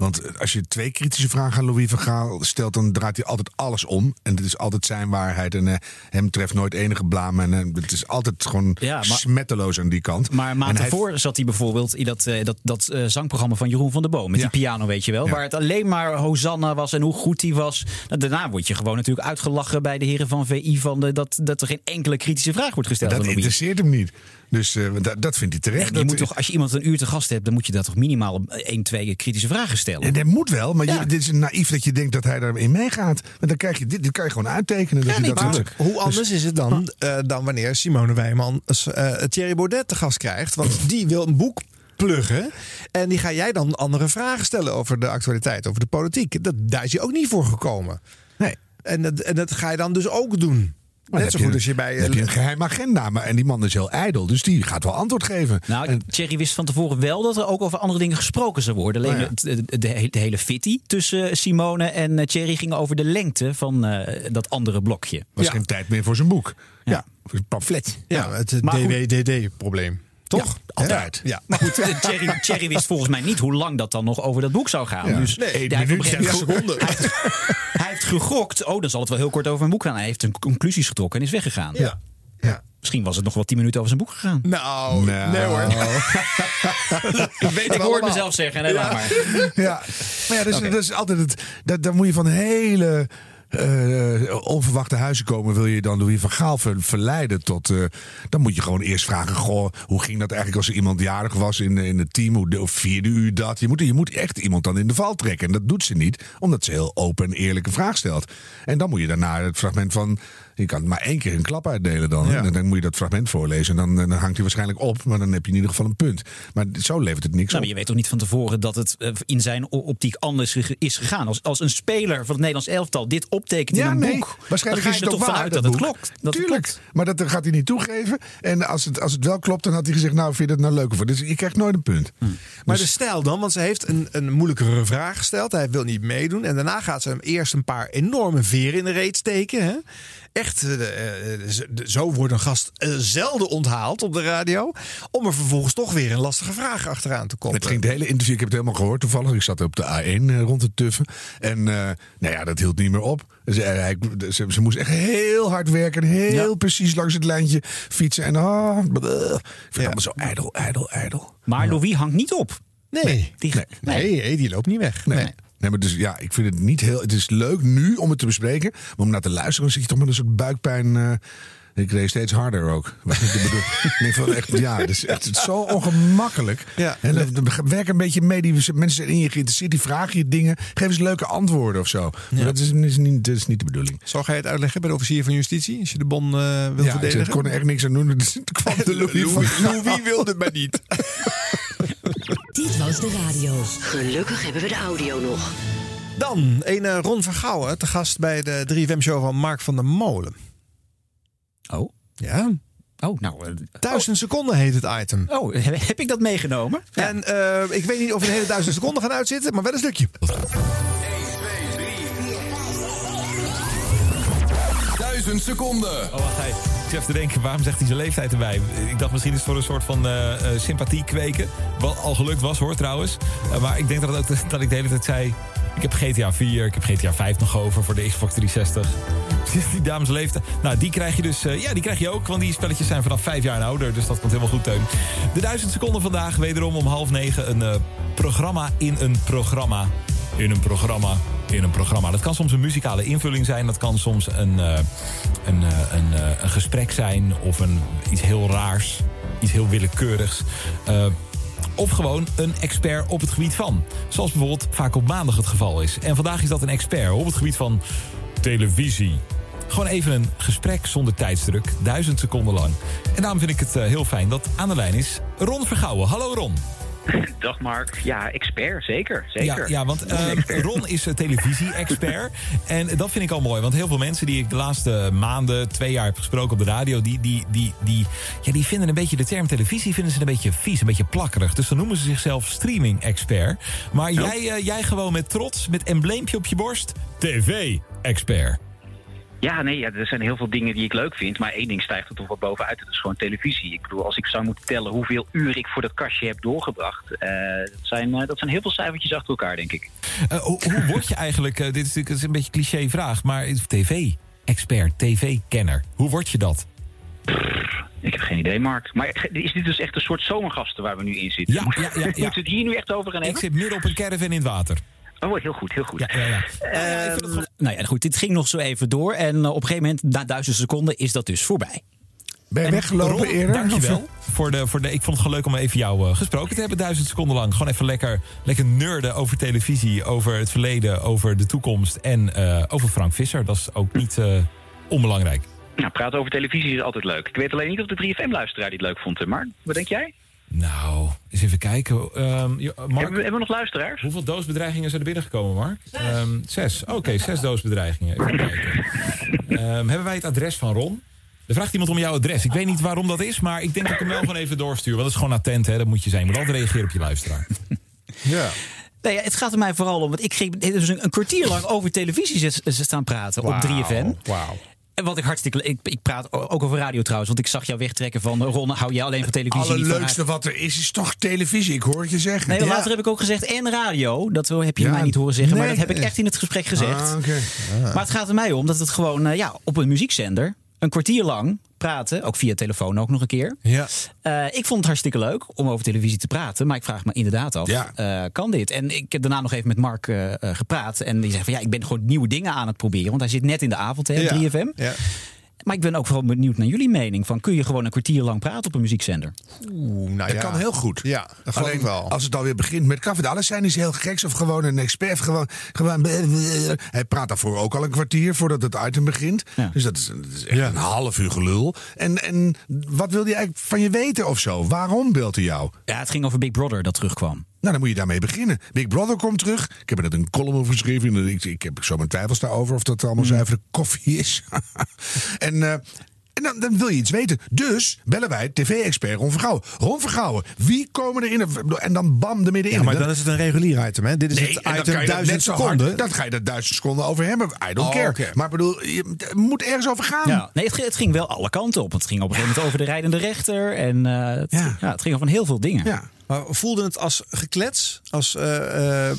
Want als je twee kritische vragen aan Louis van Gaal stelt, dan draait hij altijd alles om. En het is altijd zijn waarheid. En eh, hem treft nooit enige blaam. En eh, het is altijd gewoon Ja, maar- smetteloos aan die kant. Maar maand hij- zat hij bijvoorbeeld in dat, eh, dat, dat zangprogramma van Jeroen van der Boom. Met Ja. die piano, weet je wel. Ja. Waar het alleen maar Hosanna was en hoe goed hij was. Nou, daarna word je gewoon natuurlijk uitgelachen bij de heren van VI. Van de, dat, dat er geen enkele kritische vraag wordt gesteld. dat aan Louis. interesseert hem niet. Dus eh, dat, dat vindt hij terecht. Je Dat- moet toch, als je iemand een uur te gast hebt, dan moet je dat toch minimaal één, twee kritische vragen stellen. En dat moet wel, maar je, dit is naïef dat je denkt dat hij daarin meegaat. Want dan krijg je dit, dit kan je gewoon uittekenen. Dat Ja, hij nee, dat maar doet. hoe anders is het dan, eh, dan wanneer Simone Wijman eh, Thierry Baudet te gast krijgt? Want die wil een boek pluggen. En die ga jij dan andere vragen stellen over de actualiteit, over de politiek. Dat, daar is hij ook niet voor gekomen. Nee. En dat, en dat ga je dan dus ook doen. Maar Net zo goed als je bij... dan heb je een geheim agenda. Maar, en die man is heel ijdel, dus die gaat wel antwoord geven. Nou, Thierry wist van tevoren wel dat er ook over andere dingen gesproken zou worden. Alleen Oh ja. de, de, hele- de hele fitty tussen Simone en eh, Thierry ging over de lengte van eh, dat andere blokje. was geen tijd meer voor zijn boek. Ja, voor zijn pamflet. ja, het. DWDD-probleem. Toch? altijd. Ja. Maar goed, eh, Thierry, Thierry wist volgens mij niet hoe lang dat dan nog over dat boek zou gaan. Ja. Dus Nee, hij één minuut, gegeven dertig moment- seconden. [LAUGHS] Hij gegokt. Oh, dan zal het wel heel kort over een boek gaan. Hij heeft een conclusies getrokken en is weggegaan. Ja. ja. Misschien was het nog wel tien minuten over zijn boek gegaan. Nou, Nou. nee hoor. [LAUGHS] Ik weet ik hoor het mezelf zeggen. Nee, laat maar. Ja, maar ja, dus, dat is altijd het. Dat, dan moet je van hele eh, onverwachte huizen komen. Wil je dan Louis van Gaal ver- verleiden tot. eh, dan moet je gewoon eerst vragen: Goh, hoe ging dat eigenlijk als er iemand jarig was in, in het team? Hoe vierde u dat? Je moet, je moet echt iemand dan in de val trekken. En dat doet ze niet, omdat ze heel open en eerlijke vraag stelt. En dan moet je daarna het fragment van. Je kan maar één keer een klap uitdelen dan. Ja. Dan moet je dat fragment voorlezen. En dan, dan hangt hij waarschijnlijk op. Maar dan heb je in ieder geval een punt. Maar zo levert het niks Nou, maar op. je weet toch niet van tevoren dat het eh, in zijn optiek anders is gegaan. Als, als een speler van het Nederlands elftal dit optekent in Ja, een nee. boek, Waarschijnlijk dan is ga het je ook er toch waar, vanuit dat, dat het klopt. Dat het Tuurlijk. klopt. Maar dat gaat hij niet toegeven. En als het, als het wel klopt, dan had hij gezegd: Nou, vind je dat nou leuker voor? Dus je krijgt nooit een punt. Hm. Maar Dus- de stijl dan, want ze heeft een, een moeilijkere vraag gesteld. Hij wil niet meedoen. En daarna gaat ze hem eerst een paar enorme veren in de reet steken. Hè? Echt, eh, eh, zo wordt een gast eh, zelden onthaald op de radio. Om er vervolgens toch weer een lastige vraag achteraan te komen. Het ging de hele interview, ik heb het helemaal gehoord toevallig. Ik zat op de A1 eh, rond te tuffen. En eh, nou ja, dat hield niet meer op. Ze, hij- ze, ze moest echt heel hard werken. en Heel precies langs het lijntje fietsen. En ah, bleh. ik vind het allemaal zo ijdel, ijdel, ijdel. Maar Louis hangt niet op. Nee, Die, nee, nee, die loopt niet weg. Nee. Nee, maar dus ja, ik vind het niet heel. Het is leuk nu om het te bespreken. Maar om naar te luisteren, dan zit je toch met een soort buikpijn. eh, ik reed steeds harder ook. [LAUGHS] Ik van echt, ja, het is echt zo ongemakkelijk. Ja. En werk een beetje mee. Die mensen zijn in je geïnteresseerd. Die vragen je dingen. Geef eens leuke antwoorden of zo. Maar dat is, is niet, dat is niet de bedoeling. Zal jij het uitleggen bij de officier van justitie? Als je de bon eh wil Ja, ik verdedigen? kon er echt niks aan doen. [LAUGHS] Dus kwam de Louis van Louis wilde het maar niet. [LAUGHS] Dit was de radio. Gelukkig hebben we de audio nog. Dan een eh, Ron Vergouwen, te gast bij de 3FM-show van Mark van der Molen. Oh. Ja. Oh, nou. eh, Duizend seconden heet het item. Oh, [LAUGHS] heb ik dat meegenomen? En eh, ik weet niet of we de hele duizend seconden gaan uitzitten, maar wel een stukje. Duizend seconden. Oh, wacht even. Ik even te denken, waarom zegt hij zijn leeftijd erbij? Ik dacht misschien is het voor een soort van eh, eh, sympathie kweken. Wat al gelukt was hoor trouwens. Eh, maar ik denk dat, ook, dat ik de hele tijd zei... Ik heb GTA 4, ik heb GTA 5 nog over voor de Xbox 360. [LAUGHS] Die dames leeftijd. Nou, die krijg je dus. ja, die krijg je ook. Want die spelletjes zijn vanaf 5 jaar ouder. Dus dat komt helemaal goed, Teun. De 1000 seconden vandaag. Wederom om half negen. Een programma in een programma. In een programma. In een programma. Dat kan soms een muzikale invulling zijn. Dat kan soms een, eh, een, eh, een, eh, een gesprek zijn. Of een, iets heel raars. Iets heel willekeurigs. Of gewoon een expert op het gebied van. Zoals bijvoorbeeld vaak op maandag het geval is. En vandaag is dat een expert op het gebied van televisie. Gewoon even een gesprek zonder tijdsdruk, duizend seconden lang. En daarom vind ik het heel fijn dat aan de lijn is Ron Vergouwen. Hallo Ron. [LAUGHS] Dag Mark. Ja, expert, zeker. zeker. Ja, ja want eh, Ron is een televisie-expert. [LAUGHS] en dat vind ik al mooi. Want heel veel mensen die ik de laatste maanden, twee jaar heb gesproken op de radio... die, die, die, die, ja, die vinden een beetje de term televisie vinden ze een beetje vies, een beetje plakkerig. Dus dan noemen ze zichzelf streaming-expert. Maar jij, eh, jij gewoon met trots, met embleempje op je borst... TV-expert. Ja, nee, ja, er zijn heel veel dingen die ik leuk vind. Maar één ding stijgt er toch wat bovenuit. Dat is gewoon televisie. Ik bedoel, als ik zou moeten tellen hoeveel uur ik voor dat kastje heb doorgebracht. eh, dat, zijn, eh, dat zijn heel veel cijfertjes achter elkaar, denk ik. Eh, hoe, hoe [LAUGHS] word je eigenlijk, dit is natuurlijk een beetje een cliché vraag... maar tv-expert, tv-kenner, hoe word je dat? Ik heb geen idee, Mark. Maar is dit dus echt een soort zomergasten waar we nu in zitten? Ja, ja, ja, ja. [LAUGHS] Moeten we het hier nu echt over gaan Ik hebben? zit midden op een caravan in het water. Oh, heel goed, heel goed. Ja, ja, ja. Ehm, Nou ja, goed, dit ging nog zo even door. En eh, op een gegeven moment, na duizend seconden, is dat dus voorbij. Ben je En weggelopen Ron, eerder? Dankjewel. [LAUGHS] Voor de, voor de, ik vond het gewoon leuk om even jou eh, gesproken te hebben, duizend seconden lang. Gewoon even lekker, lekker nerden over televisie, over het verleden, over de toekomst en eh, over Frank Visser. Dat is ook niet eh, onbelangrijk. Nou, praten over televisie is altijd leuk. Ik weet alleen niet of de 3FM-luisteraar dit leuk vond, hè, Mark. Wat denk jij? Nou, eens even kijken. Ehm, Mark, Hebben, we, hebben we nog luisteraars? Hoeveel doosbedreigingen zijn er binnengekomen, Mark? Ehm, zes. Oké, [LAUGHS] zes doosbedreigingen. Even [LAUGHS] kijken. Ehm, hebben wij het adres van Ron? Er vraagt iemand om jouw adres. Ik weet niet waarom dat is, maar ik denk dat ik hem wel gewoon even doorstuur. Want dat is gewoon attent, hè? Dat moet je zijn. Je moet altijd reageren op je luisteraar. [LAUGHS] Ja. Nee, het gaat er mij vooral om, want ik ging dus een, kwartier lang over televisie staan praten op 3FM. Wauw. En wat ik hartstikke. Ik, ik praat ook over radio trouwens, want ik zag jou wegtrekken van Ron, hou jij alleen van televisie? van allerleukste wat er is, is toch televisie. Ik hoor het je zeggen. Nee, Ja. later heb ik ook gezegd en radio. Dat heb je Ja, mij niet horen zeggen, maar dat heb ik echt in het gesprek gezegd. Ah. Maar het gaat er mij om dat het gewoon eh, ja, op een muziekzender een kwartier lang praten, ook via telefoon ook nog een keer. Ja. Eh, ik vond het hartstikke leuk om over televisie te praten, maar ik vraag me inderdaad af, Ja. eh, kan dit? En ik heb daarna nog even met Mark eh, gepraat en die zegt van ja, ik ben gewoon nieuwe dingen aan het proberen, want hij zit net in de avond hè, op Ja. 3FM. Ja. Maar ik ben ook vooral benieuwd naar jullie mening. Van, kun je gewoon een kwartier lang praten op een muziekzender? Oeh, nou dat ja. kan heel goed. Ja, dat geloof Alleen ik wel. als het alweer begint met Café Alles zijn is heel geks of gewoon een expert. Gewoon, gewoon, hij praat daarvoor ook al een kwartier voordat het item begint. Dus dat is, dat is echt een half uur gelul. En, en wat wil hij eigenlijk van je weten of zo? Waarom belt hij jou? Ja, het ging over Big Brother dat terugkwam. Nou, dan moet je daarmee beginnen. Big Brother komt terug. Ik heb er net een column over geschreven. Ik, ik heb zo mijn twijfels daarover of dat allemaal zuivere koffie is. [LAUGHS] en eh, en dan, dan wil je iets weten. Dus bellen wij tv-expert Ron Vergouwen. Ron Vergouwen, wie komen er in? En dan bam, er middenin. Ja, maar dan is het een regulier item, hè? Dit is Nee, het dan item kan je dat duizend seconden. Dan ga je er duizend seconden over hebben. I don't Oh, care. Maar bedoel, je, het moet ergens over gaan. Ja, nee, het, ging- het ging wel alle kanten op. Het ging op een gegeven moment over de rijdende rechter. En eh, het, ja. het ging over heel veel dingen. Ja. Maar voelde het als geklets? Als, eh, eh,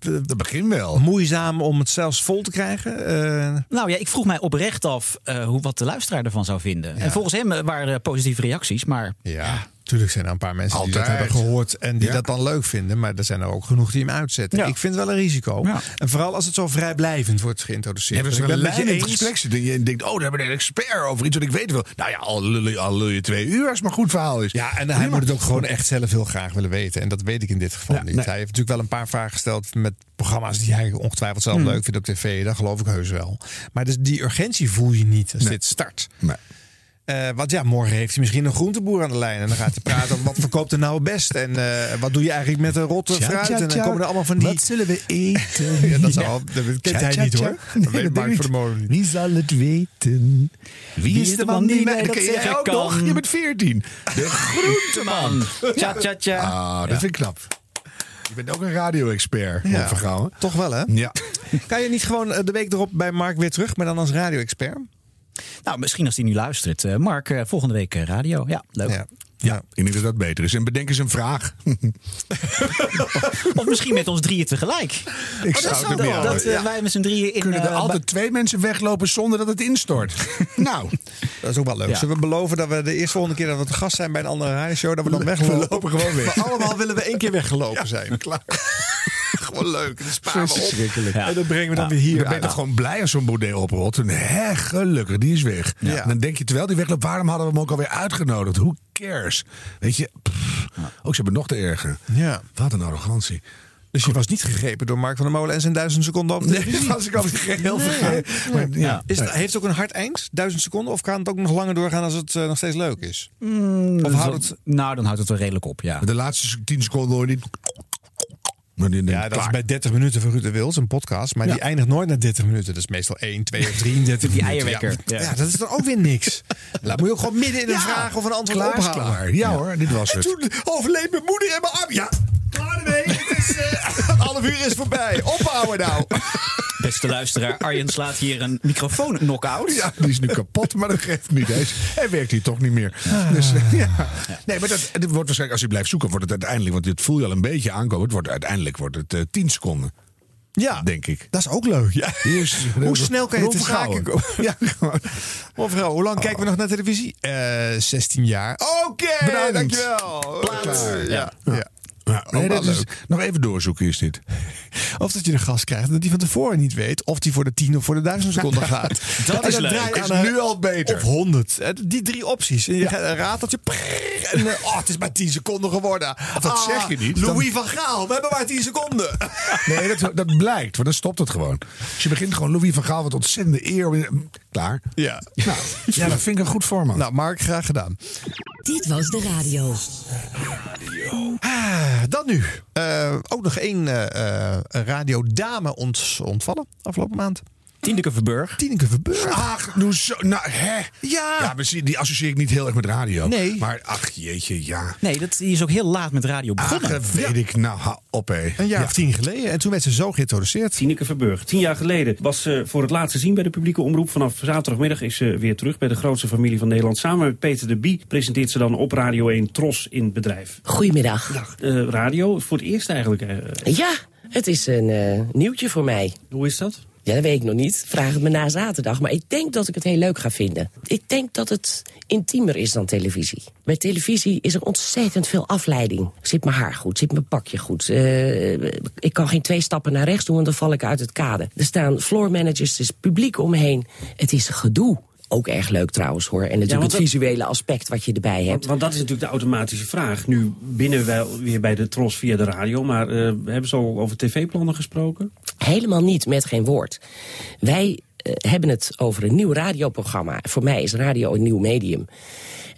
dat begin wel. Moeizaam om het zelfs vol te krijgen? Eh, Nou ja, ik vroeg mij oprecht af eh, hoe, wat de luisteraar ervan zou vinden. En volgens hem waren er positieve reacties. Maar ja. Tuurlijk zijn er een paar mensen die dat hebben gehoord en die Ja. dat dan leuk vinden. Maar er zijn er ook genoeg die hem uitzetten. Ja. Ik vind het wel een risico. En vooral als het zo vrijblijvend wordt geïntroduceerd. Ja, dus ik een ben met lijn je eens. gesprek je denkt, oh, daar hebben we een expert over iets wat ik weet wel. Nou ja, al lul, je- al lul je twee uur als het maar goed verhaal is. Ja, en hij moet het ook gewoon echt zelf heel graag willen weten. En dat weet ik in dit geval niet. nee. Hij heeft natuurlijk wel een paar vragen gesteld met programma's die hij ongetwijfeld zelf Hmm. leuk vindt op tv. Dat geloof ik heus wel. Maar dus die urgentie voel je niet als Nee. dit start. Nee. Eh, want ja, morgen heeft hij misschien een groenteboer aan de lijn. En dan gaat hij praten over wat [LAUGHS] verkoopt er nou het best. En eh, wat doe je eigenlijk met een rotte Tja, fruit. tja, en dan komen er allemaal van die... Wat zullen we eten? [LAUGHS] ja, dat, zal, dat kent hij niet hoor. Nee, Dat weet dat Mark weet van der Molen niet. Wie zal het weten? Wie is de man die mij dat zeggen ook kan? nog? Je bent 14. De [LAUGHS] groenteman. Tja, tja, tja. Ah, dat Ja. vind ik knap. Je bent ook een radio-expert, Ja. ja. Toch wel hè? Ja. Kan je niet gewoon eh, de week erop bij Mark weer terug, maar dan als radio-expert? Nou, misschien als hij nu luistert. Eh, Mark, eh, volgende week eh, radio. Ja, leuk. Ja. Ja, ik denk dat dat beter is. En bedenk eens een vraag. [LAUGHS] Of misschien met ons drieën tegelijk. Ik Oh, zou het wel. Dat Ja. wij met z'n drieën in... Kunnen er altijd twee mensen weglopen zonder dat het instort? [LAUGHS] nou, Dat is ook wel leuk. Ja. Zullen we beloven dat we de eerste volgende keer dat we te gast zijn bij een andere radioshow, dat we dan weglopen? We lopen gewoon weg. Maar allemaal willen we één keer weggelopen zijn. klaar. [LAUGHS] Gewoon leuk. Dat sparen we op. Verschrikkelijk. En dat brengen we dan Ja. weer hier Dan ben je toch gewoon blij als zo'n bordeel oprolt. En hè, gelukkig, die is weg. Ja. En dan denk je, terwijl die wegloopt, waarom hadden we hem ook alweer uitgenodigd? Who cares? Weet je, pff. ook ze hebben nog te erger. Ja. Wat een arrogantie. Dus je was niet gegrepen door Mark van der Molen en zijn duizend seconden op de Nee, dat was ik al geheel Nee. vergeten. Maar, ja. Is het, heeft het ook een hard eind? Duizend seconden? Of kan het ook nog langer doorgaan als het eh, nog steeds leuk is? Mm, Of houdt het... Nou, dan houdt het wel redelijk op, ja. De laatste tien seconden hoor je niet. Maar die Ja, dat is bij 30 minuten van Ruud de Wils, een podcast. Maar die eindigt nooit na 30 minuten. Dat is meestal 1, 2 of 33 [LAUGHS] Die minuten. eierwekker. Ja, Ja. ja, dat is dan ook weer niks. [LAUGHS] Dan moet je ook gewoon midden in een Ja. vraag of een antwoord Klaar ophouden. klaar. Ja, hoor, dit was En het. toen overleed mijn moeder en mijn arm. Ja, klaar ermee. Het is, [LAUGHS] half uur is voorbij. Ophouden nou. Beste luisteraar, Arjen slaat hier een microfoon knock-out. Ja, die is nu kapot, maar dat geeft niet eens. Hij werkt hier toch niet meer. Dus, eh, ja. Nee, maar dat, wordt waarschijnlijk, als je blijft zoeken, wordt het uiteindelijk, want dit voel je al een beetje aankomen. Het wordt, uiteindelijk wordt het eh 10 seconden, Ja, denk ik. dat is ook leuk. Ja. Hoe snel kan je te komen? Ja. Mevrouw, hoe lang kijken we nog naar televisie? Eh 16 jaar. Oké, Bedankt. dankjewel. Ja. ja. Ja, nee, dat is, nog even doorzoeken is dit. [LAUGHS] Of dat je de gast krijgt dat die van tevoren niet weet of die voor de 10 of voor de 1000 seconden [LAUGHS] gaat. Dat En is dan leuk. je Is aan een- nu al beter. Of 100. Eh, Die drie opties. En je een rateltje. prrr, En eh, oh, het is maar 10 seconden geworden. Of dat Ah, zeg je niet. Louis van Gaal, we hebben maar 10 seconden. [LAUGHS] Nee, dat, dat blijkt, want dan stopt het gewoon. Dus je begint gewoon Louis van Gaal, wat ontzettende eer. Klaar. Ja. Nou, ja, dat vind ik een goed format. Nou, Mark, graag gedaan. Dit was de radio. Ah, dan nu. Eh, ook nog één eh, eh, radiodame ons ontvallen afgelopen maand. Tineke Verburg. Tineke Verburg. Ach, doe zo. Nou, hè? Ja. Ja, maar die associeer ik niet heel erg met radio. Nee. Maar ach, jeetje, ja. Nee, dat, die is ook heel laat met radio Ach, begonnen. dat weet ik. Nou, ha, op, hé. Een jaar Ja. of tien geleden. En toen werd ze zo geïntroduceerd. Tineke Verburg. Tien jaar geleden was ze voor het laatst te zien bij de publieke omroep. Vanaf zaterdagmiddag is ze weer terug bij de grootste familie van Nederland. Samen met Peter de Bie presenteert ze dan op Radio 1 Tros in het bedrijf. Goedemiddag. Eh, radio, voor het eerst eigenlijk. Ja, het is een eh, nieuwtje voor mij. hoe is dat? Ja, dat weet ik nog niet. Vraag het me na zaterdag. Maar ik denk dat ik het heel leuk ga vinden. Ik denk dat het intiemer is dan televisie. Bij televisie is er ontzettend veel afleiding. Zit mijn haar goed? Zit mijn pakje goed? Eh, ik kan geen twee stappen naar rechts doen, want dan val ik uit het kade. Er staan floor managers, er is publiek om me heen. Het is gedoe. Ook erg leuk trouwens hoor. En natuurlijk want het dat- visuele aspect wat je erbij hebt. Want, want dat is natuurlijk de automatische vraag. Nu binnen wel weer bij de Tros via de radio. Maar eh, hebben ze al over tv-plannen gesproken? Helemaal niet, met geen woord. Wij hebben het over een nieuw radioprogramma. Voor mij is radio een nieuw medium.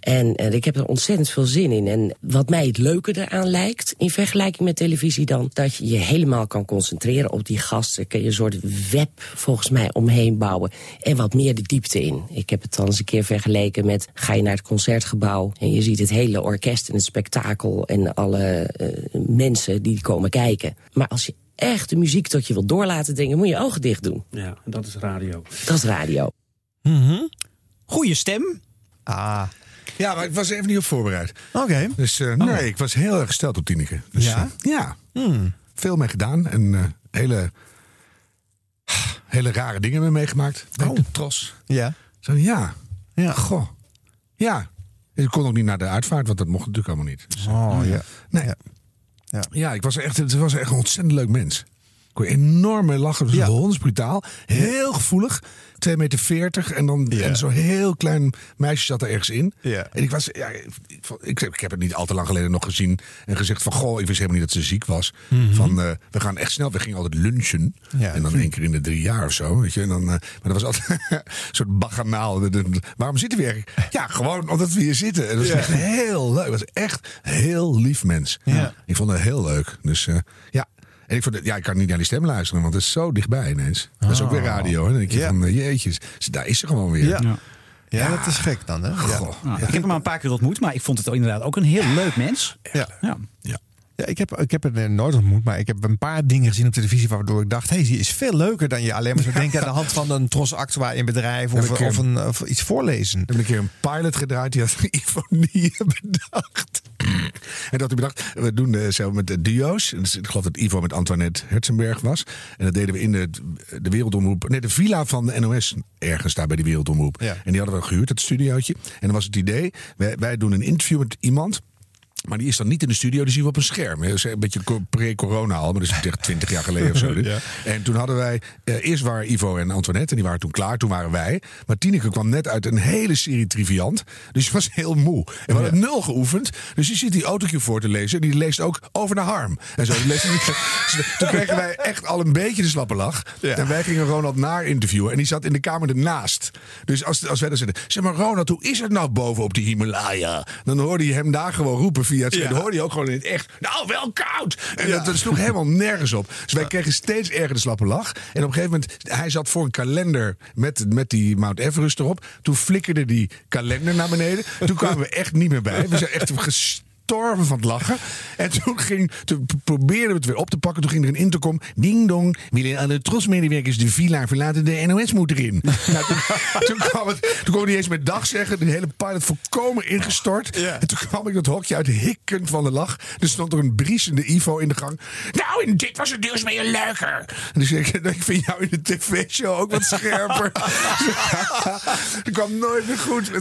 En eh, ik heb er ontzettend veel zin in. En wat mij het leuke eraan lijkt, in vergelijking met televisie dan... dat je je helemaal kan concentreren op die gasten. Kun je een soort web volgens mij omheen bouwen. En wat meer de diepte in. Ik heb het dan eens een keer vergeleken met... ga je naar het concertgebouw en je ziet het hele orkest en het spektakel... en alle eh, mensen die komen kijken. Maar als je echt de muziek tot je wil doorlaten dringen... moet je je ogen dicht doen. Ja, en dat is radio. Dat is radio. Goeie stem. Ah. Ja, maar ik was er even niet op voorbereid. Oké. Dus eh, nee, ik was heel erg gesteld op Tineke. Dus, Ja? eh, ja. Veel mee gedaan. En eh, hele, hele rare dingen mee meegemaakt. Bij Oh. de Tros. Ja. Zo, ja. Ja. Goh. Ja. Ik kon ook niet naar de uitvaart, want dat mocht natuurlijk allemaal niet. Dus, Oh, ja. Nee. Ja. Ja, ik was echt, het was echt een ontzettend leuk mens. Ik kon enorm mee lachen. Het was hondsbrutaal. Heel gevoelig. 2,40 meter 40 en dan en zo'n heel klein meisje zat er ergens in. Ja. En ik was, ja, ik, ik, ik heb het niet al te lang geleden nog gezien en gezegd van, goh, ik wist helemaal niet dat ze ziek was. Mhm. Van, eh, we gaan echt snel, we gingen altijd lunchen. Ja. En dan één keer in de drie jaar of zo, weet je. En dan, eh, maar dat was altijd [LAUGHS] een soort baganaal. Waarom zitten we hier? Ja, gewoon omdat we hier zitten. En dat was Ja. echt heel leuk. Het was echt heel lief mens. Ja. Ik vond het heel leuk. Dus eh, ja. En ik, vond ja, ik kan niet naar die stem luisteren, want het is zo dichtbij ineens. Dat is ook weer radio. Hè? Dan denk je Ja. van, eh, jeetjes, daar is ze gewoon weer. Ja. Ja, dat is gek dan, hè? Ja. Ik heb hem maar een paar keer ontmoet, maar ik vond het inderdaad ook een heel leuk mens. Ja. Ja. Ja, ik heb, ik heb het nooit ontmoet, maar ik heb een paar dingen gezien op televisie waardoor ik dacht, hé, hey, die is veel leuker dan je alleen maar zou [LAUGHS] denken aan de hand van een tros actua in bedrijf of, of, een, of iets voorlezen. Ik heb een keer een pilot gedraaid, die had [LAUGHS] Ivonie bedacht. En dat hij bedacht, we doen eh, zo met de duo's. Dus ik geloof dat Ivo met Antoinette Herzenberg was. En dat deden we in de, de wereldomroep. Nee, de villa van de NOS ergens daar bij die wereldomroep. Ja. En die hadden we gehuurd, het studiootje. En dan was het idee, wij, wij doen een interview met iemand. Maar die is dan niet in de studio, die zien we op een scherm. Een beetje co- pre-corona al, maar dat is echt [LAUGHS] twintig jaar geleden of zo. Ja. En toen hadden wij, eh, eerst waren Ivo en Antoinette, en die waren toen klaar, toen waren wij. Maar Tineke kwam net uit een hele serie Triviant, dus ze was heel moe. En we hadden nul geoefend, dus die zit die autootje voor te lezen. En die leest ook over naar Harm. En zo, die leest [LAUGHS] toen kregen wij echt al een beetje de slappe lach. Ja. En wij gingen Ronald naar interviewen. En die zat in de kamer ernaast. Dus als, als wij dan zeiden, zeg maar Ronald, hoe is het nou boven op die Himalaya? Dan hoorde je hem daar gewoon roepen scherm. Dan hoorde je ook gewoon in het echt, nou wel koud. En dat, dat sloeg helemaal nergens op. Dus wij kregen steeds erger de slappe lach. En op een gegeven moment, hij zat voor een kalender met, met die Mount Everest erop. Toen flikkerde die kalender naar beneden. Toen kwamen we echt niet meer bij. We zijn echt [LAUGHS] gestorven van het lachen. En toen, ging, toen probeerden we het weer op te pakken. Toen ging er een intercom. Ding dong. Willen alle trosmedewerkers de villa verlaten? De NOS moet erin. [LAUGHS] nou, toen, toen, kwam het, toen kon hij niet eens met dag zeggen. De hele pilot volkomen ingestort. En toen kwam ik dat hokje uit hikkend van de lach. Er stond er een briesende Ivo in de gang. Nou, en dit was het nieuws met je leuker. En dus ik, [LAUGHS] ik vind jou in de tv-show ook wat scherper. [LAUGHS] dat kwam nooit meer goed.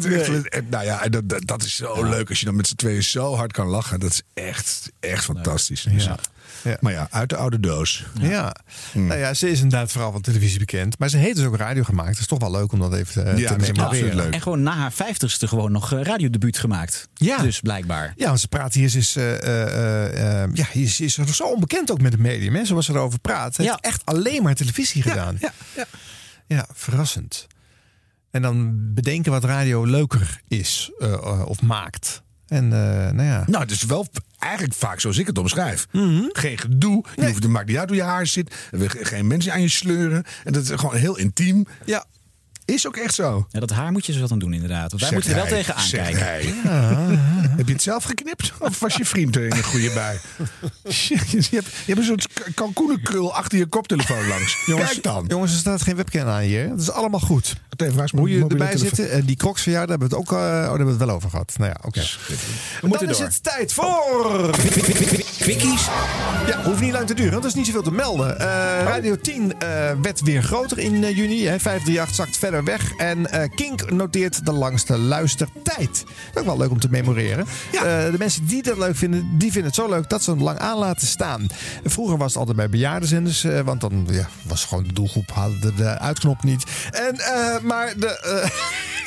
En nou ja, en dat, dat, dat is zo leuk als je dan met z'n tweeën zo hard kan lachen. Dat is echt, echt fantastisch. Dus, Ja. Ja. Maar ja, uit de oude doos. Ja. Nou ja, ze is inderdaad vooral van televisie bekend. Maar ze heeft dus ook radio gemaakt. Het is toch wel leuk om dat even eh, Ja, te dat is memoreren. absoluut leuk. En gewoon na haar vijftigste gewoon nog eh, radiodebuut gemaakt. Ja. Dus blijkbaar. Ja, want ze praat hier. Ze is, eh, eh, eh, ja, hier is, is zo onbekend ook met het medium. Hè, zoals ze erover praat. Ze Ja. heeft echt alleen maar televisie gedaan. Ja, ja. Ja, verrassend. En dan bedenken wat radio leuker is of maakt. En eh, nou ja. Nou, het is wel eigenlijk vaak zoals ik het omschrijf. Mhm. Geen gedoe. Je hoeft, het maakt niet uit hoe je haar zit. Geen mensen aan je sleuren. En dat is gewoon heel intiem. Ja. Is ook echt zo. Ja, dat haar moet je zo wat aan doen inderdaad. Want wij moeten er wel hij, tegen aankijken. hij. [LAUGHS] Heb je het zelf geknipt? Of was je vriend er in een goede bui? Shit, [LAUGHS] je hebt, je hebt een soort kalkoenenkrul achter je koptelefoon langs. Kijk dan. Jongens, er staat geen webcam aan hier. Dat is allemaal goed. Even, waar is Hoe je erbij zit. En die crocs daar hebben we het ook, eh, oh, daar hebben we het wel over gehad. Nou ja, oké. Dan moeten is door. het tijd voor... Quickies. Ja, hoeft niet lang te duren, want er is niet zoveel te melden. Eh, Radio 10 eh, werd weer groter in eh, juni. Hè. 538 zakt verder weg. En eh, Kink noteert de langste luistertijd. Dat is ook wel leuk om te memoreren. Eh, de mensen die dat leuk vinden, die vinden het zo leuk dat ze hem lang aan laten staan. Vroeger was het altijd bij bejaardenzenders, eh, want dan ja, was gewoon de doelgroep, hadden de, uitknop niet. En, eh, maar de, eh,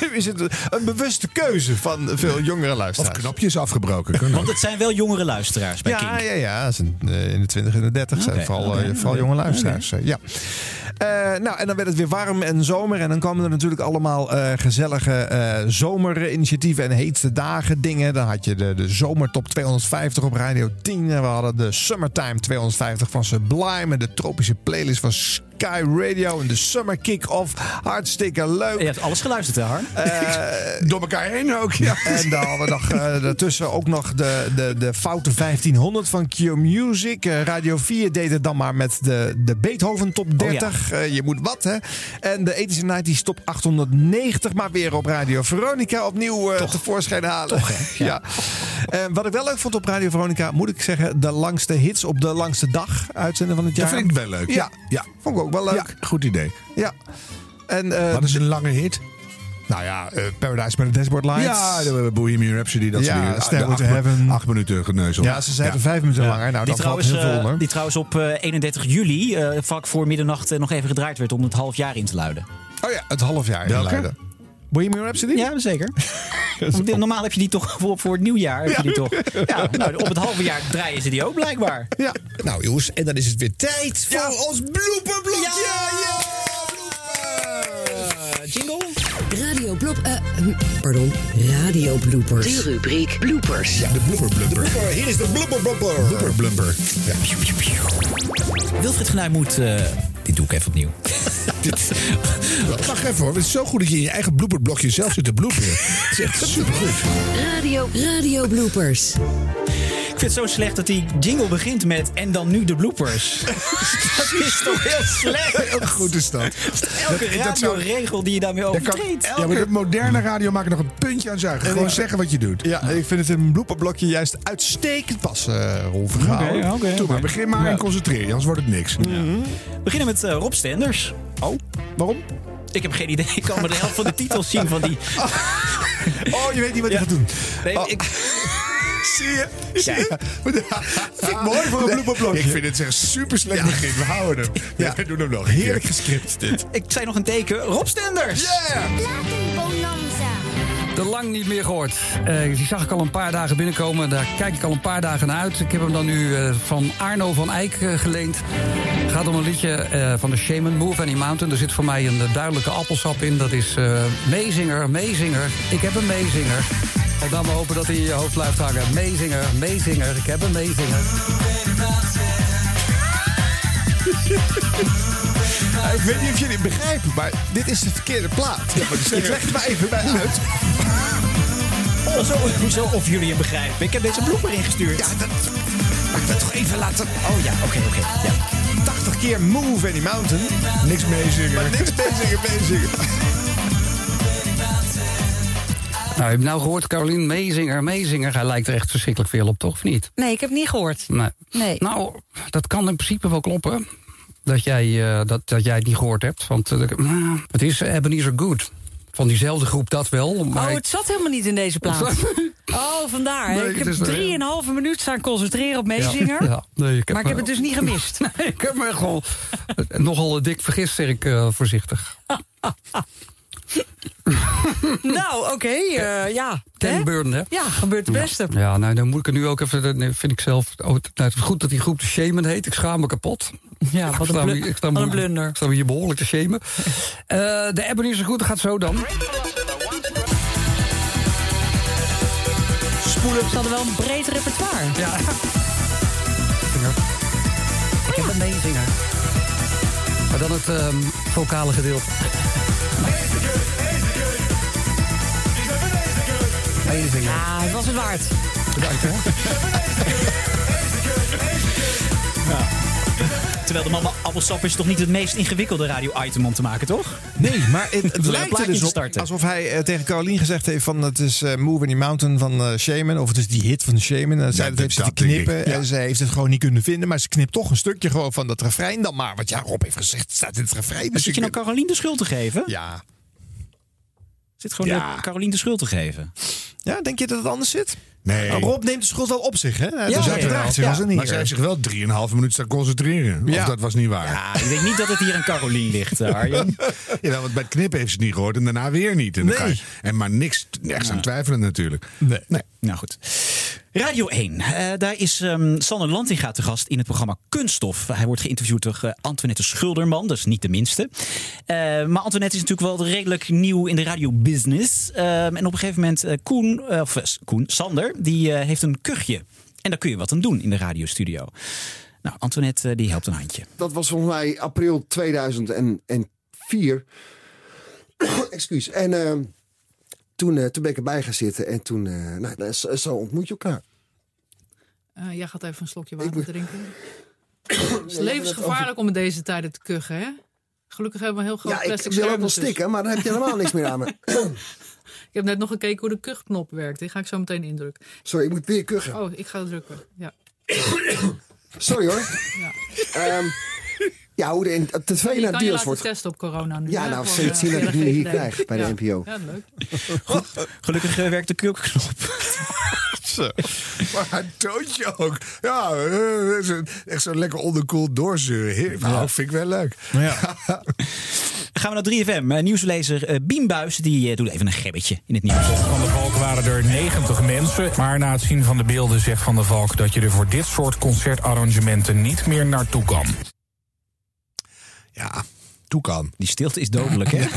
[LAUGHS] nu is het een bewuste keuze van veel jongere Of luisteraars. knopjes afgebroken. Want het zijn wel jongere luisteraars bij ja, Kink. Ja, ja, eh, in de 20 en de 30 zijn vooral, eh, vooral jonge luisteraars. eh, Ja. Eh, nou, en dan werd het weer warm en zomer. En dan kwamen er natuurlijk allemaal eh, gezellige eh, zomerinitiatieven en heetste dagen dingen. Dan had je de, de Zomertop 250 op Radio 10. En we hadden de Summertime 250 van Sublime. En de tropische playlist van Sky Radio. En de Summer Kick-Off. Hartstikke leuk. Je hebt alles geluisterd, hè, Harm? Eh, [LAUGHS] Door elkaar heen ook, ja. en dan hadden we nog eh, daartussen ook nog de, de, de Foute 1500 van Q Music. Eh, Radio 4 deed het dan maar met de, de Beethoven top 30. Eh, je moet wat, hè? En de 80s en 90s top 890. Maar weer op Radio Veronica opnieuw tevoorschijn halen. [LAUGHS] ja. Eh, wat ik wel leuk vond op Radio Veronica, moet ik zeggen, de langste hits op de langste dag uitzenden van het jaar. Dat vind ik wel leuk. Ja, ja. vond ik ook wel leuk. Ja, goed idee. Ja. En, eh, Wat is een lange hit? Nou ja, eh, Paradise by the Dashboard Lights. Ja, de Bohemian Rhapsody, dat soort Ja, dingen. Stairway to acht- Heaven. Acht minuten geneuzeld. Ja, ze zeiden vijf minuten langer. Nou, die, trouwens, heel veel eh, onder. die trouwens op eh, 31 juli, eh, vlak voor middernacht, eh, nog even gedraaid werd om het half jaar in te luiden. Oh ja, het half jaar Welke? inluiden. Bohemian Rhapsody? Ja, zeker. [LAUGHS] Normaal heb je die toch voor, voor het nieuwjaar. Heb je die toch? Ja, [LAUGHS] nou, op het halve jaar draaien ze die ook blijkbaar. Ja. Nou jongens, en dan is het weer tijd voor ons blooperblokje. jingle? Radio Blop... eh, hm, pardon, Radio Bloopers. De rubriek Bloopers. Ja, de blooper blumper. Hier is de blooper blooper. Blooper blumper. Ja. Wilfried Genuij moet... eh, dit doe ik even opnieuw. [LAUGHS] Wacht even hoor. Het is zo goed dat je in je eigen blooperblokje zelf zit te bloeperen. Het is echt supergoed. Radio, Radio Bloopers. Ik vind het zo slecht dat die jingle begint met... en dan nu de bloopers. [LAUGHS] dat is toch heel slecht? Heel goed is dat. Elke Dat- dat zou- radioregel die je daarmee overtreedt. ja, maar de moderne radio maakt er nog een puntje aan zuigen. Gewoon zeggen wat je doet. Ja, ik vind het een blooperblokje juist uitstekend passen, uh, Rolf. Oké, oké, Doe maar, oké. begin maar Ja. en concentreer je, anders wordt het niks. We beginnen met eh, Rob Stenders. Oh, waarom? Ik heb geen idee. Ik kan maar de helft van de titels zien van die... [LAUGHS] Oh, je weet niet wat je gaat doen. Nee, Oh. ik, Zie je? Zie je? [LAUGHS] Vind ik mooi voor een blooperblokje. Ik vind het echt super slecht begin. We houden hem. [LAUGHS] Ja, [LAUGHS] we doen hem nog Heerlijk gescript dit. ik zei nog een teken. Rob Stenders! De lang niet meer gehoord. Eh, die zag ik al een paar dagen binnenkomen. Daar kijk ik al een paar dagen naar uit. Ik heb hem dan nu eh, van Arno van Eyck eh, geleend. Het gaat om een liedje eh, van de Shaman, Move Any Mountain. Er zit voor mij een duidelijke appelsap in. Dat is eh meezinger, meezinger. Ik heb een meezinger. En dan maar hopen dat hij in je hoofd blijft hangen. Meezinger, meezinger. Ik heb een meezinger. Ja, [LAUGHS] ik weet niet of jullie het begrijpen, maar dit is de verkeerde plaat. ik leg het maar even bij uit. Oh, zo, hoezo of jullie het begrijpen? Ik heb deze blooper ingestuurd. Ja, dat... Maar ik wil toch even laten... Oh ja, oké, oké. Ja. 80 keer Move Any Mountain. Niks meezingen. Maar niks meezingen, meezingen. Nou, heb je nou gehoord, Carolien? Meezinger, meezinger. Hij lijkt er echt verschrikkelijk veel op, toch? Of niet? Nee, ik heb het niet gehoord. Nee. Nee. Nou, dat kan in principe wel kloppen. Dat jij, eh, dat, dat jij het niet gehoord hebt. Want eh, nou, het is Ebenezer Good. Van diezelfde groep dat wel. Maar Oh, het zat helemaal niet in deze plaat. [LAUGHS] Oh, vandaar. Nee, ik heb drieënhalve minuut staan concentreren op meezinger. Ja, ja. Nee, ik maar ik heb het dus niet gemist. [LAUGHS] Nee, ik heb me gewoon nogal dik vergist, zeg ik eh, voorzichtig. [LAUGHS] [LAUGHS] nou, oké. eh, ja. Ten Hè? Ja, gebeurt het beste. Ja, nou, dan moet ik er nu ook even, dat vind ik zelf... Oh, het, nou, het is goed dat die groep de Shaman heet. Ik schaam me kapot. Ja, wat Ik een, sta blu- ik sta me- een blunder. Ik sta me hier behoorlijk te shamen. Eh, de Ebenezer Good gaat zo dan. Spoelen. Ze hadden wel een breed repertoire. Ja. Ik heb een meezinger. Maar dan het ehm, vocale gedeelte. Meezinger. Ja, het was het waard. Bedankt, hè. Terwijl de mama appelsap is toch niet het meest ingewikkelde radio-item om te maken, toch? Nee, maar het, [LAUGHS] lijkt er dus te op starten. alsof hij eh, tegen Caroline gezegd heeft van het is eh, Move Any Mountain van eh, Shaman. Of het is die hit van Shaman. En zij Ja, dat heeft dat denk ik. knippen. Ja. En ze heeft het gewoon niet kunnen vinden. Maar ze knipt toch een stukje gewoon van dat refrein dan maar. Want ja, Rob heeft gezegd, het staat in het refrein. Dus zit je nou Caroline de schuld te geven? Ja. Zit gewoon Ja. de Caroline de schuld te geven? ja, denk je dat het anders zit? Nee. Nou, Rob neemt de schuld wel op zich, hè? Ja, dus hij gedraagt zich ja. als een Maar zij heeft zich wel 3,5 minuten staan concentreren. Of Ja. dat was niet waar. Ja, ik denk niet dat het hier aan Caroline ligt, eh, Arjen. [LAUGHS] Ja, want bij het knippen heeft ze het niet gehoord en daarna weer niet. En, Nee. en maar niks, nergens aan twijfelen natuurlijk. Nee. Nee. Nou goed. Radio 1. eh, daar is ehm Sander Lantinga te gast in het programma Kunststof. Hij wordt geïnterviewd door eh, Antoinette Schulderman. Is niet de minste. Eh, maar Antoinette is natuurlijk wel redelijk nieuw in de radiobusiness. Ehm en op een gegeven moment, Koen, of Koen, Sander, die heeft een kuchje. En daar kun je wat aan doen in de radiostudio. Nou, Antoinette die helpt een handje. Dat was volgens mij april 2004. [COUGHS] Excuus. En eh, toen, eh, toen ben ik erbij gaan zitten. En toen, eh, nou, dat is- zo ontmoet je elkaar. Eh, jij gaat even een slokje water drinken. [COUGHS] Het is levensgevaarlijk om in deze tijden te kuchen, hè? Gelukkig hebben we een heel groot Ja, ik plastic wil ook wel ertussen. stikken, maar dan heb je helemaal niks meer aan me. [COUGHS] [COUGHS] Ik heb net nog gekeken hoe de kuchknop werkt. Die ga ik zo meteen indrukken. Sorry, ik moet weer kuchen. Oh, ik ga drukken. Ja. Sorry hoor. Ja. Ehm, Ja, hoe de, de tv je naar kan je deals laten wordt. testen op corona nu. Ja, hè, nou, zien dat ik nu hier krijg bij de Ja. NPO. Ja, leuk. [LAUGHS] Gelukkig eh, werkt de knop. [LAUGHS] Zo. Maar toontje ook. Ja, eh, echt zo lekker onderkoeld doorzeuren. Heer- Nou, vind ik wel leuk. [LAUGHS] Gaan we naar 3FM. Eh, nieuwslezer Biem Buijs, die doet even een gebbetje in het nieuws. Van der Valk waren er 90 mensen. Maar na het zien van de beelden zegt Van der Valk dat je er voor dit soort concertarrangementen niet meer naartoe kan. Ja, toe kan. Die stilte is dodelijk, hè? [LAUGHS] [LAUGHS]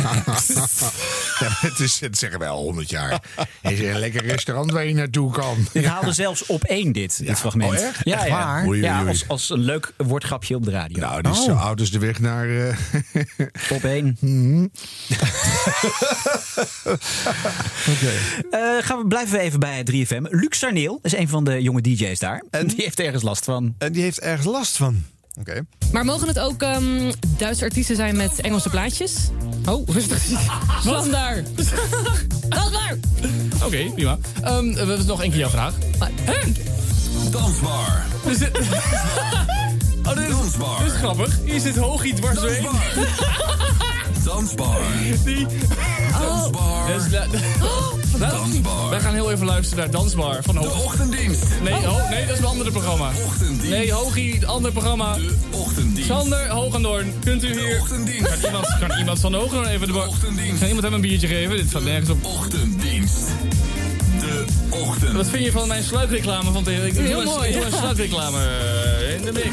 Ja, het, is, het zeggen wij al 100 jaar. Het is een lekker restaurant waar je naartoe kan. Ik haalde zelfs op één dit, dit fragment. Oh, echt? Ja, Echt ja. waar? Oei, ja oei, als, als een leuk woordgrapje op de radio. Nou, dit is zo oud als de weg naar... eh, [LAUGHS] Op één. Eh, gaan we, blijven we even bij 3FM. Luc Sarneel is een van de jonge DJ's daar. En die heeft ergens last van. En die heeft ergens last van. Oké. Maar mogen het ook ehm, Duitse artiesten zijn met Engelse plaatjes? Oh, [LAUGHS] rustig. Standaard. Standaard. Oké, prima. Ehm, we hebben nog één keer jouw vraag. Dansbar. Dus [LAUGHS] dit... Oh, dit is, dit is grappig. Hier zit Hoogie dwars doorheen. [LAUGHS] Dansbar. Die... Dansbar. Dus, la- la- Dansbar. Wij gaan heel even luisteren naar Dansbar van. De ochtenddienst. Nee, ho- nee, dat is een ander programma. Ochtenddienst. Nee, Hoogie, het andere programma. De ochtenddienst. Sander Hoogendoorn, kunt u hier... Ochtenddienst. Kan iemand, kan iemand Sander Hoogendoorn even de bar... Ochtenddienst. Kan iemand hem een biertje geven? Dit staat nergens op. Ochtenddienst. De ochtend. Wat vind je van mijn sluikreclame van tegen? Ik doe Heel een- mooi. Ik doe een sluikreclame eh, in de mix.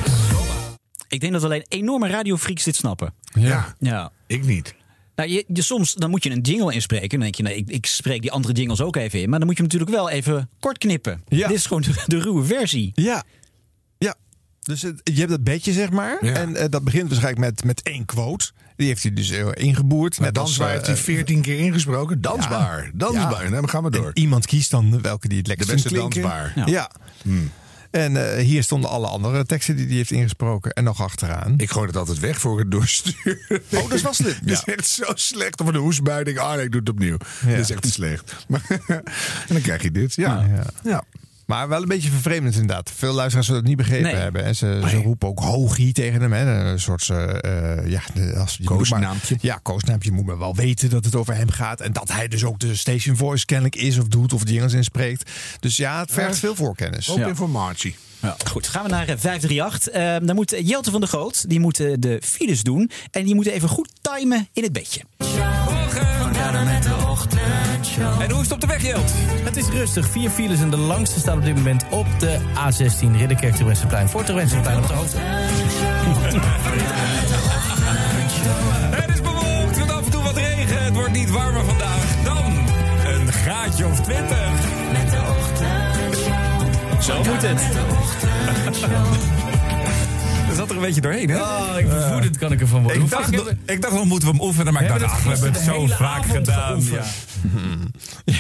Ik denk dat alleen enorme radiofreaks dit snappen. Ja, Ja. Ik niet. Nou, je, je, soms dan moet je een jingle inspreken. Dan denk je, nee, ik, ik spreek die andere jingles ook even in. Maar dan moet je hem natuurlijk wel even kort knippen. Ja. Dit is gewoon de, de ruwe versie. Ja. Ja. Dus het- je hebt dat bedje, zeg maar. Ja. En eh, dat begint waarschijnlijk met, met één quote. Die heeft hij dus eh, ingeboerd. Maar Net als, dansbaar eh, heeft hij 14 keer ingesproken. Dansbaar. Dansbaar. Nou, dan gaan we door. En iemand kiest dan welke die het lekkerst beste klinken. dansbaar. Ja. En eh, hier stonden alle andere teksten die hij heeft ingesproken. En nog achteraan. Ik gooi het altijd weg voor het doorstuur. Oh, dat is wel slim. [LAUGHS] Het is Ja. echt zo slecht. Of een ik, ah nee, ik doe het opnieuw. Ja. Dat is echt slecht. Maar, [LAUGHS] en dan krijg je dit. Ja. Ja. Maar wel een beetje vervreemdend inderdaad. Veel luisteraars zullen het niet begrepen Nee. hebben. En ze, ze roepen ook hoogie tegen hem. Hè. Een soort eh, eh, ja, de- als, je moet maar- Koosnaampje. Ja, koosnaampje. Je moet maar wel weten dat het over hem gaat. En dat hij dus ook de station voice kennelijk is of doet. Of jingles inspreekt. Dus ja, het vergt Ja. veel voorkennis. Hoop Ja. informatie. Ja. Goed, gaan we naar eh, 538. Eh dan moet Jelte van der Groot, die moet eh, de files doen. En die moet even goed timen in het bedje. En hoe is het op de weg, Jelt? Het is rustig. Vier files en de langste staat op dit moment op de A16 Ridderkerk te Westerplein. Voor te Westerplein op de hoogte. Het is bewolkt met af en toe wat regen. Het wordt niet warmer vandaag dan een graadje of 20. Zo moet het. Er zat er een beetje doorheen, hè? Oh, ik het, kan ik ervan worden. Ik dacht, ik dacht nog, moeten we hem oefenen? Maar ik dacht, we ach, we het hebben het zo vaak gedaan. Ja.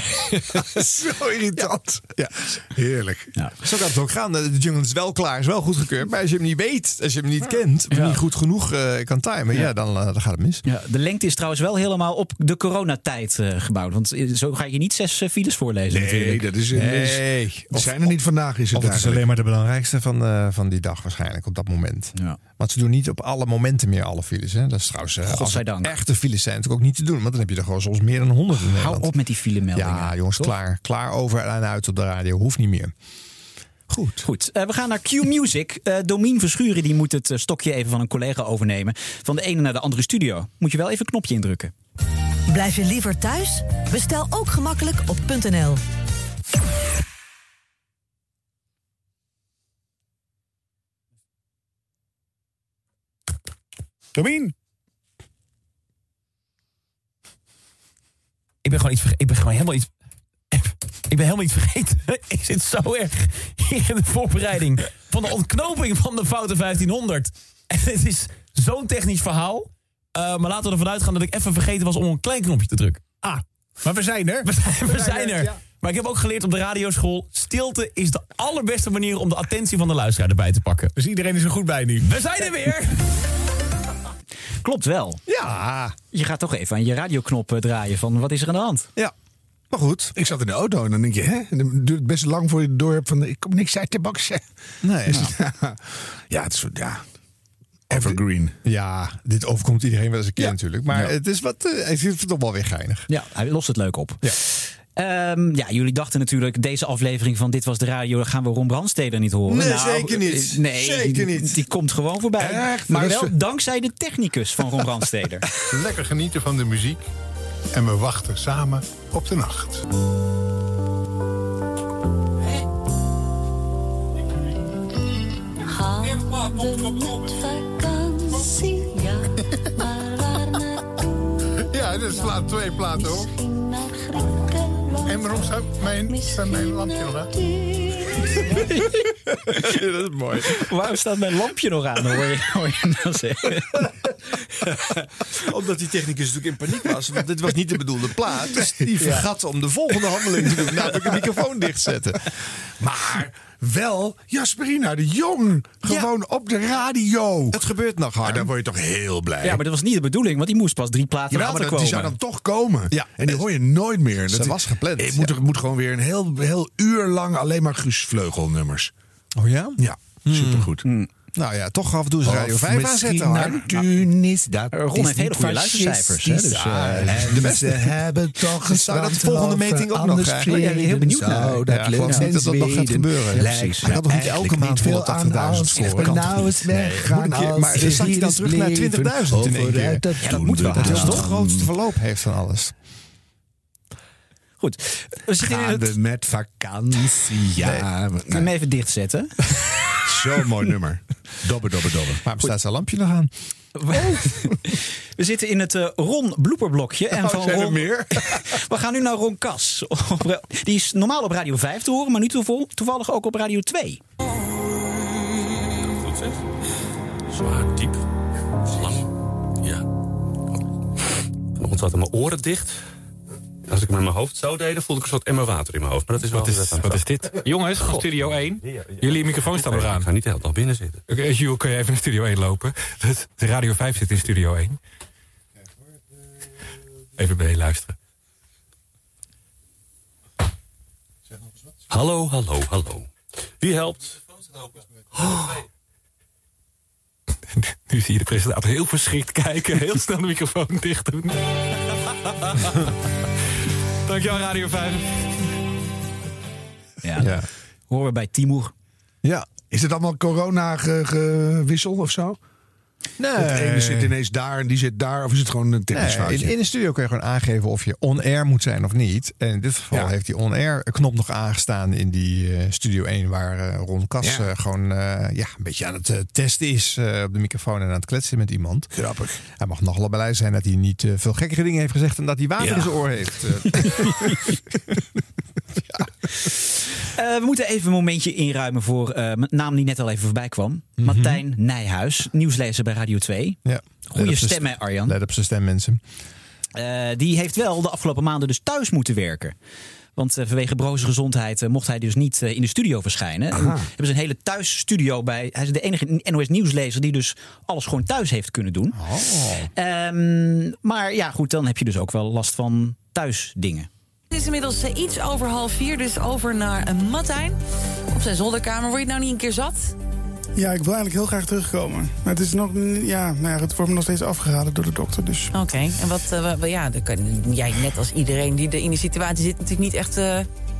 [LAUGHS] Zo irritant. Ja. Heerlijk. Zo kan het ook gaan. De jungle is wel klaar, is wel goedgekeurd. Maar als je hem niet weet, als je hem niet kent, of Ja. niet goed genoeg eh, kan timen, ja. dan, eh, dan gaat het mis. Ja, de lengte is trouwens wel helemaal op de coronatijd eh, gebouwd. Want zo ga je niet zes files voorlezen Nee, natuurlijk. dat is... Nee. is- Of- zijn er niet vandaag, is het Of het is alleen maar de belangrijkste van, eh, van die dag waarschijnlijk, op dat moment. Ja. Want ze doen niet op alle momenten meer alle files. Hè? Dat is trouwens, Godzijdank. echte files zijn natuurlijk ook niet te doen. Want dan heb je er gewoon soms meer dan honderd in Hou Nederland. op met die filemeldingen. Ja, jongens, Toch? klaar. Klaar over en uit op de radio. Hoeft niet meer. Goed. Goed, eh, we gaan naar Q-Music. Eh Domien Verschuren die moet het stokje even van een collega overnemen. Van de ene naar de andere studio. Moet je wel even een knopje indrukken. Blijf je liever thuis? Bestel ook gemakkelijk op .nl. Domien. Ik ben gewoon iets vergeten. Ik ben gewoon helemaal iets. [LAUGHS] Ik ben helemaal iets vergeten. [LAUGHS] Ik zit zo erg hier in de voorbereiding van de ontknoping van de foute 1500. En het is zo'n technisch verhaal. Eh, maar laten we ervan uitgaan dat ik even vergeten was om een klein knopje te drukken. Ah, Maar we zijn er. [LAUGHS] we zijn, we zijn er. Maar ik heb ook geleerd op de radioschool... stilte is de allerbeste manier om de attentie van de luisteraar erbij te pakken. Dus iedereen is er goed bij nu. We zijn er weer! Klopt wel. Ja. Je gaat toch even aan je radioknop eh, draaien van wat is er aan de hand? Ja. Maar goed. Ik zat in de auto en dan denk je, hè? En dan duurt het best lang voor je het door hebt van, ik kom niks uit de box. Nee. Dus, [LAUGHS] ja, het is, ja. Evergreen. Ja, dit overkomt iedereen wel eens een keer natuurlijk. Maar Ja. het is wat, vind het toch wel weer geinig. Ja, hij lost het leuk op. Ja. Ehm, ja, jullie dachten natuurlijk, deze aflevering van Dit Was De Radio... dan gaan we Ron Brandsteder niet horen. Nee, Nou, zeker niet. eh, Nee, Zeker die, niet. Die komt gewoon voorbij. Echt? Maar wel dankzij de technicus van Ron Brandsteder. [LAUGHS] Lekker genieten van de muziek. En we wachten samen op de nacht. Hadden met vakantie, ja, maar waar naartoe? Ja, dat slaat twee platen op. En waarom staat mijn, staat mijn lampje nog aan? [LAUGHS] dat is mooi. Waarom staat mijn lampje nog aan, hoor je, hoor je dan zeggen? [LAUGHS] Omdat die technicus natuurlijk in paniek was. Want dit was niet de bedoelde plaat. Dus die vergat om de volgende handeling te doen. Namelijk een microfoon dichtzetten. Maar wel Jasperina de Jong. Gewoon op de radio. Het gebeurt nog hard. daar word je toch heel blij. Ja, maar dat was niet de bedoeling, want die moest pas drie platen Ja, later dat- komen. die zou dan toch komen. Ja. En die hoor je nooit meer. Ze Dat was gepland, Het moet, er moet gewoon weer een heel, heel uur lang alleen maar Guus Vleugel nummers. Oh ja? Ja, supergoed. Nou ja, toch af en toe eens Radio 5 aanzetten. hoor. Tunis, dat Ron is heeft hele goede luistercijfers, hè, dus, eh, en de beste. ze hebben toch [LAUGHS] Zou dat de volgende meting ook nog anders eigenlijk? Ja, heel benieuwd naar. Zou dat Ja, ik geloof niet dat dat nog gaat gebeuren. Ja, precies. Hij had nog niet elke maand veel 180.000 aan scoren. als we nou eens Nee, weggaan maar dan zak je dan terug naar 20.000 in één keer. Ja, dat moet wel. Dat is toch het grootste verloop heeft van alles. Goed, we zitten met vakantie? Ja, Kun je hem even dichtzetten? [LAUGHS] Zo'n mooi nummer. Dobbe, dobbe, dobbe. Waarom staat zijn lampje nog aan? [LAUGHS] We zitten in het eh, Ron blooperblokje. En Oh, van zijn er Ron... meer? [LAUGHS] We gaan nu naar Ron Kas. Die is normaal op Radio 5 te horen, maar nu toeval- toevallig ook op Radio 2. Goed zeg. Zwaar, diep, lang. Ja. Vanochtend zaten mijn oren dicht. Als ik met mijn hoofd zo deed, voelde ik een soort emmer water in mijn hoofd. Maar dat is wel Wat is, wat is dit? Jongens, Studio 1. Jullie microfoon staan nog aan. Ik ga niet de hele dag binnen zitten. Oké, Jules, kun je even naar Studio 1 lopen? De Radio 5 zit in Studio 1. Even bij luisteren. Hallo, hallo, hallo. Wie helpt? [GASPS] Nu zie je de presentator heel verschrikt kijken. Heel snel de microfoon dicht doen. [LAUGHS] Dankjewel, Radio 5. Ja, Ja. horen we bij Timur. Ja. Is het allemaal corona-gewissel of zo? Nee. De ene zit ineens daar en die zit daar. Of is het gewoon een technisch Nee, in, in de studio kun je gewoon aangeven of je on-air moet zijn of niet. En in dit geval Ja. heeft die on-air knop nog aangestaan in die eh, studio 1... waar eh, Ron Kas Ja. eh, gewoon ja, een beetje aan het testen is op de microfoon... en aan het kletsen met iemand. Grappig. Hij mag nog wel blij zijn dat hij niet veel gekkere dingen heeft gezegd... en dat hij water Ja. in zijn oor heeft. [LAUGHS] [LAUGHS] Eh, Eh, we moeten even een momentje inruimen voor eh, een naam die net al even voorbij kwam. Martijn Nijhuis, nieuwslezer bij Radio 2. ja. Zijn stem, hè, Arjan? Let op zijn stem, mensen. Eh, die heeft wel de afgelopen maanden dus thuis moeten werken. Want vanwege broze gezondheid mocht hij dus niet in de studio verschijnen. En hebben ze een hele thuisstudio bij. Hij is de enige NOS nieuwslezer die dus alles gewoon thuis heeft kunnen doen. Ehm, maar ja, goed, dan heb je dus ook wel last van thuisdingen. Het is inmiddels eh, iets over half vier, dus over naar uh, Martijn. Op zijn zolderkamer. Word je het nou niet een keer zat? Ja, ik wil eigenlijk heel graag terugkomen. Maar het is nog, ja, nou ja, het wordt me nog steeds afgeraden door de dokter. Dus. Oké, en wat, eh, ja, dan kan jij net als iedereen die er in die situatie zit... natuurlijk niet echt eh,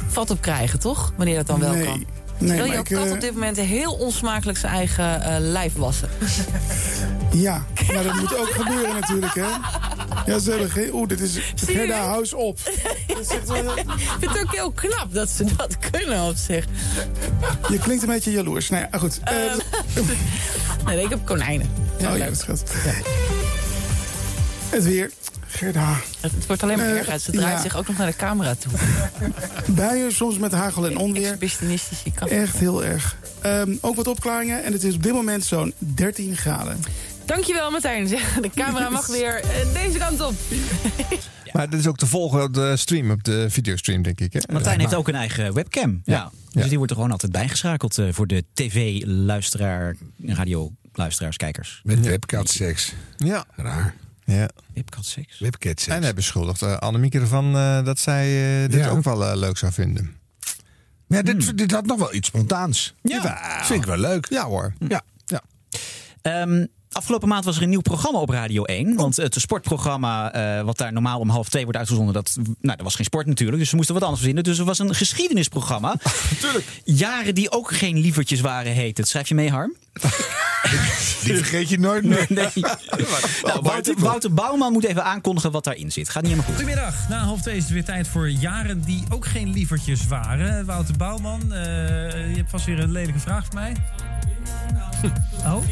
vat op krijgen, toch? Wanneer dat dan wel Nee. kan. Nee, Wil jouw ik, kat eh, op dit moment heel onsmakelijk zijn eigen eh, lijf wassen? [LAUGHS] Ja, maar dat moet ook gebeuren natuurlijk, hè? Ja, ze hebben geen... Oeh, dit is... Gerda, eens op. [LAUGHS] Ik vind het ook heel knap dat ze dat kunnen op zich. Je klinkt een beetje jaloers. Nou ja, goed. Eh, [LAUGHS] Nee, ik heb konijnen. oh ja, dat schat. Het weer. Gerda. Het, het wordt alleen maar Eh, erger. Ze draait ja. zich ook nog naar de camera toe. [LAUGHS] Buien, soms met hagel en onweer. Exhibitionistisch, je kan. Echt heel erg. Ehm, ook wat opklaringen en het is op dit moment zo'n 13 graden. Dankjewel Martijn. [LAUGHS] De camera mag weer eh, deze kant op. [LAUGHS] Maar dit is ook te volgen op de stream, op de videostream, denk ik. Hè? Martijn heeft ook een eigen webcam. Ja. Dus die wordt er gewoon altijd bijgeschakeld eh, voor de tv-luisteraar, radio-luisteraars, kijkers. Met webcat seks. Ja. Raar. Ja. Webcat seks. Webcat seks. En hij beschuldigt uh, Annemieke ervan uh, dat zij uh, dit Ja. ook wel uh, leuk zou vinden. Ja, dit, dit had nog wel iets spontaans. Ja. Vind ik wel leuk. Ja hoor. Ja. ja. Um, Afgelopen maand was er een nieuw programma op Radio 1. Want het sportprogramma, eh, wat daar normaal om half twee wordt uitgezonden, dat, nou, dat was geen sport natuurlijk. Dus ze moesten wat anders verzinnen. Dus er was een geschiedenisprogramma. [LAUGHS] Natuurlijk. Jaren die ook geen lievertjes waren, heet het. Schrijf je mee, Harm? [LAUGHS] Die vergeet je nooit meer. [LAUGHS] Nee. Nou, Wouter, Wouter Bouwman moet even aankondigen wat daarin zit. Gaat niet helemaal goed. Goedemiddag. Na half twee is het weer tijd voor jaren die ook geen lievertjes waren. Wouter Bouwman, eh, je hebt vast weer een lelijke vraag voor mij. [LAUGHS] Oh?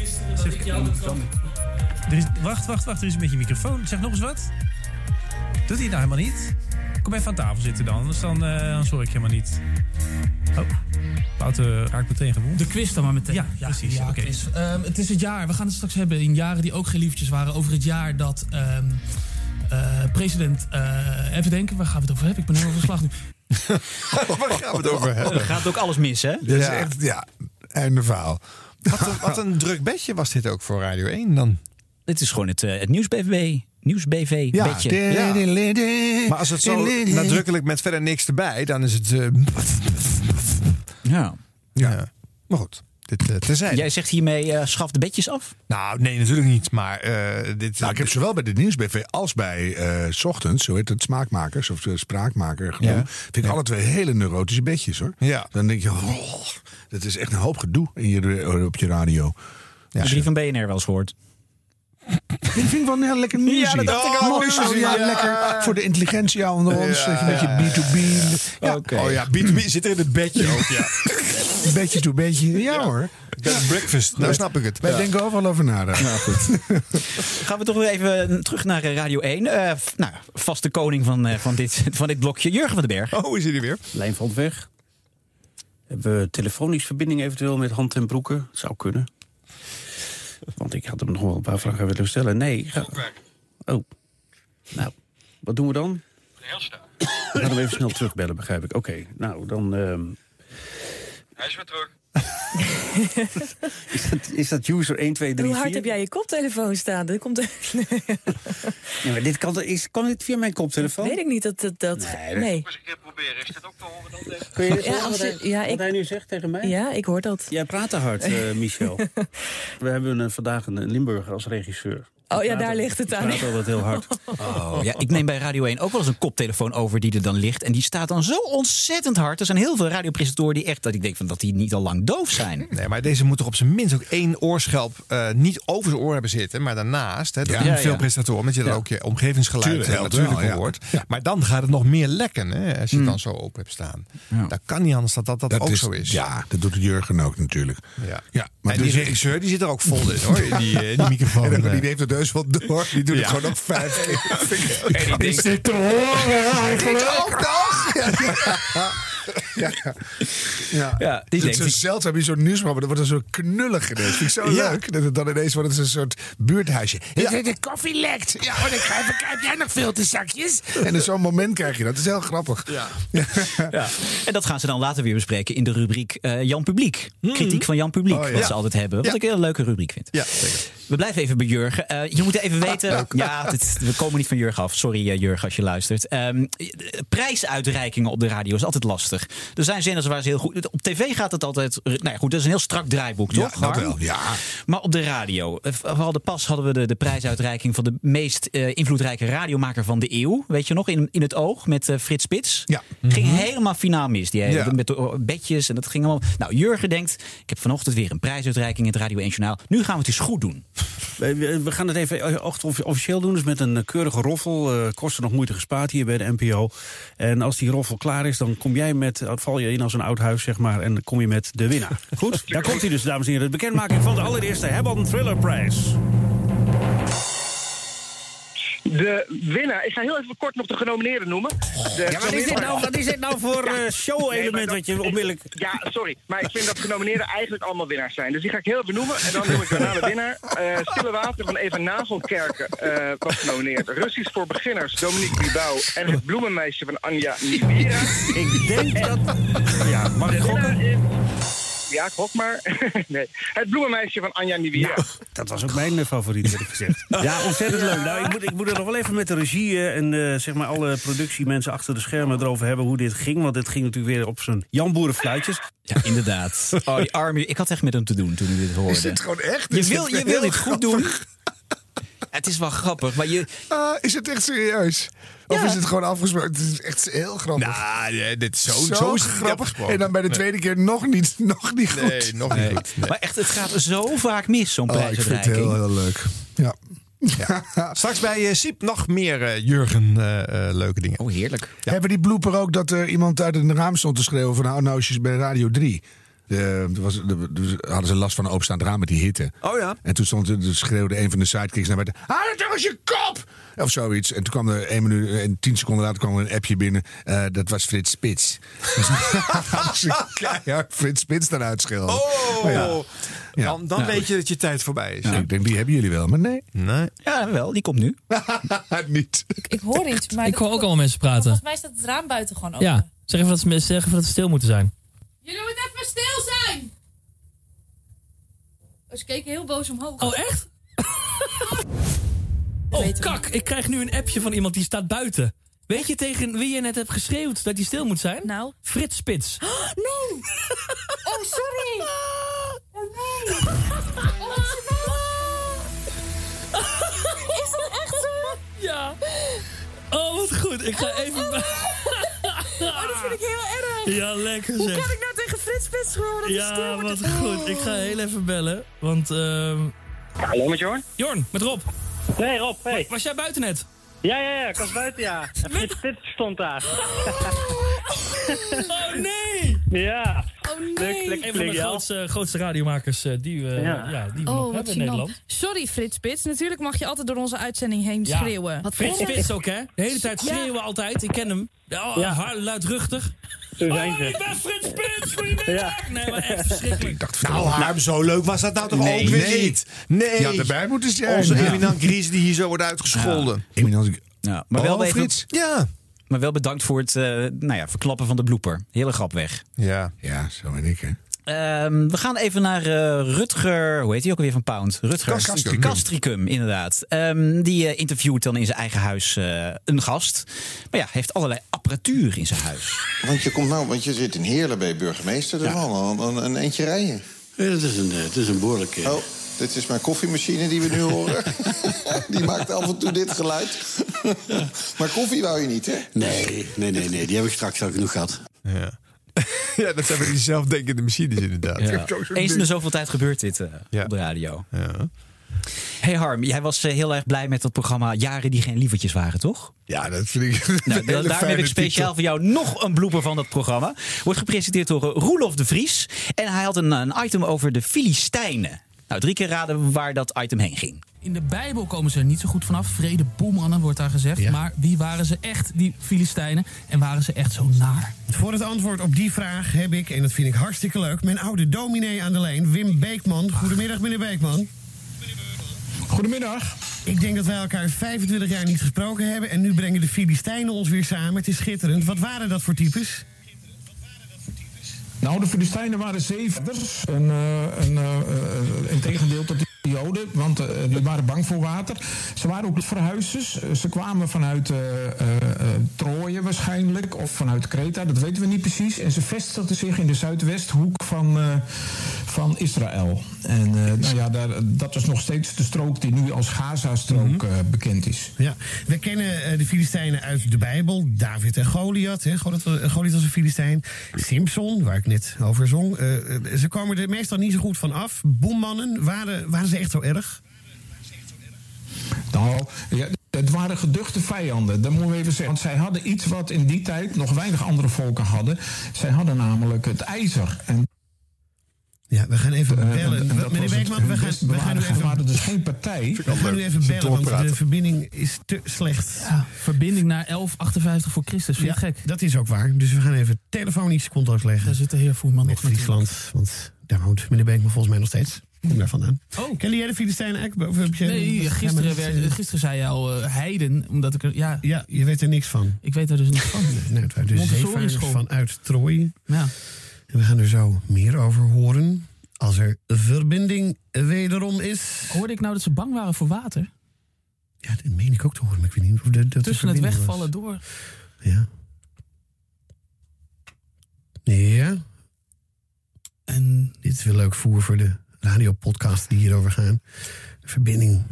Er is, wacht, wacht, wacht. Er is een beetje microfoon. Zeg nog eens wat. Doet hij het nou helemaal niet? Kom even aan tafel zitten dan, anders dan, eh, dan hoor ik helemaal niet. Oh, Wouter raakt meteen gewond. De quiz dan maar meteen. Ja, precies. Ja, Oké. Ehm, het is het jaar, we gaan het straks hebben in jaren die ook geen liefjes waren. Over het jaar dat ehm, eh, president. eh, even denken, waar gaan we het over hebben? Ik ben helemaal verslag nu. [LAUGHS] Waar gaan we het over hebben? Er gaat ook alles mis, hè? Dat is echt, ja, einde verhaal. Wat een, wat een druk bedje was dit ook voor Radio 1 dan. Dit is gewoon het, eh, het nieuws-BV. Nieuws-BV Ja, bedje. Ja. Maar als het zo nadrukkelijk met verder niks erbij, dan is het... eh, Ja. ja. Maar goed, dit uh, terzijde. Jij zegt hiermee eh, schaf de bedjes af? Nou, nee, natuurlijk niet. Maar eh, dit... Nou, ik heb zowel bij de nieuwsbv als bij eh, 's ochtends, zo heet het, smaakmakers of eh, spraakmaker genoemd. Ja. Vind ik alle twee hele neurotische bedjes hoor. Ja. Dan denk je, oh, dat is echt een hoop gedoe in je, op je radio. Heb je die van BNR wel eens gehoord? Ik vind het wel heel lekker nieuws. Ja, dat dacht ik al. Mooi zo, ja, Ja. lekker voor de intelligentie onder ons. Ja, een beetje B2B. Ja. Oh ja, B2B zit er in het bedje ook, ja. [LAUGHS] [LAUGHS] Beetje to beetje. Ja, hoor. Bed and breakfast, nou snap ik het. Wij denken overal over na. daar. Nou goed. [LAUGHS] Gaan we toch weer even terug naar eh, Radio 1. Eh, f- nou, vaste koning van, eh, van, dit, van dit blokje, Jurgen van den Berg. Oh, is hij er weer? Lijn van weg. Hebben we telefonisch verbinding eventueel met Hand en Broeken? Zou kunnen. Want ik had hem nog wel een paar vragen willen stellen. Nee. Ga... Oh. Nou, wat doen we dan? We gaan hem even snel terugbellen, begrijp ik. Oké, nou dan... ehm, Hij is weer terug. [LAUGHS] is, dat, is dat user 1, 2, 3, Hoe 4? hard heb jij je koptelefoon staan? Dat komt. Nee, [LAUGHS] maar dit kan, is, kan dit via mijn koptelefoon? Weet ik niet dat dat. dat Nee, nee. Eens een keer proberen. Is dit ook te horen dan? Deze? Kun je Ja, als wat, je- hij, ja, wat ik- hij nu zegt tegen mij? Ja, ik hoor dat. Jij praat te hard, eh, [LAUGHS] Michel. We hebben vandaag een Limburger als regisseur. Oh ja, daar ligt het aan. praat altijd heel hard. [LAUGHS] Oh, ja, ik neem bij Radio 1 ook wel eens een koptelefoon over die er dan ligt. En die staat dan zo ontzettend hard. Er zijn heel veel radiopresentatoren die echt, dat ik denk van dat die niet al lang doof zijn. [LAUGHS] Nee, maar deze moet toch op zijn minst ook één oorschelp eh, niet over zijn oor hebben zitten, maar daarnaast. Hè, dat Ja. veel ja. presentatoren, omdat je dan ook je omgevingsgeluid Tuurlijk, eh, natuurlijk wel, ja. hoort. Ja. Maar dan gaat het nog meer lekken hè, als je het dan zo open hebt staan. Dat kan niet anders dat dat, dat, ook zo is. Ja, dat doet Jurgen ook natuurlijk. Ja. Ja, en die dus- regisseur die zit er ook vol in hoor, in die, eh, in die [LAUGHS] microfoon. En dan- die heeft het dus wel door. Die doet het gewoon nog vijf keer. [LAUGHS] En die Is dit te horen eigenlijk? Ik ook nog? Ja, ja. ja. Die het is denkt- zo zeldzaam in zo'n nieuwsprogramma. Dat wordt er zo knullig ineens. Vind ik zo Ja. leuk. Dat het dan ineens wordt het een soort buurthuisje. Ja. De koffie lekt. Ja, hoor, ik ga even kijken. Heb jij nog filterzakjes? En in zo'n moment krijg je dat. Dat is heel grappig. Ja. Ja. En dat gaan ze dan later weer bespreken in de rubriek eh, Jan Publiek. Kritiek van Jan Publiek, Oh, wat ze altijd hebben. Wat ik een heel leuke rubriek vind. Ja, zeker. We blijven even bij Jurgen. Eh, je moet even weten. ja, dit- we komen niet van Jurgen af. Sorry, eh, Jurgen, als je luistert. Ehm, prijsuitreikingen op de radio is altijd lastig. Er zijn zenders waar ze heel goed. Op tv gaat het altijd. Nou ja, goed, dat is een heel strak draaiboek, Ja, toch? dat wel. Ja. Maar op de radio. eh, We hadden pas hadden we de, de prijsuitreiking van de meest invloedrijke radiomaker van de eeuw. Weet je nog? In, in het oog met Frits Spits. Ja. Ging helemaal finaal mis. Die hele, Ja. Met de oh, bedjes en dat ging allemaal. Nou, Jurgen denkt: ik heb vanochtend weer een prijsuitreiking in het Radio 1 Journaal. Nu gaan we het eens goed doen. We, gaan het even offi- officieel doen. Dus met een eh, keurige roffel. eh kosten nog moeite gespaard hier bij de NPO. En als die roffel klaar is, dan kom jij met... val je in als een oud huis, zeg maar. En dan kom je met de winnaar. Goed? [LAUGHS] Daar komt hij dus, dames en heren. De bekendmaking van de allereerste Hebban Thrillerprijs. De winnaar, ik ga heel even kort nog de genomineerden noemen. De Ja, wat is dit nou, wat is dit nou voor eh, show-element wat je onmiddellijk... Ja, sorry, maar ik vind dat de genomineerden eigenlijk allemaal winnaars zijn. Dus die ga ik heel even noemen en dan noem ik daarna de winnaar. Eh, Stille Water van Eva Nagelkerken eh, was genomineerd. Russisch voor beginners, Dominique Bibau. En Het Bloemenmeisje van Anja Nivira. Ik denk dat... Ja, mag ik De winnaar gokken? is... Ja, gok maar. [LAUGHS] nee. Het bloemenmeisje van Anja Niviera. Dat was ook mijn eh, favoriet, heb ik gezegd. [LAUGHS] Ja, ontzettend leuk. Nou, ik, moet, ik moet er nog wel even met de regie eh, en eh, zeg maar alle productiemensen achter de schermen erover hebben hoe dit ging. Want dit ging natuurlijk weer op zijn Jan Boerenfluitjes. Ja, inderdaad. [LAUGHS] Oh, die arme, ik had echt met hem te doen toen hij dit hoorde. Is dit gewoon echt? Je Is wil, je wil dit goed doen. Het is wel grappig, maar je... Ah, is het echt serieus? Of Ja. is het gewoon afgesproken? Het is echt heel grappig. Nou, ja, dit is zo, zo, zo, is het grappig. En dan bij de Nee. tweede keer nog niet, nog niet goed. Nee, nog niet Nee. goed. Nee. Maar echt, het gaat zo vaak mis, zo'n Oh, ik vind het prijsuitreiking. heel, heel leuk. Ja. Straks bij eh, Siep nog meer eh, Jurgen eh, eh, leuke dingen. Oh, heerlijk. Hebben die blooper ook dat er iemand uit een raam stond te schreeuwen van nou, nou is bij Radio 3? De, was, de, dus hadden ze last van een openstaand raam met die hitte. Oh ja. En toen stond, dus schreeuwde een van de sidekicks naar buiten... Hou het je kop! Of zoiets. En toen kwam er één minuut en tien seconden later kwam er een appje binnen. Eh, dat was Frits Spits. Dus [LAUGHS] ze keihard Frits Spits dan uitschelden. Oh, Maar ja. Ja. dan, dan Nou, weet je dat je tijd voorbij is. Ja, ik denk, die hebben jullie wel, maar nee. Nee. Ja, wel, die komt nu. [LAUGHS] Niet. Ik hoor iets, maar... Ik hoor ook allemaal mensen praten. Volgens mij staat het raam buiten gewoon open. Ja, zeg even dat ze, zeg even dat ze stil moeten zijn. Jullie moeten even stil zijn! Oh, ze keken heel boos omhoog. Oh, echt? Oh, kak. Ik krijg nu een appje van iemand die staat buiten. Weet je tegen wie je net hebt geschreeuwd dat hij stil moet zijn? Nou? Frits Spits. [GASPS] Nee! Oh, sorry! [LAUGHS] Oh, nee! Oh, Is dat echt zo? Ja. [LAUGHS] Oh, wat goed. Ik ga even... [LAUGHS] Oh, dat vind ik heel erg. Ja, lekker Hoe zeg. kan ik nou tegen Frits Spits schreeuwen dat Ja, wat goed. Ik ga heel even bellen, want... ehm Hallo met Jorn? Jorn, met Rob. Nee, Rob, hey. Was jij buiten net? Ja, ja, ja, ik was buiten, ja. En Frits Spits stond daar. [LAUGHS] Oh, nee! Ja. Oh, nee! lekker Een van de klinken, grootste, grootste radiomakers eh, die, we Ja. ja. die we Oh, nog wat hebben in. Nederland. Sorry, Frits Spits. Natuurlijk mag je altijd door onze uitzending heen Ja. schreeuwen. Frits Spits ook, hè? De hele tijd Ja. schreeuwen altijd. Ik ken hem. Oh, Ja. luidruchtig. Oh, ze. ik ben Frits Spits! Goedemiddag! Ja. Nee, maar echt verschrikkelijk. Nou, nou, zo leuk was dat nou toch Nee, ook weer nee. niet? Nee. Je had erbij moeten zijn. Onze Ja. eminent Gries die hier zo wordt uitgescholden. Eminent- Ja, maar, wel Oh, Frits. Ja. maar wel bedankt voor het eh, nou ja, verklappen van de blooper. Hele grap weg. Ja. Ja, zo ben ik, hè. Ehm, we gaan even naar eh, Rutger, hoe heet hij ook alweer van Pound? Rutger Castricum. Castricum, inderdaad. Ehm, die eh, interviewt dan in zijn eigen huis eh, een gast. Maar ja, heeft allerlei apparatuur in zijn huis. [LAUGHS] Want je komt nou, want je zit in Heerlen bij burgemeester, dat is al een, een, een eentje rijden. Ja, dat is een, het is een behoorlijke... Oh, dit is mijn koffiemachine die we nu [LAUGHS] horen. [LAUGHS] die maakt af en toe dit geluid. maar koffie wou je niet, hè? Nee, nee, nee, nee. Die heb ik straks al genoeg gehad. Ja. [LAUGHS] ja, dat zijn van die zelfdenkende machines inderdaad. Ja. Eens in de zoveel tijd gebeurt dit eh, Ja. op de radio. Ja. Hey Harm, jij was eh, heel erg blij met dat programma Jaren die geen lievertjes waren, toch? Ja, dat vind ik [LAUGHS] Nou, daarom heb ik speciaal voor jou nog een blooper van dat programma. Wordt gepresenteerd door eh, Roelof de Vries. En hij had een, een item over de Filistijnen. Nou, drie keer raden waar dat item heen ging. In de Bijbel komen ze er niet zo goed vanaf. Vrede boemannen wordt daar gezegd. Maar wie waren ze echt, die Filistijnen? En waren ze echt zo naar? Voor het antwoord op die vraag heb ik, en dat vind ik hartstikke leuk... mijn oude dominee aan de lijn, Wim Beekman. Goedemiddag, meneer Beekman. Goedemiddag. Ik denk dat wij elkaar 25 jaar niet gesproken hebben... en nu brengen de Filistijnen ons weer samen. Het is schitterend. Wat waren dat voor types? Nou, de Filistijnen waren zevers. En, eh, en, eh, eh, in tegendeel tot de Joden, want eh, die waren bang voor water. Ze waren ook verhuizers. Eh, Ze kwamen vanuit eh, eh, eh, Troje waarschijnlijk, of vanuit Kreta, dat weten we niet precies. En ze vestigden zich in de zuidwesthoek van, eh, van Israël. En eh, nou ja, daar, dat is nog steeds de strook die nu als Gaza-strook eh, bekend is. Ja, we kennen eh, de Filistijnen uit de Bijbel. David en Goliath. Hè. Goliath, wa- Goliath was een Filistijn. Simpson, waar ik net over zong. Ze komen er meestal niet zo goed van af. Boemmannen, waren, waren ze echt zo erg? Nou, ja, het waren geduchte vijanden, dat moeten we even zeggen. Want zij hadden iets wat in die tijd nog weinig andere volken hadden. Zij hadden namelijk het ijzer. En, Ja, we gaan even eh, bellen. en- en dat Meneer Beekman, we gaan, we gaan nu even... waren dus geen partij. We gaan nu even bellen, want de verbinding is te slecht. Ja, verbinding naar 1158 voor Christus. Vind je Ja, het gek? dat is ook waar. Dus we gaan even telefonisch contact leggen. Daar zit de heer Voerman Met nog natuurlijk. Friesland, want daar woont meneer Beekman volgens mij nog steeds. Kom daar vandaan. Oh. Ken jij de Filistijnen eigenlijk? Of heb je- Nee, maar gisteren, dat, werd, eh, gisteren zei je al eh, heiden, omdat ik er... Ja, Ja, je weet er niks van. ik weet er dus niks van. Nou, het waren Montessori zeevaarders vanuit Troje. Ja. En we gaan er zo meer over horen. Als er verbinding wederom is. Hoorde ik nou dat ze bang waren voor water? Ja, dat meen ik ook te horen. Maar ik weet niet of de, dat Tussen het wegvallen door. Ja. Ja. En dit is weer leuk voer voor de radiopodcast die hierover gaan. De verbinding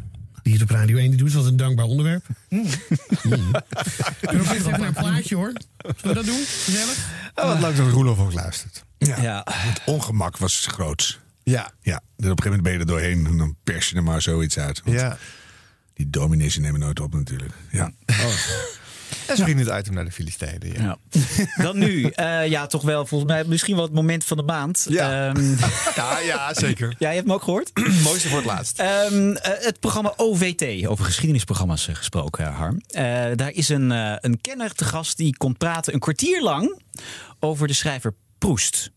die het op Radio 1 die doet, is altijd een dankbaar onderwerp. Mm. Mm. [LAUGHS] En nog even naar een plaatje hoor. Zullen we dat doen? Gezellig? Oh, wat leuk dat Roelof ook luistert. Ja, het ongemak was groot. Ja. ja. Dus op een gegeven moment ben je er doorheen en dan pers je er maar zoiets uit. Want Ja. Die dominees nemen nooit op natuurlijk. Ja. En [LAUGHS] ging het item naar de Filistijnen. Ja. [LAUGHS] Dan nu, eh, ja, toch wel volgens mij misschien wel het moment van de maand. Ja. Ehm, [LAUGHS] Ja, ja, zeker. ja, je hebt hem ook gehoord? [CLEARS THROAT] Mooiste voor het laatst. Ehm, eh, het programma OVT, over geschiedenisprogramma's eh, gesproken, Harm. Eh, daar is een, een kenner te gast die komt praten een kwartier lang over de schrijver Proest.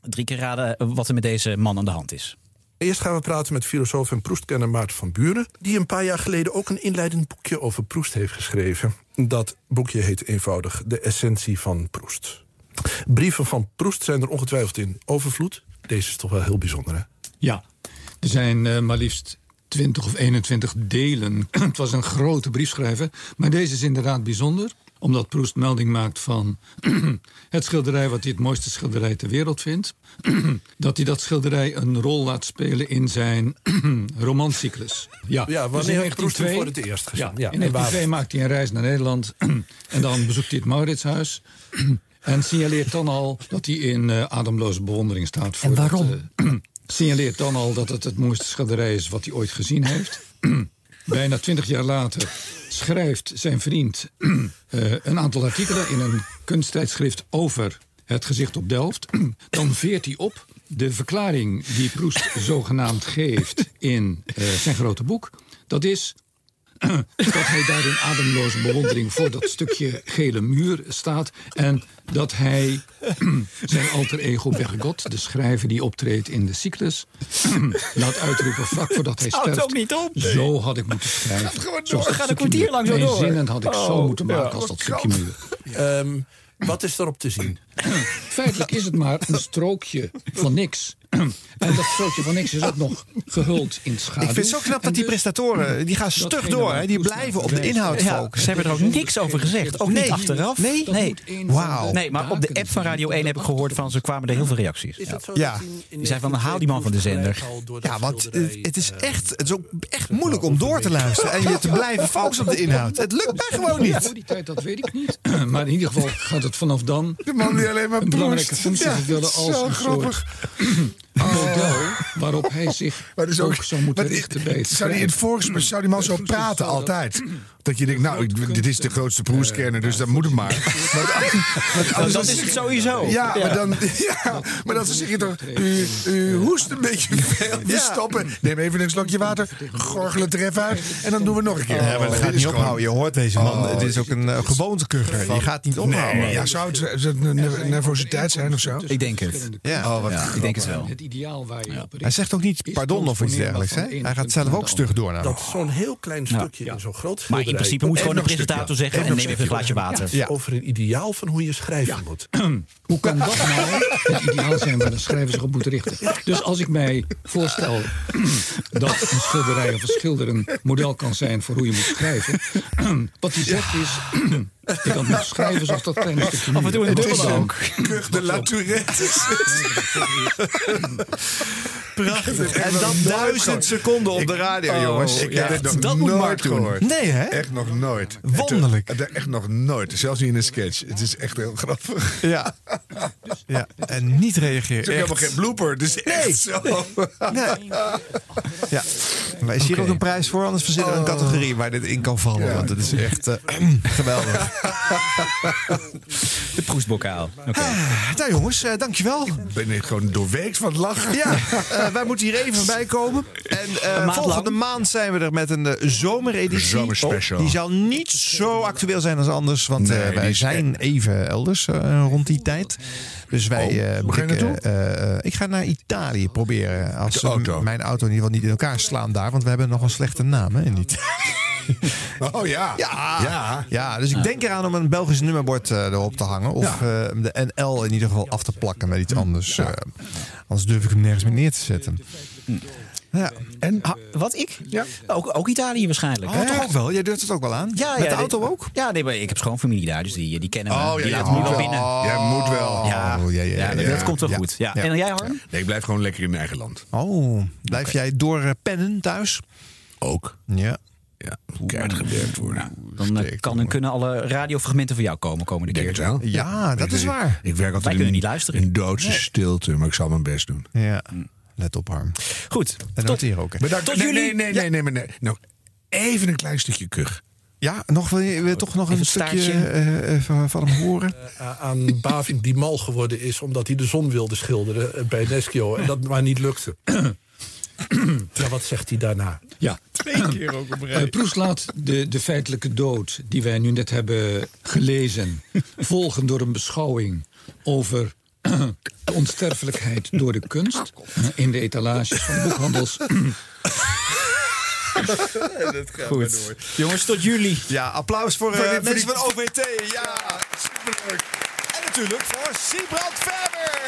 Drie keer raden wat er met deze man aan de hand is. Eerst gaan we praten met filosoof en Proestkenner Maarten van Buren... die een paar jaar geleden ook een inleidend boekje over Proest heeft geschreven. Dat boekje heet eenvoudig De Essentie van Proest. Brieven van Proest zijn er ongetwijfeld in overvloed. Deze is toch wel heel bijzonder, hè? Ja, er zijn eh, maar liefst 20 of 21 delen. [CLEARS THROAT] het was een grote briefschrijver. Maar deze is inderdaad bijzonder. Omdat Proest melding maakt van [CLEARS THROAT] het schilderij... wat hij het mooiste schilderij ter wereld vindt. [CLEARS THROAT] dat hij dat schilderij een rol laat spelen in zijn [CLEARS THROAT] romancyclus. Ja, Ja, wanneer dus in heeft Proest hem 1902 voor het eerst gezien? Ja, Ja, in en 1902 maakt hij een reis naar Nederland. en dan bezoekt hij het Mauritshuis. En signaleert dan al dat hij in eh, ademloze bewondering staat. Voor En waarom? dat, eh, signaleert dan al dat het het mooiste schilderij is wat hij ooit gezien heeft. Bijna twintig jaar later schrijft zijn vriend [CLEARS THROAT] eh, een aantal artikelen in een kunsttijdschrift over het gezicht op Delft. [CLEARS THROAT] Dan veert hij op de verklaring die Proest zogenaamd geeft in eh, zijn grote boek. Dat is [COUGHS] dat hij daar in ademloze bewondering voor dat stukje gele muur staat. En dat hij [COUGHS] zijn alter ego Bergot, de schrijver die optreedt in de cyclus, [COUGHS] laat uitroepen vlak voordat hij sterft. ook niet op. Zo had ik moeten schrijven. gewoon Zoals door. Gaat een kwartier lang zo door. Zinnen had ik zo Oh, moeten ja. maken als dat stukje muur. Ehm, wat is erop te zien? Feitelijk is het maar een strookje van niks. [CLEARS THROAT] En dat strookje van niks is ook nog gehuld in schaduw. Ik vind het zo knap dat die presentatoren, die gaan stug door. Hè? Die Proest blijven op de inhoud Ja, focussen. ze hebben er ook niks over gezegd. Ook niet achteraf. Nee? nee. Wauw. Nee, maar op de app van Radio 1 heb ik gehoord van ze kwamen er heel veel reacties. Ja. Die zei van haal die man van de zender. Ja, want het, is echt, het is ook echt moeilijk om door te luisteren en je te blijven [LAUGHS] focussen op de inhoud. Het lukt mij gewoon Voor niet. die tijd, dat weet ik niet. [CLEARS THROAT] Maar in ieder geval gaat het vanaf dan... De man die alleen maar een belangrijke proest. functie vervullen als zo een grappig. soort model waarop hij zich ook, ook, zou moeten richten zou die in het schrijven. volksmond zou die man zo praten altijd? Dat je denkt, nou, ik- dit is de grootste proeskenner, dus dat moet het maar. Maar, [LAUGHS] dat dan- is het sowieso. Ja, Ja. maar dan, [LAUGHS] ja, maar dan zeg je toch, u, u hoest een beetje veel. We stoppen. Neem even een slokje water, gorgel het er even uit en dan doen we nog een keer. Ja, maar dat Dit gaat niet ophouden. Je hoort deze man. Oh, het is ook een uh, gewoonkugger. Die gaat niet ophouden. Nee, ja, zou het, zou het een nerv- nervositeit zijn of zo? Ik denk het. Ja. Oh, wat Ja, ik denk het wel. Het ideaal waar je op. Hij zegt ook niet pardon of iets dergelijks. Hè? Hij gaat zelf ook stug door naar Dat zo'n heel klein stukje in zo'n groot schilderij... in principe moet gewoon een presentator zeggen... en neem even een glaasje water. Ja, Over een ideaal van hoe je schrijven moet. [CLEARS THROAT] Hoe kan dat nou het ideaal zijn waar de schrijver zich op moet richten? Dus als ik mij voorstel [CLEARS THROAT] dat een schilderij of een schilder een model kan zijn voor hoe je moet schrijven. [CLEARS THROAT] Wat hij zegt is, ik kan niet schrijven zoals dat kleine stukje Af en toe een muur. dubbel ook. Kuch de la Tourette. Prachtig. En nog dat nooit duizend seconden op de radio, Oh, jongens. Ik Ja, heb dit nog dat moet Mark doen. gehoord. Nee, hè? Echt nog nooit. Wonderlijk. Het- Echt nog nooit. Zelfs niet in een sketch. Het is echt heel grappig. Ja. ja. En niet Het reageren. is ook helemaal Echt. geen blooper. Het is echt zo. Nee. Ja. Maar is hier ook een prijs voor? Anders verzinnen we een categorie waar dit in kan vallen. Want het is echt eh, [CLEARS THROAT] geweldig. [LAUGHS] De proestbokaal. Oké. Nou jongens, eh, dankjewel. Ik ben gewoon doorweeks van het lachen. Ja, eh, wij moeten hier even bij komen. En eh, maand volgende lang. maand zijn we er met een zomereditie. Zomerspecial. Die zal niet zo actueel zijn als anders. Want eh, Nee, wij zijn even elders eh, rond die tijd. Dus wij. Oh, eh, ik ga naar Italië proberen. Als auto. mijn auto in ieder geval niet in elkaar slaan daar. Want we hebben nog een slechte naam hè, in Italië. [LAUGHS] Oh ja. Ja, Ja. ja. dus ik denk eraan om een Belgisch nummerbord eh, erop te hangen. Of eh, de NL in ieder geval af te plakken met iets anders. eh, anders durf ik hem nergens meer neer te zetten. Ja. En? Wat ik? Ja. Ook, ook Italië waarschijnlijk. Oh, toch ook wel? Jij durft het ook wel aan? Ja, Met ja, de auto nee, ook? Ja, nee, maar ik heb schoonfamilie daar, dus die, die kennen me. Oh, ja, die laten me wel wel. binnen. Jij moet wel. Ja, Oh, ja, ja, ja, ja, dat ja. komt wel Ja. goed. Ja. Ja. En jij, Harm? Nee, ik blijf gewoon lekker in mijn eigen land. Oh, blijf jij door pennen thuis? Ook. Ja. Ja, keihard gewerkt worden. Dan eh, kan en kunnen alle radiofragmenten van jou komen komende Denk keer. het wel. Ja, dat is waar. Ik werk altijd Wij kunnen in, niet luisteren. in doodse Nee. stilte, maar ik zal mijn best doen. Ja, let op Harm. Goed. En noteer ook. hè. Bedankt. Tot nee, jullie. nee, nee, nee, nee, nee, nee. Nog even een klein stukje kug. Ja, nog, wil je, je toch nog Even een stukje eh, eh, van, hem horen? Aan [LAUGHS] Bavink die mal geworden is omdat hij de zon wilde schilderen bij Neschio. En dat maar niet lukte. Ja, wat zegt hij daarna? Ja. Twee keer ook op [CLEARS THROAT] Eh, Proest laat de, de feitelijke dood die wij nu net hebben gelezen... [LAUGHS] volgen door een beschouwing over de [CLEARS THROAT] onsterfelijkheid door de kunst... in de etalages van boekhandels. [CLEARS THROAT] [LAUGHS] Goed. Jongens, tot jullie. Ja, applaus voor, Voor eh, mensen die- van OVT. Ja, superleuk. En natuurlijk voor Siebrand Verber.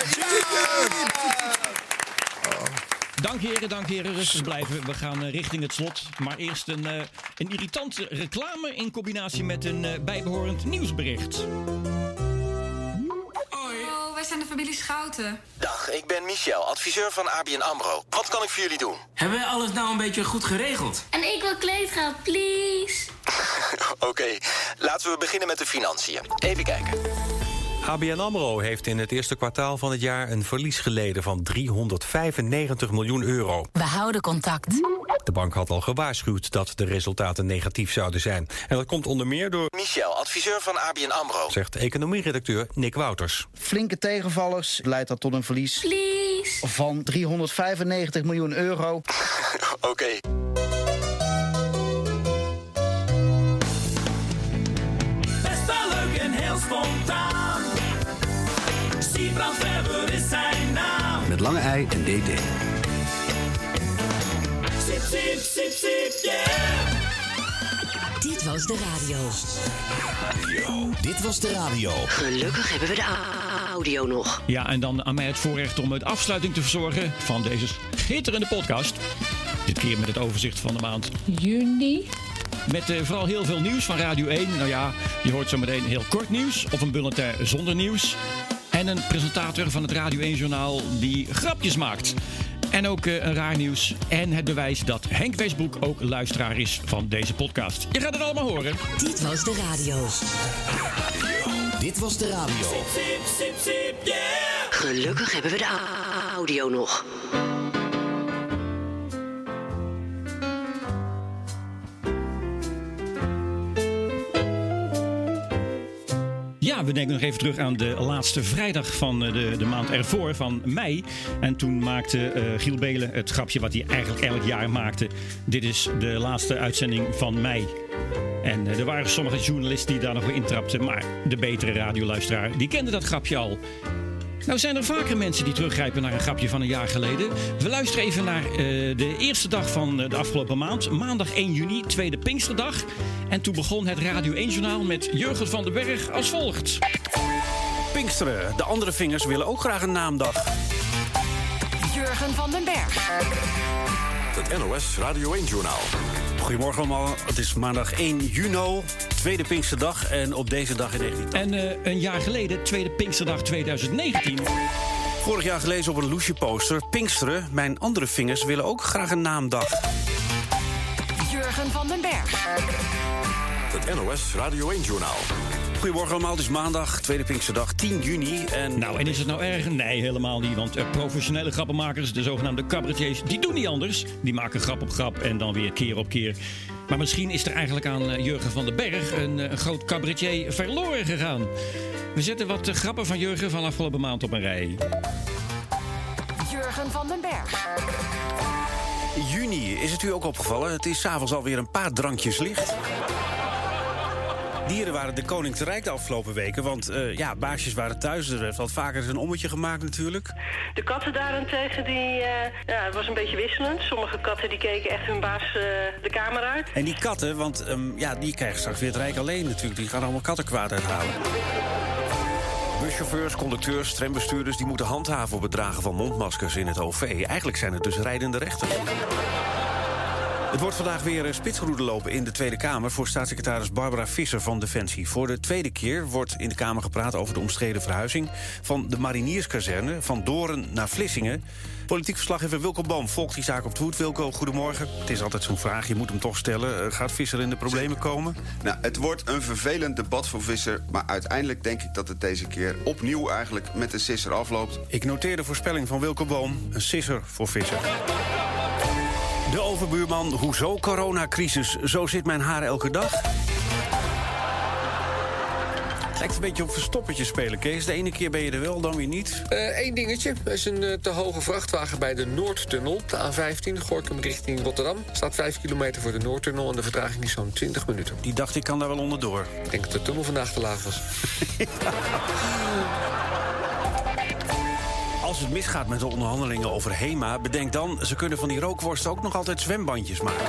Dank heren, dank heren. Rustig blijven. We gaan eh, richting het slot. Maar eerst een, eh, een irritante reclame in combinatie met een eh, bijbehorend nieuwsbericht. Oh, wij zijn de familie Schouten. Dag, ik ben Michel, adviseur van ABN AMRO. Wat kan ik voor jullie doen? Hebben wij alles nou een beetje goed geregeld? En ik wil kleedgeld, please. [LAUGHS] Oké, laten we beginnen met de financiën. Even kijken. ABN AMRO heeft in het eerste kwartaal van het jaar een verlies geleden van 395 miljoen euro. We houden contact. De bank had al gewaarschuwd dat de resultaten negatief zouden zijn. En dat komt onder meer door, Michel, adviseur van ABN AMRO. zegt economieredacteur Nick Wouters. Flinke tegenvallers leidt dat tot een verlies Please. van 395 miljoen euro. [LAUGHS] Oké. Met lange ei en DT. Sip, sip, sip, sip, yeah. Dit was de radio. Dit was de radio. Gelukkig hebben we de audio nog. Ja, en dan aan mij het voorrecht om het afsluiting te verzorgen van deze schitterende podcast. Dit keer met het overzicht van de maand Juni. Met eh, vooral heel veel nieuws van Radio 1. Nou ja, je hoort zo meteen heel kort nieuws of een bulletin zonder nieuws. En een presentator van het Radio 1-journaal die grapjes maakt. En ook eh, een raar nieuws. En het bewijs dat Henk Weesbroek ook luisteraar is van deze podcast. Je gaat het allemaal horen. Dit was de radio. Dit was de radio. Sip, sip, sip, yeah. Gelukkig hebben we de audio nog. We denken nog even terug aan de laatste vrijdag van eh, de, de maand ervoor, van mei. En toen maakte eh, Giel Belen het grapje wat hij eigenlijk elk jaar maakte. Dit is de laatste uitzending van mei. En eh, er waren sommige journalisten die daar nog weer intrapten. Maar de betere radioluisteraar, die kende dat grapje al. Nou zijn er vaker mensen die teruggrijpen naar een grapje van een jaar geleden. We luisteren even naar eh, de eerste dag van eh, de afgelopen maand. Maandag 1 juni, tweede Pinksterdag. En toen begon het Radio 1-journaal met Jurgen van den Berg als volgt. Pinksteren. De andere vingers willen ook graag een naamdag. Jurgen van den Berg. Het NOS Radio 1-journaal. Goedemorgen allemaal. Het is maandag 1 juni, tweede Pinksterdag. En op deze dag in 19... En eh, een jaar geleden, tweede Pinksterdag 2019. Vorig jaar gelezen op een loesje poster. Pinksteren, mijn andere vingers willen ook graag een naamdag. Jurgen van den Berg. Het NOS Radio 1-journaal. Goedemorgen allemaal, het is maandag, tweede Pinksterdag, 10 juni. En Nou, en is het nou erg? Nee, helemaal niet. Want eh, professionele grappenmakers, de zogenaamde cabaretiers, die doen niet anders. Die maken grap op grap en dan weer keer op keer. Maar misschien is er eigenlijk aan eh, Jurgen van den Berg een, eh, een groot cabaretier verloren gegaan. We zetten wat eh, grappen van Jurgen van afgelopen maand op een rij. Jurgen van den Berg. juni, is het u ook opgevallen? Het is s'avonds alweer een paar drankjes licht. Dieren waren de koning te rijk de afgelopen weken. Want eh, ja, baasjes waren thuis. Er werd wat vaker een ommetje gemaakt natuurlijk. De katten daarentegen, die, eh, ja, het was een beetje wisselend. Sommige katten die keken echt hun baas eh, de kamer uit. En die katten, want ehm, ja, die krijgen straks weer het rijk alleen natuurlijk. Die gaan allemaal kattenkwaad uithalen. Buschauffeurs, conducteurs, trambestuurders... die moeten handhaven op het dragen van mondmaskers in het OV. Eigenlijk zijn het dus rijdende rechters. Het wordt vandaag weer een spitsroede lopen in de Tweede Kamer... voor staatssecretaris Barbara Visser van Defensie. Voor de tweede keer wordt in de Kamer gepraat over de omstreden verhuizing... van de marinierskazerne van Doren naar Vlissingen. Politiek verslaggever Wilco Boom volgt die zaak op het hoed. Wilco, goedemorgen. Het is altijd zo'n vraag, je moet hem toch stellen. Eh, Gaat Visser in de problemen komen? Nou, het wordt een vervelend debat voor Visser... maar uiteindelijk denk ik dat het deze keer opnieuw eigenlijk met de sisser afloopt. Ik noteer de voorspelling van Wilco Boom. Een sisser voor Visser. De overbuurman, hoezo coronacrisis? Zo zit mijn haar elke dag. Lijkt een beetje op verstoppertje spelen, Kees. De ene keer ben je er wel, dan weer niet. Eén dingetje. Er is een eh, te hoge vrachtwagen bij de Noordtunnel. De A15, Gorkum richting Rotterdam. Staat 5 kilometer voor de Noordtunnel en de vertraging is zo'n 20 minuten. Die dacht ik kan daar wel onderdoor. Ik denk dat de tunnel vandaag te laag was. [LAUGHS] Als het misgaat met de onderhandelingen over HEMA... bedenk dan, ze kunnen van die rookworsten ook nog altijd zwembandjes maken.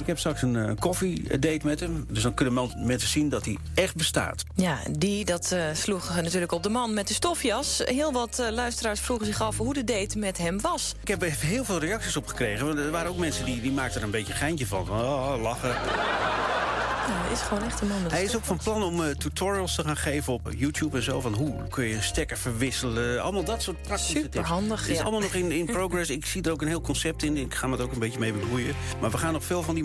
Ik heb straks een eh, koffiedate met hem. Dus dan kunnen mensen zien dat hij echt bestaat. Ja, die dat eh, sloeg natuurlijk op de man met de stofjas. Heel wat eh, luisteraars vroegen zich af hoe de date met hem was. Ik heb er heel veel reacties op gekregen. Er waren ook mensen die, die maakten er een beetje geintje van. Oh, lachen. Ja, hij is gewoon echt een man Hij is ook van plan om tutorials te gaan geven op YouTube en zo. Van hoe kun je een stekker verwisselen. Allemaal dat soort praktische tips. Superhandig, Het is ja. allemaal nog in, in progress. Ik zie er ook een heel concept in. Ik ga me er ook een beetje mee bemoeien. Maar we gaan nog veel van die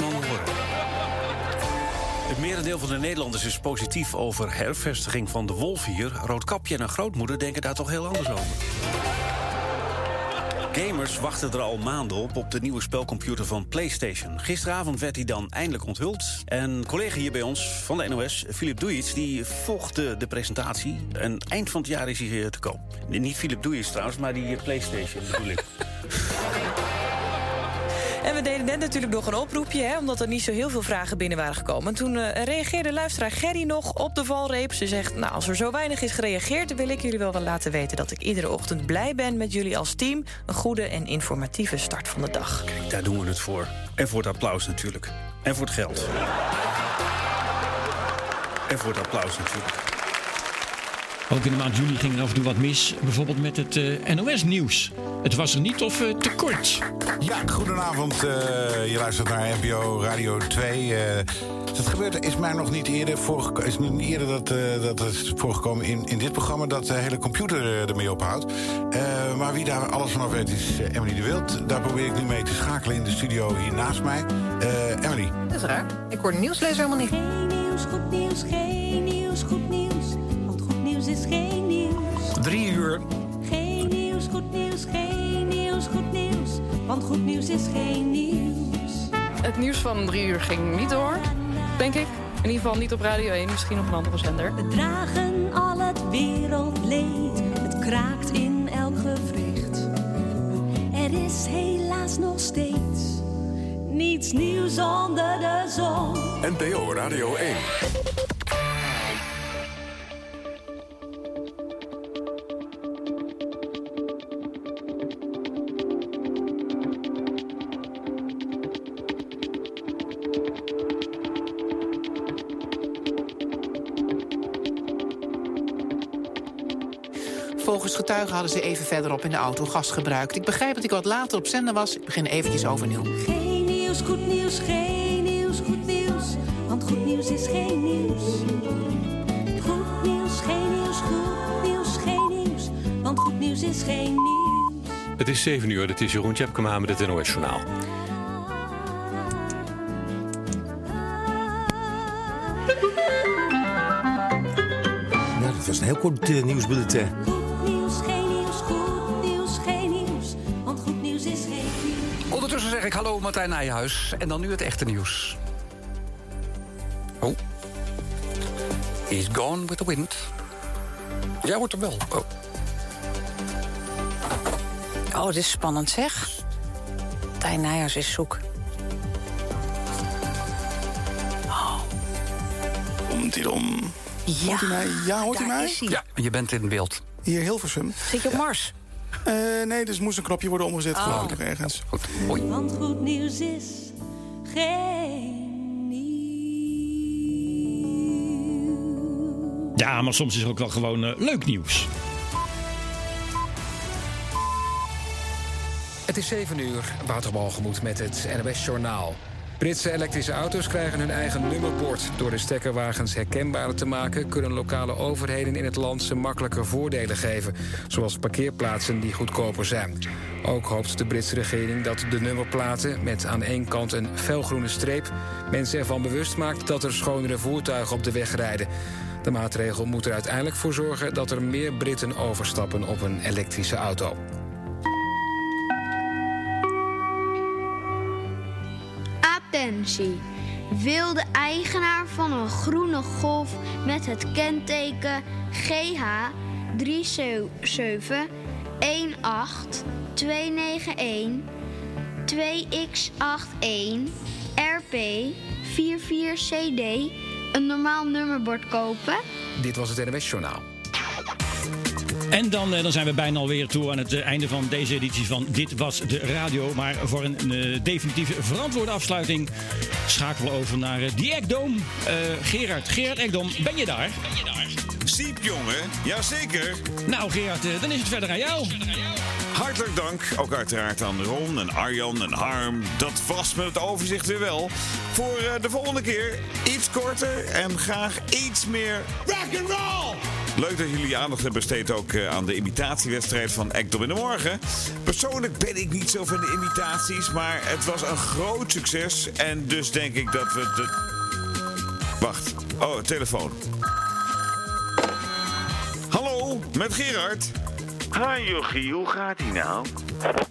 Het merendeel van de Nederlanders is positief over hervestiging van de wolf hier. Roodkapje en een grootmoeder denken daar toch heel anders over. Gamers wachten er al maanden op op de nieuwe spelcomputer van PlayStation. Gisteravond werd hij dan eindelijk onthuld. En collega hier bij ons van de NOS, Philip Doeits, die volgde de presentatie. En eind van het jaar is hij te koop. Niet Philip Doeits trouwens, maar die PlayStation bedoel ik. [LAUGHS] En we deden net natuurlijk nog een oproepje, hè, omdat er niet zo heel veel vragen binnen waren gekomen. En toen eh, reageerde luisteraar Gerry nog op de valreep. Ze zegt, nou, als er zo weinig is gereageerd... wil ik jullie wel wel laten weten dat ik iedere ochtend blij ben met jullie als team. Een goede en informatieve start van de dag. Daar doen we het voor. En voor het applaus natuurlijk. En voor het geld. En voor het applaus natuurlijk. Ook in de maand juli ging er af en toe wat mis. Bijvoorbeeld met het eh, NOS-nieuws. Het was er niet of eh, te kort. Ja, goedenavond. eh, je luistert naar NPO Radio 2. eh dat gebeurt, is mij nog niet eerder voorgekomen. Is niet eerder dat, eh, dat het is voorgekomen in, in dit programma dat de hele computer ermee ophoudt. Eh, maar wie daar alles vanaf weet is Emily de Wild. Daar probeer ik nu mee te schakelen in de studio hier naast mij. Eh, Emily. Dat is raar. Ik hoor de nieuwslezer helemaal niet. Geen nieuws, goed nieuws, geen nieuws, goed nieuws. Is geen nieuws. Drie uur. Geen nieuws, goed nieuws, geen nieuws, goed nieuws. Want goed nieuws is geen nieuws. Het nieuws van drie uur ging niet door, denk ik. In ieder geval niet op Radio 1, misschien op een andere zender. We dragen al het wereldleed. Het kraakt in elk gewricht. Er is helaas nog steeds niets nieuws onder de zon. NPO Radio 1. Volgens getuigen hadden ze even verderop in de auto gas gebruikt. Ik begrijp dat ik wat later op zender was. Ik begin eventjes overnieuw. Geen nieuws, goed nieuws, geen nieuws, goed nieuws. Want goed nieuws is geen nieuws. Goed nieuws, geen nieuws, goed nieuws, geen nieuws. Want goed nieuws is geen nieuws. Het is 7 uur, dit is Jeroen Tjepkema met het NOS Journaal. Nou, dat was een heel kort eh, nieuwsbulletin. Martijn Nijhuis. En dan nu het echte nieuws. Oh. He's gone with the wind. Jij wordt er wel. Oh. Oh, dit is spannend zeg. Tijn Nijers is zoek. komt hij dan. Hoort u mij? Ja, hoort u daar mij? hij. Ja, je bent in beeld. Hier, Hilversum. Zit je op Mars? Eh, nee, dus moest een knopje worden omgezet, Oh. geloof ik, nog ergens. Want goed nieuws is geen Ja, maar soms is er ook wel gewoon eh, leuk nieuws. Het is 7 uur, Waterbalgemoed met het NOS-journaal. Britse elektrische auto's krijgen hun eigen nummerbord. Door de stekkerwagens herkenbaar te maken... kunnen lokale overheden in het land ze makkelijker voordelen geven. Zoals parkeerplaatsen die goedkoper zijn. Ook hoopt de Britse regering dat de nummerplaten... met aan één kant een felgroene streep... mensen ervan bewust maakt dat er schonere voertuigen op de weg rijden. De maatregel moet er uiteindelijk voor zorgen... dat er meer Britten overstappen op een elektrische auto. Wil de eigenaar van een groene golf met het kenteken GH 37218 291 2x81 RP 44CD een normaal nummerbord kopen? Dit was het NOS-journaal. En dan, eh, dan zijn we bijna alweer toe aan het eh, einde van deze editie van Dit Was De Radio. Maar voor een eh, definitieve verantwoorde afsluiting schakelen we over naar uh, die Ekdom. Eh, Gerard, Gerard Ekdom, ben je daar? Siep, jongen. Jazeker. Nou, Gerard, dan is het verder aan jou. Hartelijk dank. Ook uiteraard aan Ron en Arjan en Harm. Dat was met het overzicht weer wel. Voor eh, de volgende keer iets korter en graag iets meer rock and roll. Leuk dat jullie aandacht hebben besteed ook eh, aan de imitatiewedstrijd van Ekdom in de Morgen. Persoonlijk ben ik niet zo van de imitaties, maar het was een groot succes. En dus denk ik dat we de... Wacht. Oh, telefoon. Hallo, met Gerard. Hi Jochie, hoe gaat ie nou?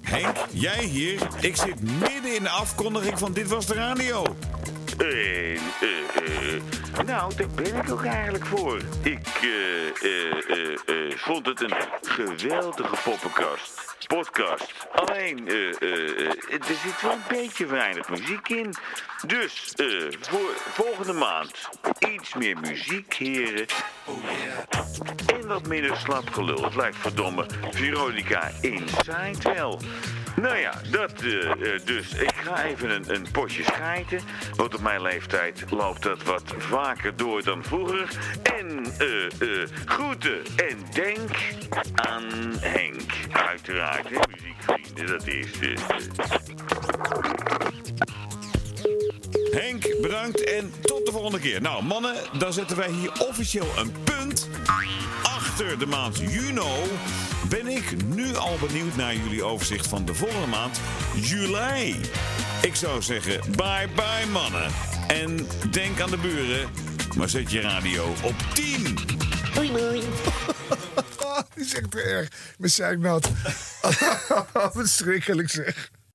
Henk, jij hier? Ik zit midden in de afkondiging van Dit Was De Radio. Eh, nou, daar ben ik ook eigenlijk voor. Ik vond het een geweldige poppenkast. Podcast. Alleen, eh, eh, er zit wel een beetje weinig muziek in. Dus, eh, voor volgende maand iets meer muziek, heren. Oh yeah. En wat minder slap gelul. Het lijkt verdomme Veronica Inside wel. Nou ja, dat eh, eh, dus. Ik ga even een, een potje schijten. Want op mijn leeftijd loopt dat wat vaker door dan vroeger. En eh, groeten en denk aan Henk. Uiteraard, hè, muziekvrienden, dat is... Henk, bedankt en tot de volgende keer. Nou, mannen, dan zetten wij hier officieel een punt. Achter de maand juni ben ik nu al benieuwd naar jullie overzicht van de volgende maand, juli. Ik zou zeggen, bye bye mannen. En denk aan de buren, maar zet je radio op 10. Doei doei. [LAUGHS] Die is echt erg. Mijn zeiknat. Verschrikkelijk [LAUGHS] zeg.